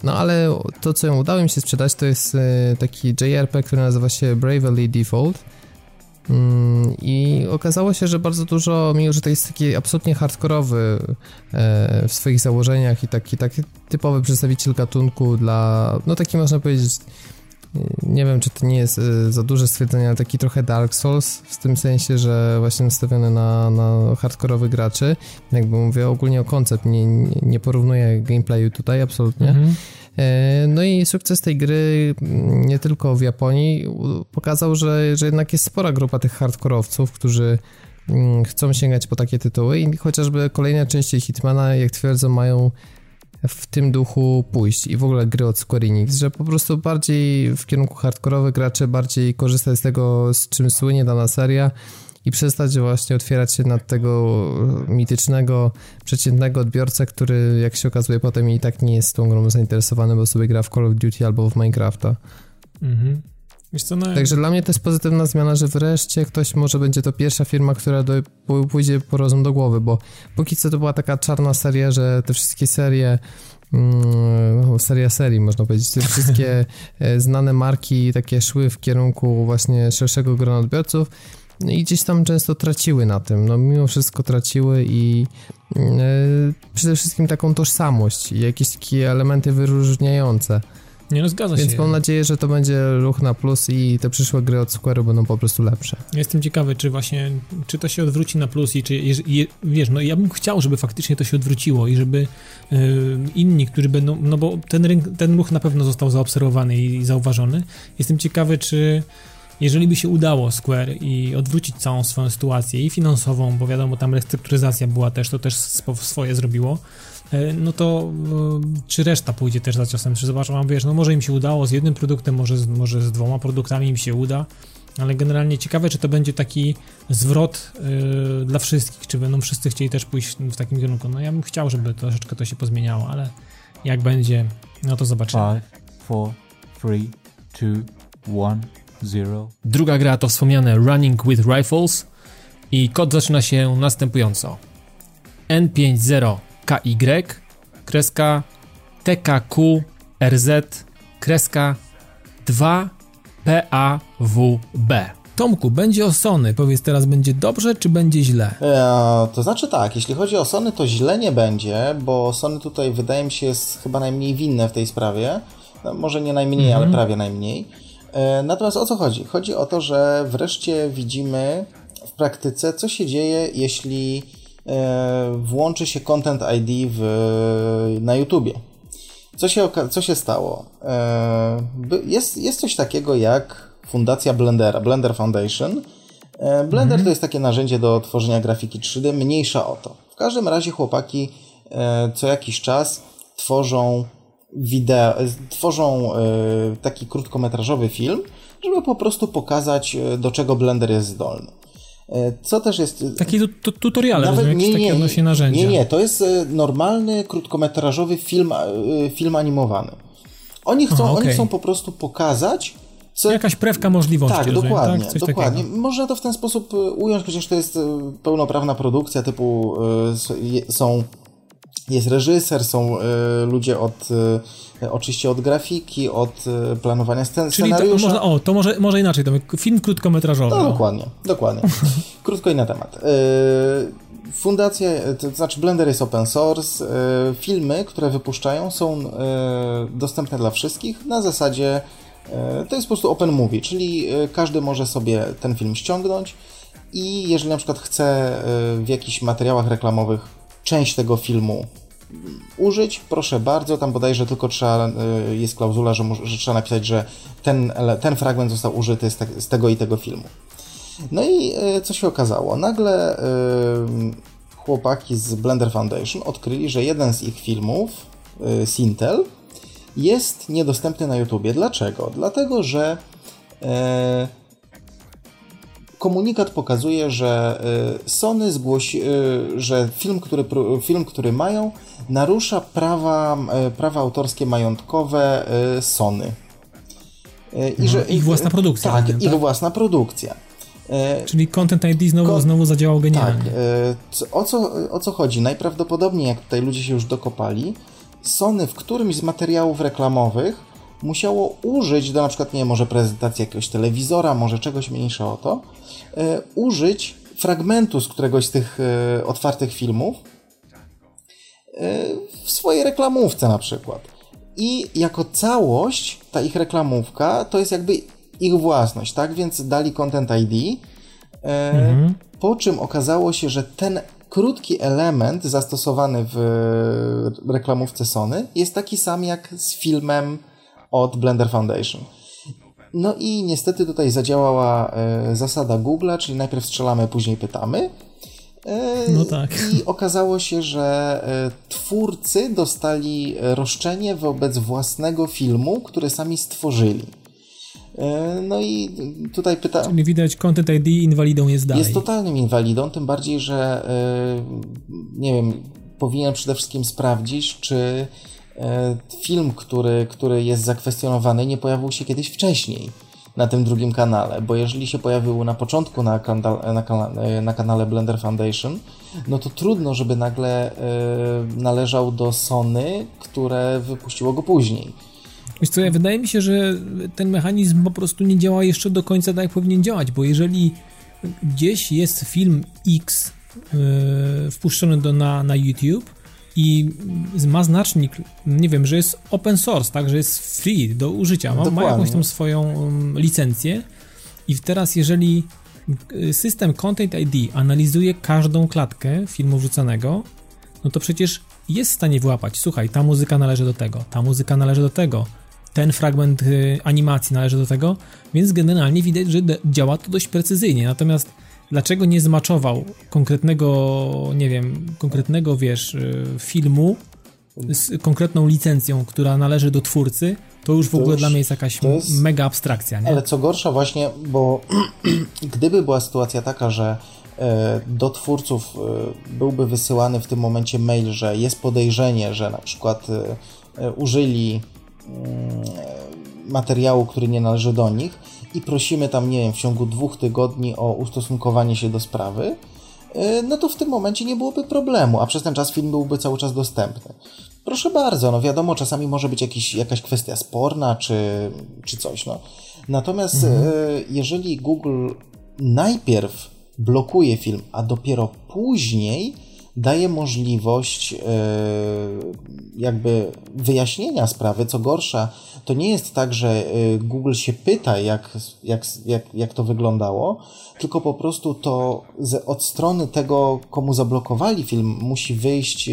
No ale to, co udało mi się sprzedać, to jest y, taki JRP, który nazywa się Bravely Default. Mm, I okazało się, że bardzo dużo, mimo że to jest taki absolutnie hardkorowy e, w swoich założeniach i taki, taki typowy przedstawiciel gatunku dla, no taki można powiedzieć, nie wiem, czy to nie jest y, za duże stwierdzenie, ale taki trochę Dark Souls, w tym sensie, że właśnie nastawiony na, na hardkorowych graczy. Jakby mówię ogólnie o koncept, nie, nie, porównuję gameplayu tutaj absolutnie.
Mhm.
E, No i sukces tej gry m, nie tylko w Japonii pokazał, że, że jednak jest spora grupa tych hardkorowców, którzy mm, chcą sięgać po takie tytuły i chociażby kolejne części Hitmana, jak twierdzą, mają w tym duchu pójść i w ogóle gry od Square Enix, że po prostu bardziej w kierunku hardkorowych graczy bardziej korzystać z tego, z czym słynie dana seria i przestać właśnie otwierać się nad tego mitycznego, przeciętnego odbiorcę, który jak się okazuje potem i tak nie jest tą grą zainteresowany, bo sobie gra w Call of Duty albo w Minecrafta.
Mhm. Co, no,
Także dla mnie to jest pozytywna zmiana, że wreszcie ktoś może będzie to pierwsza firma, która do, pójdzie po rozum do głowy, bo póki co to była taka czarna seria, że te wszystkie serie mm, seria serii można powiedzieć, te wszystkie e, znane marki takie szły w kierunku właśnie szerszego grona odbiorców no i gdzieś tam często traciły na tym, no mimo wszystko traciły i e, przede wszystkim taką tożsamość i jakieś takie elementy wyróżniające.
Nie no, zgadza
Więc
się.
mam nadzieję, że to będzie ruch na plus i te przyszłe gry od Square'u będą po prostu lepsze.
Jestem ciekawy, czy właśnie, czy to się odwróci na plus i czy, jeż- je, wiesz, no ja bym chciał, żeby faktycznie to się odwróciło i żeby y, inni, którzy będą, no bo ten, rynk, ten ruch na pewno został zaobserwowany i zauważony. Jestem ciekawy, czy jeżeli by się udało Square i odwrócić całą swoją sytuację i finansową, bo wiadomo, tam restrukturyzacja była też, to też swoje zrobiło, no to y, czy reszta pójdzie też za ciosem, czy zobaczą, wiesz, no może im się udało z jednym produktem, może z, może z dwoma produktami im się uda, ale generalnie ciekawe, czy to będzie taki zwrot yy, dla wszystkich, czy będą wszyscy chcieli też pójść w takim kierunku. No ja bym chciał, żeby troszeczkę to się pozmieniało, ale jak będzie, no to zobaczymy.
Five, four, three, two, one, zero.
Druga gra to wspomniane Running with Rifles i kod zaczyna się następująco. N50KY kreska TKQRZ kreska 2PAWB. Tomku, będzie o Sony. Powiedz teraz, będzie dobrze czy będzie źle?
E, to znaczy tak, jeśli chodzi o Sony, to źle nie będzie, bo Sony tutaj wydaje mi się jest chyba najmniej winne w tej sprawie. No, może nie najmniej, ale prawie najmniej. E, natomiast o co chodzi? Chodzi o to, że wreszcie widzimy w praktyce, co się dzieje, jeśli włączy się Content ID w, na YouTubie. Co się, co się stało? E, jest, jest coś takiego jak Fundacja Blendera, Blender Foundation. E, Blender to jest takie narzędzie do tworzenia grafiki 3D, mniejsza o to. W każdym razie chłopaki e, co jakiś czas tworzą wideo, e, tworzą e, taki krótkometrażowy film, żeby po prostu pokazać, e, do czego Blender jest zdolny. E, Co też jest
Takie tu, tu, tutoriale, rozumiem, jakieś takie odnośnie narzędzia.
nie, nie, to jest e, normalny, krótkometrażowy film, e, film animowany. Oni chcą,
Aha,
oni
okej.
chcą po prostu pokazać, co,
Jakaś prewka możliwości,
tak,
rozumiem,
dokładnie,
tak?
Dokładnie.
takiego.
Można to w ten sposób e, ująć, chociaż to jest e, pełnoprawna produkcja typu e, są jest reżyser, są e, ludzie od e, oczywiście od grafiki, od e, planowania scen,
Czyli to,
scenariusza.
można, o, to może, może inaczej, Tomek. Film krótkometrażowy.
No
o.
dokładnie, dokładnie. Krótko i na temat. Fundacja, to znaczy Blender jest open source. Filmy, które wypuszczają są dostępne dla wszystkich na zasadzie to jest po prostu open movie, czyli każdy może sobie ten film ściągnąć i jeżeli na przykład chcę y, w jakichś materiałach reklamowych część tego filmu użyć, proszę bardzo, tam bodajże tylko trzeba, y, jest klauzula, że, że trzeba napisać, że ten, ten fragment został użyty z, te, z tego i tego filmu. No i y, co się okazało? Nagle chłopaki z Blender Foundation odkryli, że jeden z ich filmów, Sintel, jest niedostępny na YouTubie. Dlaczego? Dlatego, że e, komunikat pokazuje, że e, Sony zgłosi, e, że film który, film, który mają, narusza prawa, e, prawa autorskie majątkowe Sony.
I że, ich własna produkcja.
Tak, ich tak? własna produkcja.
Czyli Content ID znowu, znowu zadziałał genialnie.
Tak. O co, o co chodzi? Najprawdopodobniej, jak tutaj ludzie się już dokopali, Sony w którymś z materiałów reklamowych musiało użyć do na przykład, nie może prezentacji jakiegoś telewizora, może czegoś mniejsze o to, e, użyć fragmentu z któregoś z tych e, otwartych filmów e, w swojej reklamówce na przykład. I jako całość ta ich reklamówka to jest jakby ich własność, tak? Więc dali Content ID, e, mhm. po czym okazało się, że ten krótki element zastosowany w reklamówce Sony jest taki sam jak z filmem od Blender Foundation. No i niestety tutaj zadziałała e, zasada Google'a, czyli najpierw strzelamy, później pytamy.
E, no tak.
I okazało się, że e, twórcy dostali roszczenie wobec własnego filmu, który sami stworzyli. No i tutaj pyta...
Czyli widać Content ID inwalidą jest dalej.
Jest totalnym inwalidą, tym bardziej, że nie wiem, powinien przede wszystkim sprawdzić, czy film, który, który jest zakwestionowany, nie pojawił się kiedyś wcześniej na tym drugim kanale, bo jeżeli się pojawił na początku na, kanale, na, kanale, na kanale Blender Foundation, no to trudno, żeby nagle należał do Sony, które wypuściło go później.
Wiesz co, wydaje mi się, że ten mechanizm po prostu nie działa jeszcze do końca tak, jak powinien działać, bo jeżeli gdzieś jest film X yy, wpuszczony do, na, na YouTube i ma znacznik, nie wiem, że jest open source, tak, że jest free do użycia, ma, ma jakąś tam swoją um, licencję. I teraz jeżeli y, system Content ID analizuje każdą klatkę filmu wrzucanego, no to przecież jest w stanie wyłapać, słuchaj, ta muzyka należy do tego, ta muzyka należy do tego, ten fragment y, animacji należy do tego, więc generalnie widać, że działa to dość precyzyjnie. Natomiast dlaczego nie zmaczował konkretnego, nie wiem, konkretnego, wiesz, y, filmu z konkretną licencją, która należy do twórcy, to już w to ogóle już, dla mnie jest jakaś jest... mega abstrakcja. Nie?
Ale co gorsza właśnie, bo gdyby była sytuacja taka, że e, do twórców e, byłby wysyłany w tym momencie mail, że jest podejrzenie, że na przykład e, użyli Mm, materiału, który nie należy do nich i prosimy tam, nie wiem, w ciągu dwóch tygodni o ustosunkowanie się do sprawy, y, no to w tym momencie nie byłoby problemu, a przez ten czas film byłby cały czas dostępny. Proszę bardzo, no wiadomo, czasami może być jakiś, jakaś kwestia sporna czy, czy coś, no. Natomiast mhm. Y, jeżeli Google najpierw blokuje film, a dopiero później daje możliwość e, jakby wyjaśnienia sprawy. Co gorsza, to nie jest tak, że e, Google się pyta, jak, jak, jak, jak to wyglądało, tylko po prostu to od strony tego, komu zablokowali film, musi wyjść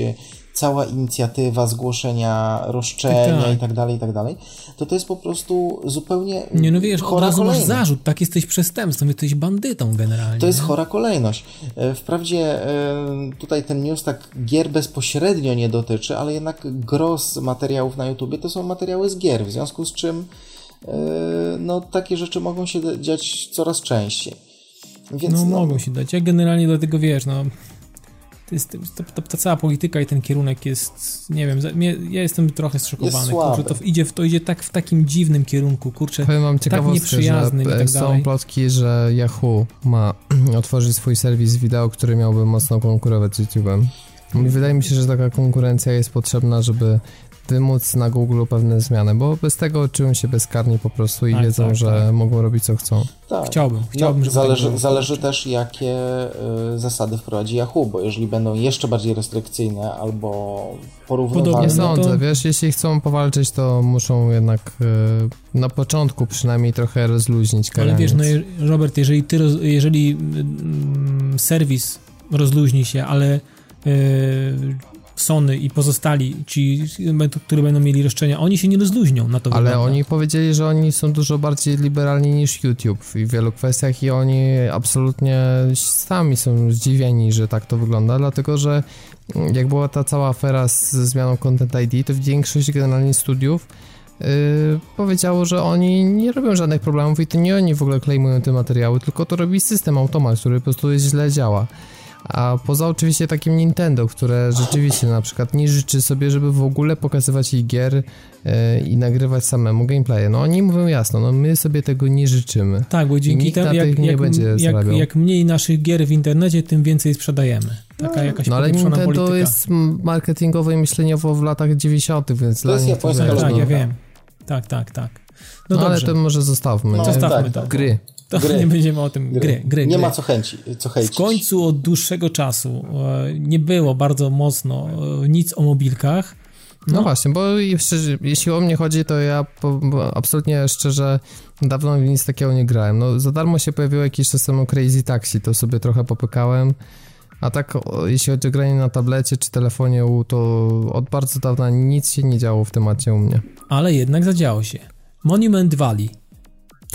cała inicjatywa zgłoszenia roszczenia tak. i tak dalej, i tak dalej, to to jest po prostu zupełnie
Nie no wiesz, chora od razu masz zarzut, tak jesteś przestępcą, jesteś bandytą generalnie.
To jest chora kolejność. E, wprawdzie e, tutaj ten news tak gier bezpośrednio nie dotyczy, ale jednak gros materiałów na YouTubie to są materiały z gier, w związku z czym e, no takie rzeczy mogą się dziać coraz częściej.
Więc, no, no mogą się dać. Ja generalnie dlatego wiesz, no to jest, to, to, ta cała polityka i ten kierunek jest, nie wiem, ja jestem trochę zszokowany, kurczę, to idzie, to idzie tak w takim dziwnym kierunku, kurczę,
Powiem mam tak nieprzyjaznym że i tak są dalej. plotki, że Yahoo ma otworzyć swój serwis wideo, który miałby mocno konkurować z YouTube'em. Wydaje mi się, że taka konkurencja jest potrzebna, żeby wymóc na Google pewne zmiany, bo bez tego czują się bezkarni po prostu i
Tak,
wiedzą,
tak,
że
tak.
mogą robić co chcą.
Tak.
Chciałbym, chciałbym,
no,
żeby tak
zależy,
było.
zależy też, jakie y, zasady wprowadzi Yahoo, bo jeżeli będą jeszcze bardziej restrykcyjne albo porównywalne...
Podobnie
Nie
no to-
sądzę, wiesz, jeśli chcą powalczyć, to muszą jednak e, na początku przynajmniej trochę rozluźnić
Ale
karaniec.
wiesz, no je- Robert, jeżeli ty, roz, jeżeli mm, serwis rozluźni się, ale yy, Sony i pozostali, ci, którzy będą mieli roszczenia, oni się nie rozluźnią na to
Ale
wygląda.
oni powiedzieli, że oni są dużo bardziej liberalni niż YouTube w wielu kwestiach i oni absolutnie sami są zdziwieni, że tak to wygląda, dlatego że jak była ta cała afera ze zmianą Content ID, to większość generalnie studiów yy, powiedziało, że oni nie robią żadnych problemów i to nie oni w ogóle klejmują te materiały, tylko to robi system automat, który po prostu źle działa. A poza oczywiście takim Nintendo, które rzeczywiście na przykład nie życzy sobie, żeby w ogóle pokazywać ich gier e, i nagrywać samemu gameplaye. No oni mówią jasno, no my sobie tego nie życzymy.
Tak, bo dzięki temu, jak,
nie
jak,
będzie
jak, jak mniej naszych gier w internecie, tym więcej sprzedajemy. Taka jakaś
No ale Nintendo
polityka.
jest marketingowo i myśleniowo w latach 90., więc dla
jest
nich
japońska
Tak,
no.
ja wiem. Tak, tak, tak. No,
No ale to może zostawmy.
No,
zostawmy
tak,
to.
tak.
Gry.
To
Gry.
nie będziemy o tym. Gry, gry,
Nie
gry.
ma co chęci, co hejcić.
W końcu od dłuższego czasu e, nie było bardzo mocno e, nic o mobilkach.
No,
No.
właśnie, bo i szczerze, jeśli o mnie chodzi, to ja po, absolutnie szczerze dawno w nic takiego nie grałem. No za darmo się pojawiło jakiś czas temu Crazy Taxi, to sobie trochę popykałem. A tak, jeśli chodzi o granie na tablecie czy telefonie, u, to od bardzo dawna nic się nie działo w temacie u mnie.
Ale jednak zadziało się. Monument Valley.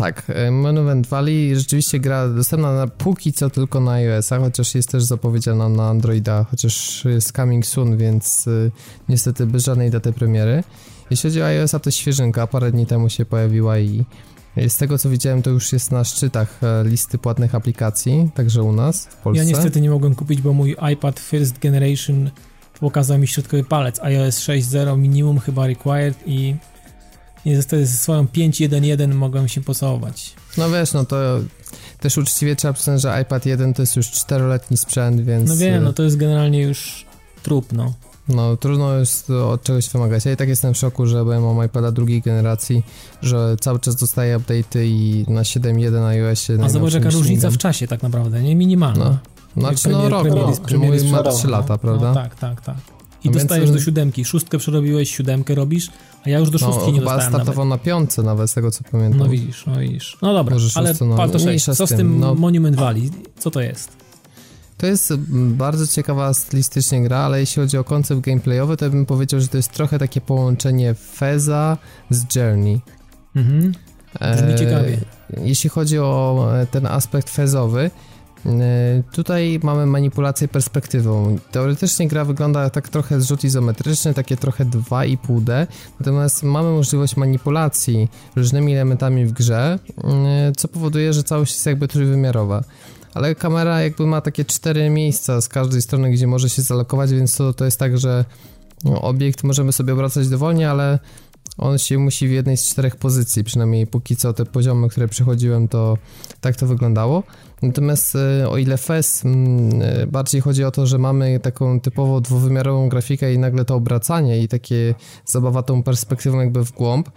Tak, e, Monument Valley rzeczywiście gra dostępna na, póki co tylko na iOS-a, chociaż jest też zapowiedziana na Androida, chociaż jest coming soon, więc y, niestety bez żadnej daty premiery. Jeśli chodzi o iOS-a, to świeżynka, parę dni temu się pojawiła i z tego co widziałem, to już jest na szczytach e, listy płatnych aplikacji, także u nas w Polsce.
Ja niestety nie mogłem kupić, bo mój iPad First Generation pokazał mi środkowy palec iOS 6.0 minimum chyba required i niestety ze swoją 5.1.1 mogłem się pocałować.
No wiesz, no to też uczciwie trzeba przyznać, że iPad 1 to jest już czteroletni sprzęt, więc...
No wiem,
e,
no to jest generalnie już trup, no.
No, trudno jest od czegoś wymagać. Ja i tak jestem w szoku, że ja mam iPada drugiej generacji, że cały czas dostaję update'y i na 7.1 na iOSie...
A zobacz jaka różnica w czasie tak naprawdę, nie? Minimalna.
No, znaczy no
Premier-
rok,
Premier
no,
Premier
mój ma
przerwał,
3 lata,
No,
prawda?
No, tak, tak, tak. I
No więc-
dostajesz do siódemki. Szóstkę przerobiłeś, siódemkę robisz, a ja już do
No,
szóstki nie
chyba
dostałem nawet.
startował na piątce nawet, z tego co pamiętam.
No widzisz, no widzisz. No dobra,
Może
ale
no,
Co z
tym,
tym
no.
Monument Valley? Co to jest?
To jest mm, bardzo ciekawa stylistycznie gra, ale jeśli chodzi o koncept gameplayowy, to bym powiedział, że to jest trochę takie połączenie Feza z Journey.
Mhm. Brzmi
E,
ciekawie.
Jeśli chodzi o e, ten aspekt fezowy, tutaj mamy manipulację perspektywą. Teoretycznie gra wygląda tak trochę zrzut izometryczny, takie trochę 2,5D, natomiast mamy możliwość manipulacji różnymi elementami w grze, e, co powoduje, że całość jest jakby trójwymiarowa. Ale kamera jakby ma takie cztery miejsca z każdej strony, gdzie może się zalokować, więc to, to jest tak, że no, obiekt możemy sobie obracać dowolnie, ale on się musi w jednej z czterech pozycji, przynajmniej póki co te poziomy, które przechodziłem, to tak to wyglądało. Natomiast e, o ile FES mm, e, bardziej chodzi o to, że mamy taką typowo dwuwymiarową grafikę i nagle to obracanie i takie zabawa tą perspektywą jakby w głąb,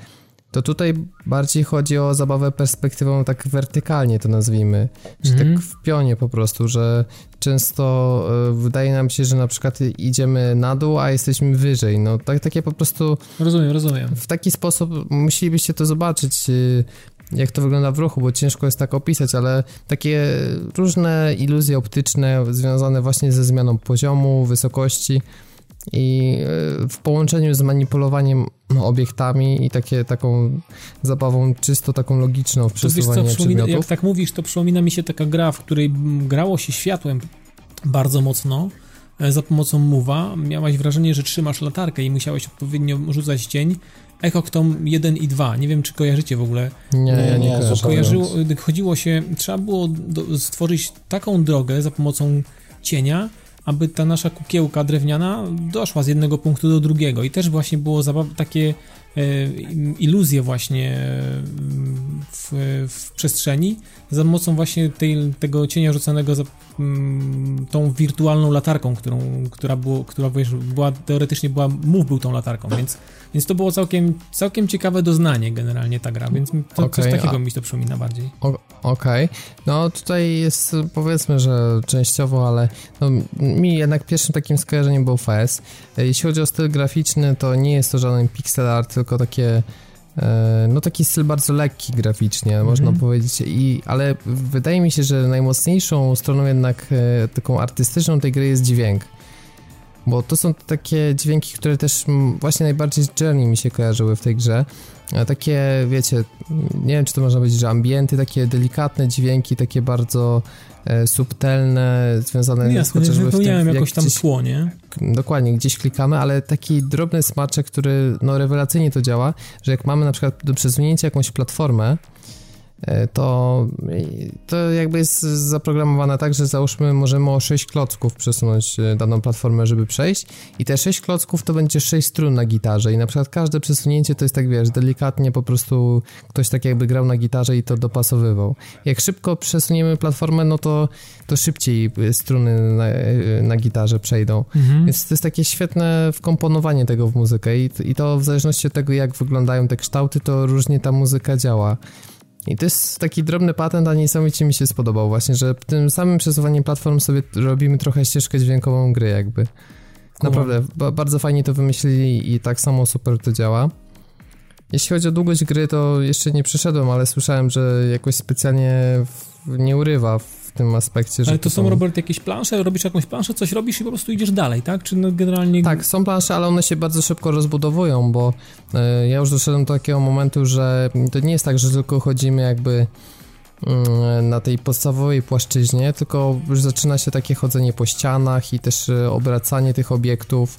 to tutaj bardziej chodzi o zabawę perspektywą tak wertykalnie to nazwijmy, czy
Mhm.
tak w pionie po prostu, że często e, wydaje nam się, że na przykład idziemy na dół, a jesteśmy wyżej, no tak, takie po prostu
Rozumiem, rozumiem.
w taki sposób musielibyście to zobaczyć, y, jak to wygląda w ruchu, bo ciężko jest tak opisać, ale takie różne iluzje optyczne związane właśnie ze zmianą poziomu, wysokości i y, w połączeniu z manipulowaniem obiektami i takie, taką zabawą czysto taką logiczną w
To wiesz co,
przesuwaniu
przypomina, jak
przedmiotów.
tak mówisz, to przypomina mi się taka gra, w której grało się światłem bardzo mocno e, za pomocą mowa. Miałaś wrażenie, że trzymasz latarkę i musiałeś odpowiednio rzucać cień. Echoctom 1 i 2. Nie wiem, czy kojarzycie w ogóle.
Nie, ja nie,
Nie.
Kojarzyło, chodziło się, trzeba było do, stworzyć taką drogę za pomocą cienia, aby ta nasza kukiełka drewniana doszła z jednego punktu do drugiego. I też właśnie było takie iluzję właśnie e, w, w przestrzeni za pomocą właśnie tej, tego cienia rzucanego za mm, tą wirtualną latarką, którą, która, było, która wiesz, była teoretycznie była, mów był tą latarką, więc, więc to było całkiem, całkiem ciekawe doznanie generalnie ta gra, więc to,
Okej,
coś takiego
a-
mi to przypomina bardziej.
Okej, no tutaj jest powiedzmy, że częściowo, ale no, mi jednak pierwszym takim skojarzeniem był FS. Jeśli chodzi o styl graficzny, to nie jest to żaden pixel art, tylko takie e, no taki styl bardzo lekki graficznie, można powiedzieć, I, ale wydaje mi się, że najmocniejszą stroną jednak e, taką artystyczną tej gry jest dźwięk. Bo to są takie dźwięki, które też mm, właśnie najbardziej z Journey mi się kojarzyły w tej grze. A takie, wiecie, nie wiem czy to można powiedzieć, że ambienty, takie delikatne dźwięki, takie bardzo e, subtelne, związane
No jasne,
chociażby w tym,
jakoś tam
gdzieś,
tło, nie?
dokładnie, gdzieś klikamy, ale taki drobny smaczek, który no rewelacyjnie to działa, że jak mamy na przykład do przesunięcia jakąś platformę, e, to, to jakby jest zaprogramowane tak, że załóżmy możemy o 6 klocków przesunąć e, daną platformę, żeby przejść i te 6 klocków to będzie 6 strun na gitarze i na przykład każde przesunięcie to jest tak, wiesz, delikatnie po prostu ktoś tak jakby grał na gitarze i to dopasowywał. Jak szybko przesuniemy platformę, no to, to szybciej e, struny na, e, na gitarze przejdą.
Mhm.
Więc to jest takie świetne wkomponowanie tego w muzykę i, i to w zależności od tego, jak wyglądają te kształty, to różnie ta muzyka działa. I to jest taki drobny patent, a niesamowicie mi się spodobał właśnie, że tym samym przesuwaniem platform sobie robimy trochę ścieżkę dźwiękową gry jakby. Naprawdę, ba bardzo fajnie to wymyślili i tak samo super to działa. Jeśli chodzi o długość gry, to jeszcze nie przeszedłem, ale słyszałem, że jakoś specjalnie nie urywa w tym aspekcie, że
Ale to są, Robert, jakieś plansze? Robisz jakąś planszę, coś robisz i po prostu idziesz dalej, tak? Czy no generalnie...
Tak, są plansze, ale one się bardzo szybko rozbudowują, bo e, ja już doszedłem do takiego momentu, że to nie jest tak, że tylko chodzimy jakby mm, na tej podstawowej płaszczyźnie, tylko już zaczyna się takie chodzenie po ścianach i też e, obracanie tych obiektów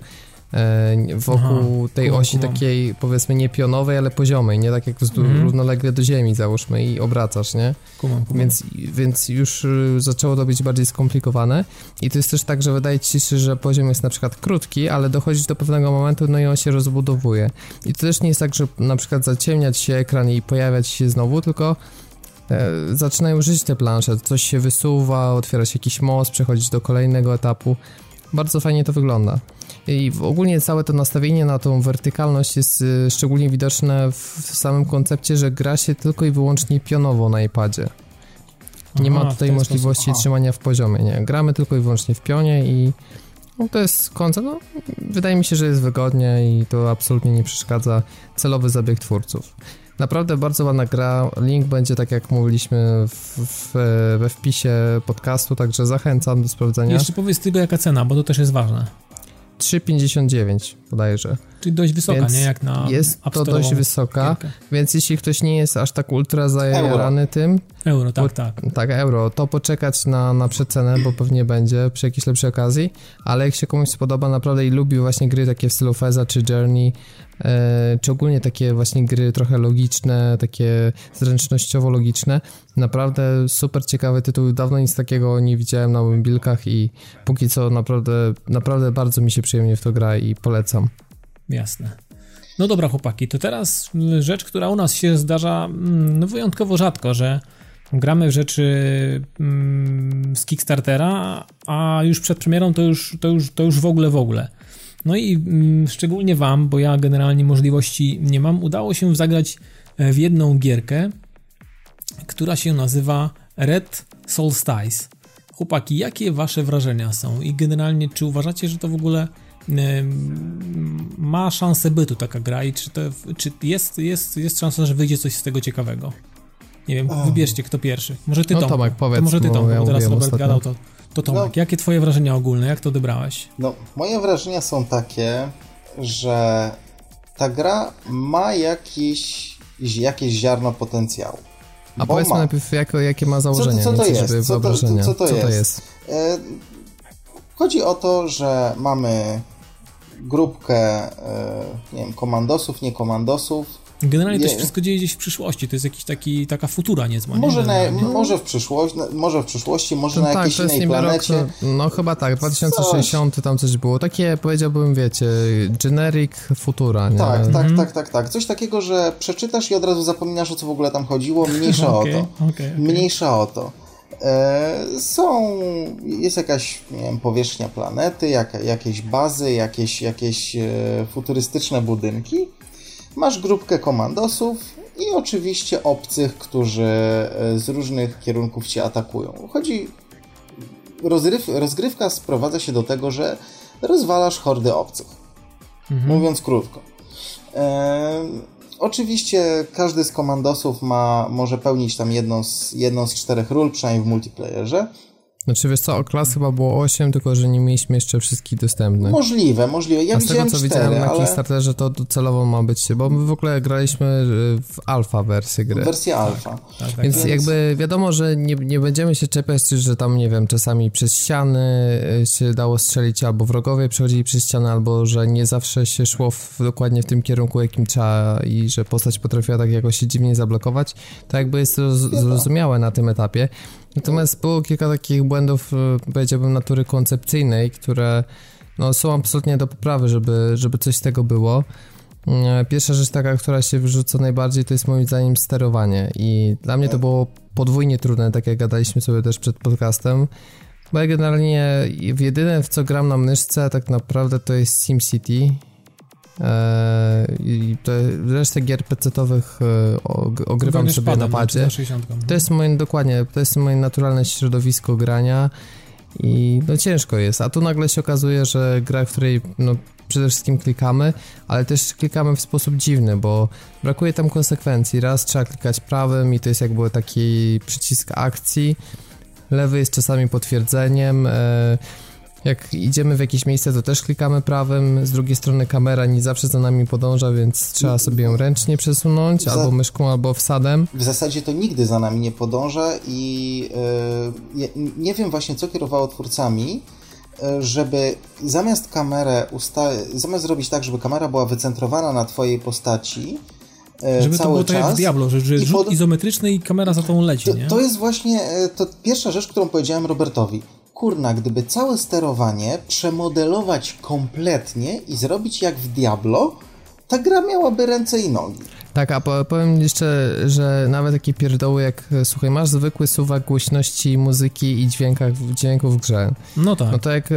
wokół
Aha,
tej osi
kumam.
takiej powiedzmy nie pionowej, ale poziomej, nie tak jak z-
Mhm.
równolegle do ziemi załóżmy i obracasz, nie?
Kumam, kumam.
Więc, więc już y, zaczęło to być bardziej skomplikowane i to jest też tak, że wydaje ci się, że poziom jest na przykład krótki, ale dochodzi do pewnego momentu, no i on się rozbudowuje. I to też nie jest tak, że na przykład zaciemniać się ekran i pojawiać się znowu, tylko e, zaczynają żyć te plansze, coś się wysuwa, otwiera się jakiś most, przechodzić do kolejnego etapu. Bardzo fajnie to wygląda. I ogólnie całe to nastawienie na tą wertykalność jest y, szczególnie widoczne w, w samym koncepcie, że gra się tylko i wyłącznie pionowo na iPadzie. Nie
Aha,
ma tutaj możliwości trzymania w poziomie, nie. Gramy tylko i wyłącznie w pionie i no, to jest koncept, no, wydaje mi się, że jest wygodnie i to absolutnie nie przeszkadza celowy zabieg twórców. Naprawdę bardzo ładna gra, link będzie tak jak mówiliśmy w, w, we wpisie podcastu, także zachęcam do sprawdzenia.
Jeszcze powiedz tylko jaka cena, bo to też jest ważne.
3,59 bodajże.
Czyli dość wysoka,
Więc
nie? Jak na
Jest to dość wysoka,
gierkę.
więc jeśli ktoś nie jest aż tak ultra zajarany tym,
Euro, tak,
Bo-
tak.
tak, euro, to poczekać na, na przecenę, bo pewnie będzie przy jakiejś lepszej okazji, ale jak się komuś spodoba naprawdę i lubi właśnie gry takie w stylu Feza czy Journey, czy ogólnie takie właśnie gry trochę logiczne, takie zręcznościowo-logiczne, naprawdę super ciekawy tytuł, dawno nic takiego nie widziałem na mobilkach i póki co naprawdę, naprawdę bardzo mi się przyjemnie w to gra i polecam.
Jasne. No dobra, chłopaki, to teraz mm, rzecz, która u nas się zdarza mm, no, wyjątkowo rzadko, że gramy w rzeczy mm, z Kickstartera, a już przed premierą to już, to już, to już w ogóle w ogóle. No i mm, szczególnie Wam, bo ja generalnie możliwości nie mam, udało się zagrać e, w jedną gierkę, która się nazywa Red Solstice. Chłopaki, jakie Wasze wrażenia są i generalnie czy uważacie, że to w ogóle ma szansę bytu taka gra i czy, to, czy jest, jest, jest szansa, że wyjdzie coś z tego ciekawego? Nie wiem, wybierzcie kto pierwszy. Może ty
No,
Tomek.
Powiedz,
to może ty
ja
bo teraz Robert
ostatnio.
gadał, to, to Tomek.
No.
Jakie twoje wrażenia ogólne? Jak to odebrałeś?
No, moje wrażenia są takie, że ta gra ma jakiś, jakieś ziarno potencjału.
A powiedzmy
ma.
najpierw, jako, jakie ma założenie,
co to jest? Co to-
wyobrażenia.
co to
to
jest?
jest?
E, Chodzi o to, że mamy grupkę, e, nie wiem, komandosów, nie komandosów.
Generalnie to
Je-
się wszystko dzieje gdzieś w przyszłości, to jest jakiś taki, taka futura niezła. nie?
Może, na, może, w przyszłości, może w przyszłości, może
No
na
tak,
jakiejś innej
niby
planecie.
rok, no chyba tak, 2060 tam coś było. Takie powiedziałbym, wiecie, generic futura, nie?
Tak, tak,
Mhm.
tak, tak, tak. Coś takiego, że przeczytasz i od razu zapominasz o co w ogóle tam chodziło. Mniejsza
Okej,
o to.
okej.
Mniejsza o to. E, są, jest jakaś nie wiem, powierzchnia planety, jak, jakieś bazy, jakieś, jakieś e, futurystyczne budynki. Masz grupkę komandosów i oczywiście obcych, którzy e, z różnych kierunków cię atakują. Chodzi. Rozryw, rozgrywka sprowadza się do tego, że rozwalasz hordy obcych. Mówiąc krótko. E, oczywiście każdy z komandosów ma, może pełnić tam jedną z, jedną z czterech ról, przynajmniej w multiplayerze.
Znaczy wiesz co, o klas chyba było 8, tylko że nie mieliśmy jeszcze wszystkich dostępnych.
Możliwe, możliwe. Ja
A z tego co
cztery,
widziałem na
ale
Kickstarterze to docelowo ma być, bo my w ogóle graliśmy y, w alfa wersję gry.
wersja alfa.
Tak, tak,
Więc
Więc-
jakby wiadomo, że nie, nie będziemy się czepiać, że tam, nie wiem, czasami przez ściany y, się dało strzelić, albo wrogowie przechodzili przez ściany, albo że nie zawsze się szło w, dokładnie w tym kierunku, jakim trzeba i że postać potrafiła tak jakoś się dziwnie zablokować, to jakby jest roz, zrozumiałe na tym etapie. Natomiast było kilka takich błędów, y, powiedziałbym, natury koncepcyjnej, które no, są absolutnie do poprawy, żeby, żeby coś z tego było. E, Pierwsza rzecz taka, która się wyrzuca najbardziej, to jest moim zdaniem sterowanie. I dla mnie to było podwójnie trudne, tak jak gadaliśmy sobie też przed podcastem, bo ja generalnie jedyne w co gram na myszce tak naprawdę to jest SimCity i to resztę gier PC-owych e, og- ogrywam sobie na
szpadem,
padzie.
60.
To jest moje, dokładnie, to jest moje naturalne środowisko grania i no ciężko jest, a tu nagle się okazuje, że gra, w której no przede wszystkim klikamy, ale też klikamy w sposób dziwny, bo brakuje tam konsekwencji. Raz trzeba klikać prawym i to jest jakby taki przycisk akcji, lewy jest czasami potwierdzeniem, e, jak idziemy w jakieś miejsce, to też klikamy prawym, z drugiej strony kamera nie zawsze za nami podąża, więc trzeba sobie ją ręcznie przesunąć,
Za-
albo myszką, albo wsadem.
W zasadzie to nigdy za nami nie podąża i ja nie wiem właśnie, co kierowało twórcami, e, żeby zamiast kamerę usta- zamiast zrobić tak, żeby kamera była wycentrowana na twojej postaci e,
Żeby to było tak jak
czas.
w Diablo, że, że
i
rzut
pod-
izometryczny i kamera za tą leci,
To,
nie?
to jest właśnie to pierwsza rzecz, którą powiedziałem Robertowi. Kurna, gdyby całe sterowanie przemodelować kompletnie i zrobić jak w Diablo, ta gra miałaby ręce i nogi.
Tak, a po- powiem jeszcze, że nawet takie pierdoły jak, słuchaj, masz zwykły suwak głośności muzyki i dźwiękach, dźwięków w grze.
No tak.
No to jak, e,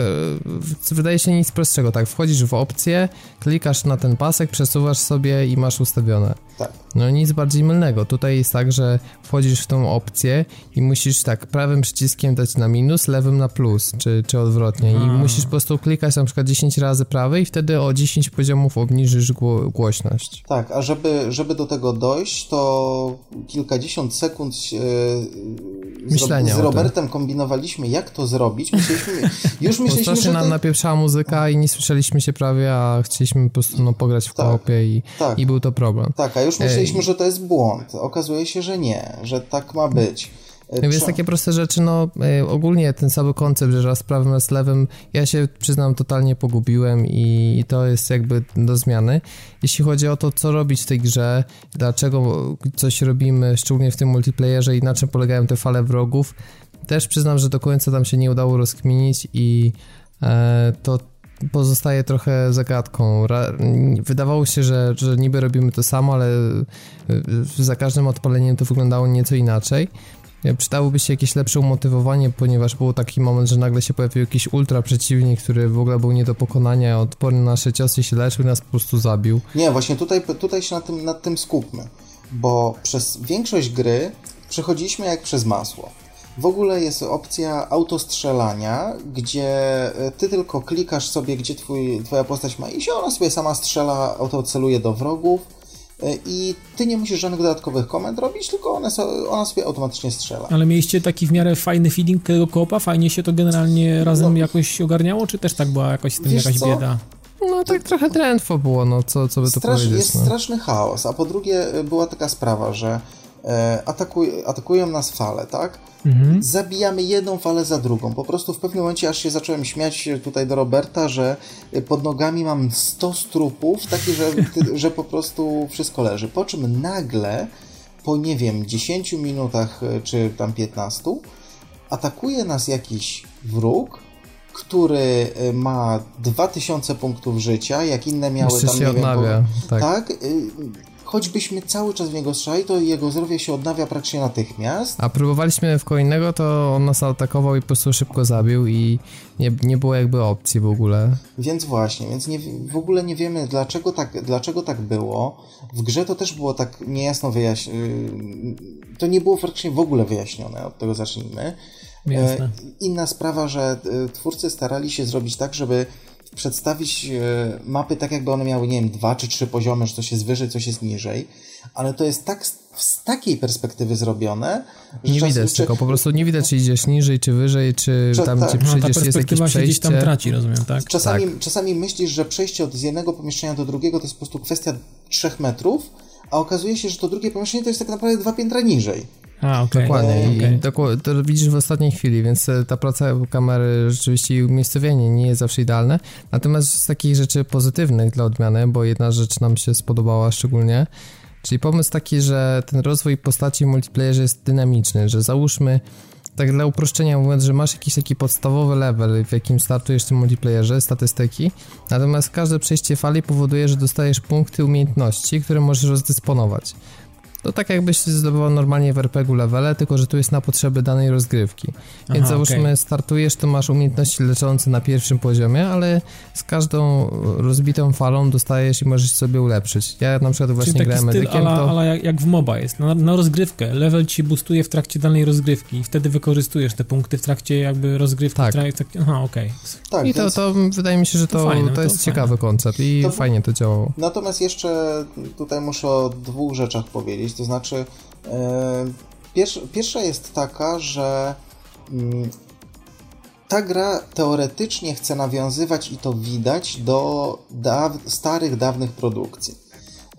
wydaje się nic prostszego, tak, wchodzisz w opcję, klikasz na ten pasek, przesuwasz sobie i masz ustawione.
Tak.
No nic bardziej mylnego. Tutaj jest tak, że wchodzisz w tą opcję i musisz tak prawym przyciskiem dać na minus, lewym na plus, czy, czy odwrotnie. I musisz po prostu klikać na przykład 10 razy prawy i wtedy o 10 poziomów obniżysz gło- głośność.
Tak, a żeby, żeby do tego dojść, to kilkadziesiąt sekund e, z,
Myślenia
z. Robertem kombinowaliśmy, jak to zrobić. Myśleliśmy, już myśleliśmy, że
nam
to,
napieprzała muzyka i nie słyszeliśmy się prawie, a chcieliśmy po prostu no, pograć w
Tak.
koopie i,
Tak.
i był to problem.
Tak, a już myśleliśmy, że to jest błąd. Okazuje się, że nie, że tak ma być. E,
Więc takie proste rzeczy, no y, ogólnie ten cały koncept, że raz prawym, raz lewym, ja się przyznam totalnie pogubiłem i, i to jest jakby do zmiany. Jeśli chodzi o to, co robić w tej grze, dlaczego coś robimy, szczególnie w tym multiplayerze i na czym polegają te fale wrogów, też przyznam, że do końca tam się nie udało rozkminić i e, to pozostaje trochę zagadką. Ra, wydawało się, że, że niby robimy to samo, ale y, za każdym odpaleniem to wyglądało nieco inaczej. Przydałoby się jakieś lepsze umotywowanie, ponieważ był taki moment, że nagle się pojawił jakiś ultra przeciwnik, który w ogóle był nie do pokonania, odporny na nasze ciosy, się leczył i nas po prostu zabił.
Nie, właśnie tutaj, tutaj się nad tym, nad tym skupmy, bo przez większość gry przechodziliśmy jak przez masło. W ogóle jest opcja autostrzelania, gdzie e, ty tylko klikasz sobie, gdzie twój, twoja postać ma iść, ona sobie sama strzela, autoceluje do wrogów i ty nie musisz żadnych dodatkowych komend robić, tylko one so, ona sobie automatycznie strzela.
Ale mieliście taki w miarę fajny feeling tego koopa? Fajnie się to generalnie razem
No.
jakoś ogarniało, czy też tak była jakoś z tym
Wiesz
jakaś
co?
bieda?
No tak trochę drętwo było, no co, co by to
Strasz,
powiedzieć.
jest
no.
straszny chaos, a po drugie y, była taka sprawa, że E, atakuj, atakują nas fale, tak?
Mhm.
Zabijamy jedną falę za drugą. Po prostu w pewnym momencie aż się zacząłem śmiać tutaj do Roberta, że pod nogami mam 100 strupów, taki, że, że po prostu wszystko leży. Po czym nagle, po nie wiem, 10 minutach e, czy tam 15, atakuje nas jakiś wróg, który e, ma 2000 punktów życia, jak inne miały
Jeszcze
tam,
się
nie wiem,
odnawia,
bo,
tak.
tak choćbyśmy cały czas w niego strzelali, to jego zdrowie się odnawia praktycznie natychmiast.
A próbowaliśmy w kolejnego, to on nas atakował i po prostu szybko zabił i nie, nie było jakby opcji w ogóle.
Więc właśnie, więc nie, w ogóle nie wiemy dlaczego tak, dlaczego tak było. W grze to też było tak niejasno wyjaśnione. To nie było praktycznie w ogóle wyjaśnione, od tego zacznijmy.
Jasne.
E, Inna sprawa, że e, twórcy starali się zrobić tak, żeby przedstawić e, mapy tak, jakby one miały, nie wiem, dwa czy trzy poziomy, że coś jest wyżej, coś jest niżej, ale to jest tak z takiej perspektywy zrobione, że
Nie widać
czy-
tego, po prostu nie widać, czy idziesz niżej, czy wyżej, czy tam,
tak.
gdzie
No,
No, ta
przyjdziesz, jest jakieś
perspektywa się gdzieś tam
przejście.
traci, rozumiem, tak?
Czasami, czasami myślisz, że przejście od jednego pomieszczenia do drugiego to jest po prostu kwestia trzech metrów, a okazuje się, że to drugie pomieszczenie to jest tak naprawdę dwa piętra niżej.
A, okej.
Dokładnie, i doku- to widzisz w ostatniej chwili, więc e, ta praca kamery rzeczywiście i umiejscowienie nie jest zawsze idealne. Natomiast z takich rzeczy pozytywnych dla odmiany, bo jedna rzecz nam się spodobała szczególnie, czyli pomysł taki, że ten rozwój postaci w multiplayerze jest dynamiczny, że załóżmy, tak dla uproszczenia mówiąc, że masz jakiś taki podstawowy level, w jakim startujesz w tym multiplayerze, statystyki, natomiast każde przejście fali powoduje, że dostajesz punkty umiejętności, które możesz rozdysponować. To tak jakbyś zdobywał normalnie w RPG-u levele, tylko że tu jest na potrzeby danej rozgrywki. Więc
Aha,
załóżmy,
okej.
startujesz, to masz umiejętności leczące na pierwszym poziomie, ale z każdą rozbitą falą dostajesz i możesz sobie ulepszyć. Ja na przykład właśnie
Czyli taki
grałem
styl
medykiem,
ala,
to...
jak, jak w MOBA jest. Na, na rozgrywkę. Level ci boostuje w trakcie danej rozgrywki i wtedy wykorzystujesz te punkty w trakcie jakby rozgrywki.
Tak.
w trakcie, aha, okej.
Tak,
I to,
więc...
to wydaje mi się, że to,
To fajne,
to
to
jest
fajne.
ciekawy koncept i
To-
fajnie to działało.
Natomiast jeszcze tutaj muszę o dwóch rzeczach powiedzieć. To znaczy, e, pierwsza, jest taka, że mm, ta gra teoretycznie chce nawiązywać i to widać do starych, dawnych produkcji.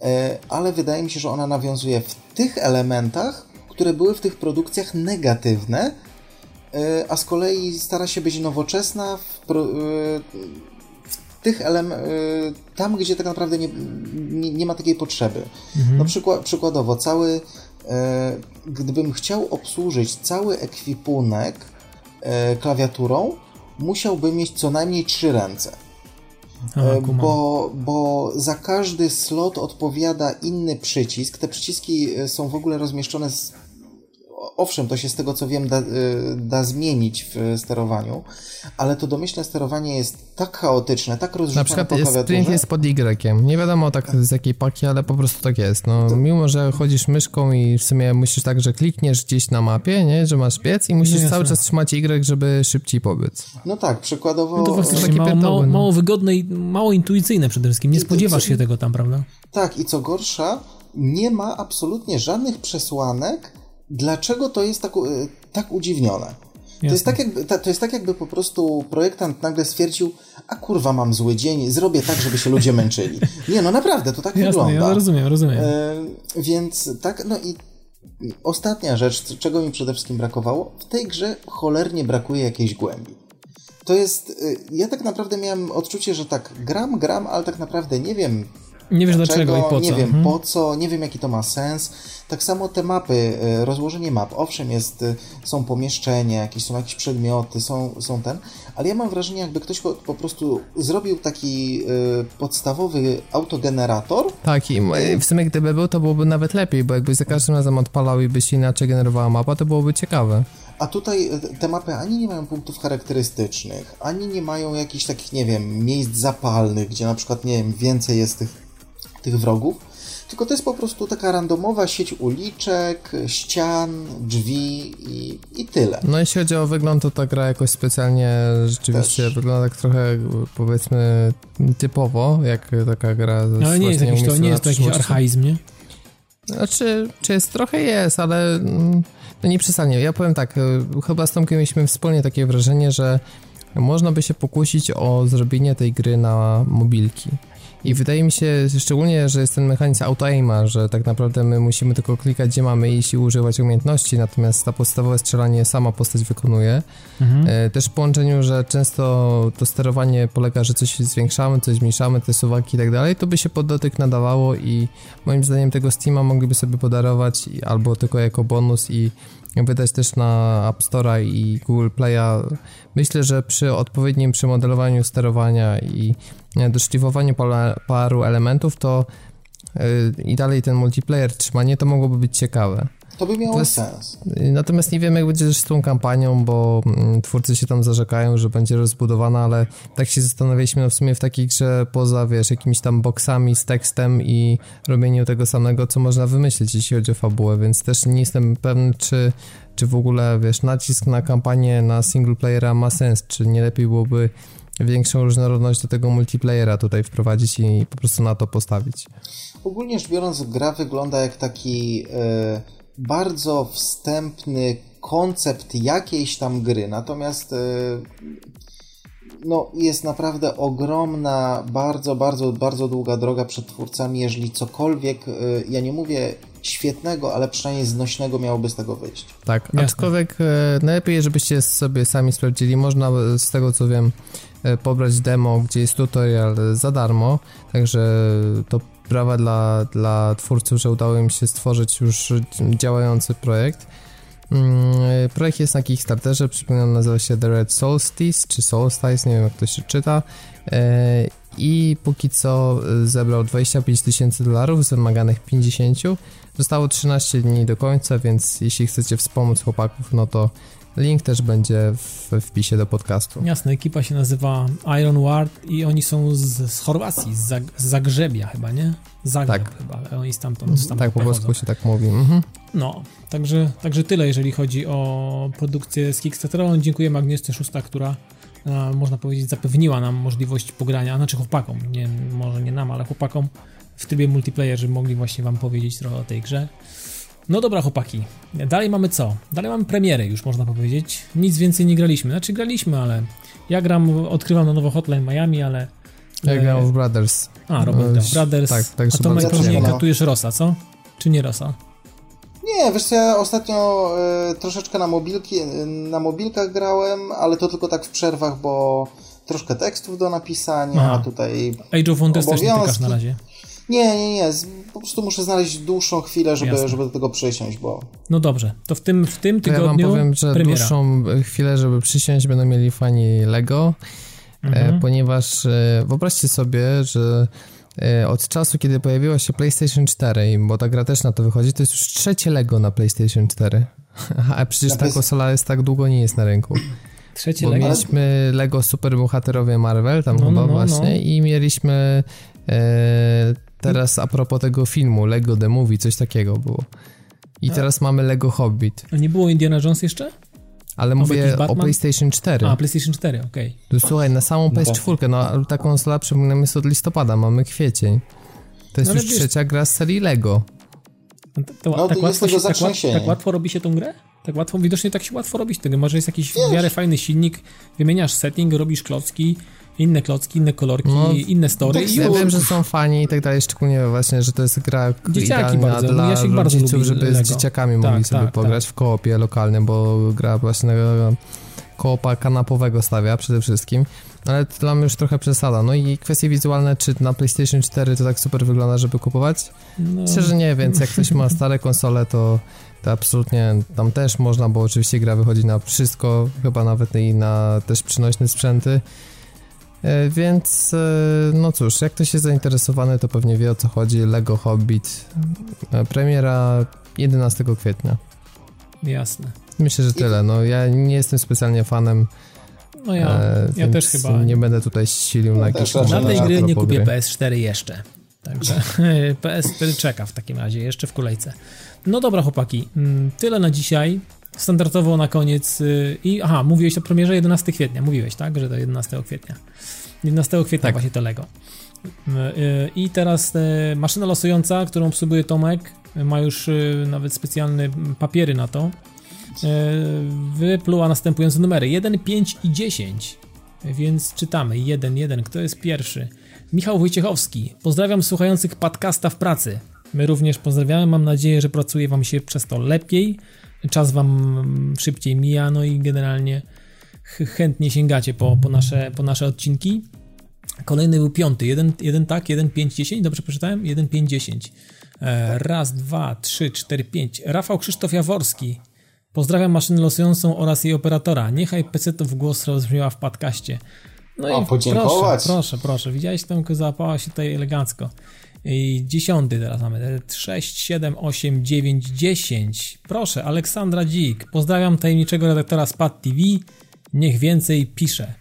E, ale wydaje mi się, że ona nawiązuje w tych elementach, które były w tych produkcjach negatywne, e, a z kolei stara się być nowoczesna w tych elementach, tam, gdzie tak naprawdę nie, nie, nie ma takiej potrzeby. No przykład, przykładowo, cały, e, gdybym chciał obsłużyć cały ekwipunek e, klawiaturą, musiałbym mieć co najmniej trzy ręce.
Kumam.
bo, bo za każdy slot odpowiada inny przycisk. Te przyciski są w ogóle rozmieszczone z. Owszem, to się z tego co wiem da, e, da zmienić w sterowaniu, ale to domyślne sterowanie jest tak chaotyczne, tak
Na
rozrzucone
przykład
po
jest,
klawiaturze.
sprint jest pod Y. Nie wiadomo tak z jakiej paki, ale po prostu tak jest. No, mimo, że chodzisz myszką i w sumie musisz tak, że klikniesz gdzieś na mapie, nie, że masz biec i musisz
No jasne.
cały czas trzymać Y, żeby szybciej pobiec.
No tak, przykładowo.
No to
e,
faktycznie
takie
mało,
pierdoły,
mało,
no.
mało wygodne i mało intuicyjne przede wszystkim. Nie
to
spodziewasz się tego tam, prawda?
Tak, i co gorsza, nie ma absolutnie żadnych przesłanek, dlaczego to jest tak, y, tak udziwnione. To jest tak, jakby, to jest tak, jakby po prostu projektant nagle stwierdził, a kurwa, mam zły dzień, zrobię tak, żeby się ludzie męczyli. Nie, no naprawdę, to tak
Jasne,
wygląda.
ja rozumiem, rozumiem.
E, więc tak, no i ostatnia rzecz, czego mi przede wszystkim brakowało, w tej grze cholernie brakuje jakiejś głębi. To jest, y, ja tak naprawdę miałem odczucie, że tak gram, gram, ale tak naprawdę nie wiem
nie wiesz dlaczego, i po co.
nie wiem
Mhm.
po co, nie wiem jaki to ma sens. Tak samo te mapy, e, rozłożenie map, owszem, jest, e, są pomieszczenia, jakieś, są jakieś przedmioty, są, są ten, ale ja mam wrażenie, jakby ktoś po, po prostu zrobił taki e, podstawowy autogenerator,
Tak, i w sumie gdyby był, to byłoby nawet lepiej, bo jakbyś za każdym razem odpalał i by się inaczej generowała mapa, to byłoby ciekawe.
a tutaj te mapy ani nie mają punktów charakterystycznych, ani nie mają jakichś takich, nie wiem, miejsc zapalnych, gdzie na przykład, nie wiem, więcej jest tych, tych wrogów, tylko to jest po prostu taka randomowa sieć uliczek, ścian, drzwi i, i tyle.
No jeśli chodzi o wygląd, to ta gra jakoś specjalnie rzeczywiście
Też.
wygląda tak trochę powiedzmy typowo, jak taka gra ze
No, Ale nie jest, jakiś, to, nie jest to jakiś archaizm, nie?
Znaczy, czy jest trochę jest, ale mm, no nie przesadnie. Ja powiem tak, y, chyba z Tomkiem mieliśmy wspólnie takie wrażenie, że można by się pokusić o zrobienie tej gry na mobilki. I wydaje mi się szczególnie, że jest ten mechanizm auto-aima, że tak naprawdę my musimy tylko klikać gdzie mamy iść i używać umiejętności, natomiast ta podstawowe strzelanie sama postać wykonuje.
Mhm.
E, Też w połączeniu, że często to sterowanie polega, że coś zwiększamy, coś zmniejszamy, te suwaki i tak dalej, to by się pod dotyk nadawało i moim zdaniem tego Steama mogliby sobie podarować albo tylko jako bonus i wydać też na App Store'a i Google Play'a. Myślę, że przy odpowiednim przemodelowaniu sterowania i e, doszlifowaniu pola- paru elementów, to e, i dalej ten multiplayer trzymanie, to mogłoby być ciekawe.
To by miało sens.
Natomiast nie wiem, jak będzie z tą kampanią, bo mm, twórcy się tam zarzekają, że będzie rozbudowana, ale tak się zastanawialiśmy, no w sumie w takiej grze poza, wiesz, jakimiś tam boksami z tekstem i robieniu tego samego, co można wymyślić, jeśli chodzi o fabułę, więc też nie jestem pewny, czy, czy w ogóle, wiesz, nacisk na kampanię na single playera ma sens, czy nie lepiej byłoby większą różnorodność do tego multiplayera tutaj wprowadzić i po prostu na to postawić.
Ogólnie rzecz biorąc, gra wygląda jak taki e, bardzo wstępny koncept jakiejś tam gry, natomiast e, no, jest naprawdę ogromna, bardzo, bardzo, bardzo długa droga przed twórcami, jeżeli cokolwiek, e, ja nie mówię świetnego, ale przynajmniej znośnego miałoby z tego wyjść.
Tak,
Jasne.
aczkolwiek e, najlepiej, żebyście sobie sami sprawdzili. Można z tego co wiem pobrać demo, gdzie jest tutorial za darmo, także to brawa dla, dla twórców, że udało im się stworzyć już działający projekt. Mm, e, Projekt jest na Kickstarterze, przypominam, nazywa się The Red Solstice, czy Solstice, nie wiem jak to się czyta. E, I póki co e, zebrał 25 tysięcy dolarów z wymaganych 50. Zostało 13 dni do końca, więc jeśli chcecie wspomóc chłopaków, no to link też będzie w wpisie do podcastu.
Jasne, ekipa się nazywa Iron Ward i oni są z, z Chorwacji, z, Zag z Zagrzebia chyba, nie? Zagreb
Tak.
chyba, oni stamtąd, stamtąd
Tak, po polsku się tak mówi. Mhm.
No, także, także tyle, jeżeli chodzi o produkcję z Kickstartera. Dziękujemy Agnieszce Szósta, która e, można powiedzieć zapewniła nam możliwość pogrania, znaczy chłopakom, nie, może nie nam, ale chłopakom w trybie multiplayer, żeby mogli właśnie wam powiedzieć trochę o tej grze. No dobra chłopaki, dalej mamy co? Dalej mamy premiery już można powiedzieć. Nic więcej nie graliśmy, znaczy graliśmy, ale ja gram, odkrywam na nowo Hotline Miami, ale...
Ja
e,
grałem w Brothers.
A, Robert Down Brothers.
tak, także
A to
przyjemne.
katujesz Rosa, co? Czy nie Rosa?
Nie, wiesz co, ja ostatnio e, troszeczkę na, mobilki, e, na mobilkach grałem, ale to tylko tak w przerwach, bo troszkę tekstów do napisania,
Aha.
a tutaj...
Age of Wonders też nie na razie.
Nie, nie, nie, po prostu muszę znaleźć dłuższą chwilę, żeby,
Jasne.
żeby do tego przysiąść, bo...
No dobrze, to w tym, w tym
To ja wam
tygodniu
powiem, że
premiera.
dłuższą chwilę, żeby przysiąść, będą mieli fani Lego,
Mhm.
e, ponieważ e, wyobraźcie sobie, że e, od czasu, kiedy pojawiła się PlayStation 4, i- bo ta gra też na to wychodzi, to jest już trzecie Lego na PlayStation 4. A przecież ta konsola jest tak długo nie jest na rynku.
Trzecie
Bo
Lego.
mieliśmy Lego Superbohaterowie Marvel, tam
No,
chyba
no, no,
właśnie,
no.
i mieliśmy e, teraz a propos tego filmu, Lego The Movie, coś takiego było. I teraz mamy Lego Hobbit.
A nie było Indiana Jones jeszcze?
Ale
Albo
mówię o? PlayStation 4.
A, PlayStation 4, okej.
To Słuchaj, na samą PS4, no ale ta konsola, przypominam, jest od listopada, mamy kwiecień. To jest
No
już
wiesz-
trzecia gra z serii Lego.
To, to,
No,
tak,
to jest
łatwo się, tak, tak łatwo robi się tą grę? Tak łatwo, widocznie tak się łatwo robić tego. Może jest jakiś w
Wiesz.
miarę fajny silnik, wymieniasz setting, robisz klocki, inne klocki, inne kolorki,
No,
inne story
tak
Ja wiem, że są fani i tak dalej, szczególnie właśnie, że to jest gra
Dzieciaki bardzo,
dla
bardzo
rodziców, żeby
Lego.
z dzieciakami
Tak,
mogli sobie
tak,
pograć w koopie lokalnym, bo gra właśnie koopa kanapowego stawia przede wszystkim. Ale to dla mnie już trochę przesada. No i kwestie wizualne, czy na PlayStation 4 to tak super wygląda, żeby kupować?
No,
Myślę, że nie, więc jak ktoś ma stare konsole, to, to absolutnie tam też można, bo oczywiście gra wychodzi na wszystko, chyba nawet i na też przynośne sprzęty. E, Więc e, no cóż, jak ktoś jest zainteresowany, to pewnie wie o co chodzi. Lego Hobbit. E, Premiera 11 kwietnia.
Jasne.
Myślę, że tyle. No ja nie jestem specjalnie fanem.
No ja,
e,
ja też chyba
nie będę tutaj silił
No
na jakieś
raczej
na tej
a
gry nie kupię
gry.
PS4 jeszcze. Także PS4 czeka w takim razie, jeszcze w kolejce. No dobra, chłopaki, mm, tyle na dzisiaj. Standardowo na koniec. y, I aha, mówiłeś o premierze 11 kwietnia. Mówiłeś, tak, że to 11 kwietnia. 11 kwietnia
Tak.
właśnie to Lego. Y, y, I teraz maszyna losująca, którą obsługuje Tomek, ma już nawet specjalne papiery na to. Wypluła następujące numery: 1, 5 i 10. Więc czytamy 1, 1. Kto jest pierwszy? Michał Wojciechowski, pozdrawiam słuchających podcasta w pracy. My również pozdrawiamy, mam nadzieję, że pracuje Wam się przez to lepiej, czas Wam szybciej mija, no i generalnie chętnie sięgacie po, po, nasze, po nasze odcinki. Kolejny był piąty, jeden, jeden tak, jeden, pięć, dziesięć, dobrze przeczytałem? Jeden, pięć, dziesięć. E, raz, dwa, trzy, cztery, pięć. Rafał Krzysztof Jaworski. Pozdrawiam maszynę losującą oraz jej operatora. Niechaj PC to w głos rozbrzmiała w podcaście.
No o, i podziękować.
Proszę, proszę, proszę. Widziałeś, Tomku, załapała się tutaj elegancko. I dziesiąty teraz mamy. 6, 7, 8, 9, 10. Proszę, Aleksandra Dzik. Pozdrawiam tajemniczego redaktora SPAD TV. Niech więcej pisze.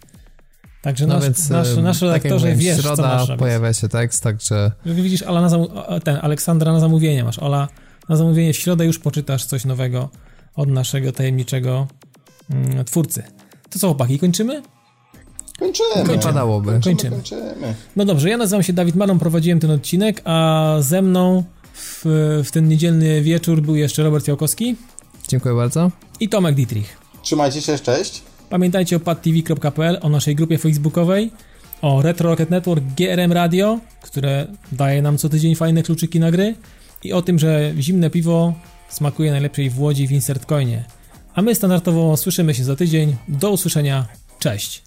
Także no nasz, więc, nasz, nasz redaktorze tak wiesz,
środa co pojawia się tekst, także...
Widzisz, Ala na zam... ten, Aleksandra na zamówienie masz. Ola, na zamówienie w środę już poczytasz coś nowego od naszego tajemniczego mm, twórcy. To co, chłopaki, kończymy?
Kończymy.
Wypadałoby.
Kończymy. Kończymy. No dobrze, ja nazywam się Dawid Maron, prowadziłem ten odcinek, a ze mną w, w ten niedzielny wieczór był jeszcze Robert Jałkowski.
Dziękuję bardzo.
I Tomek Dietrich.
Trzymajcie się, cześć.
Pamiętajcie o padtv.pl, o naszej grupie facebookowej, o Retro Rocket Network GRM Radio, które daje nam co tydzień fajne kluczyki na gry i o tym, że zimne piwo smakuje najlepiej w Łodzi w Insert Coinie. A my standardowo słyszymy się za tydzień. Do usłyszenia. Cześć.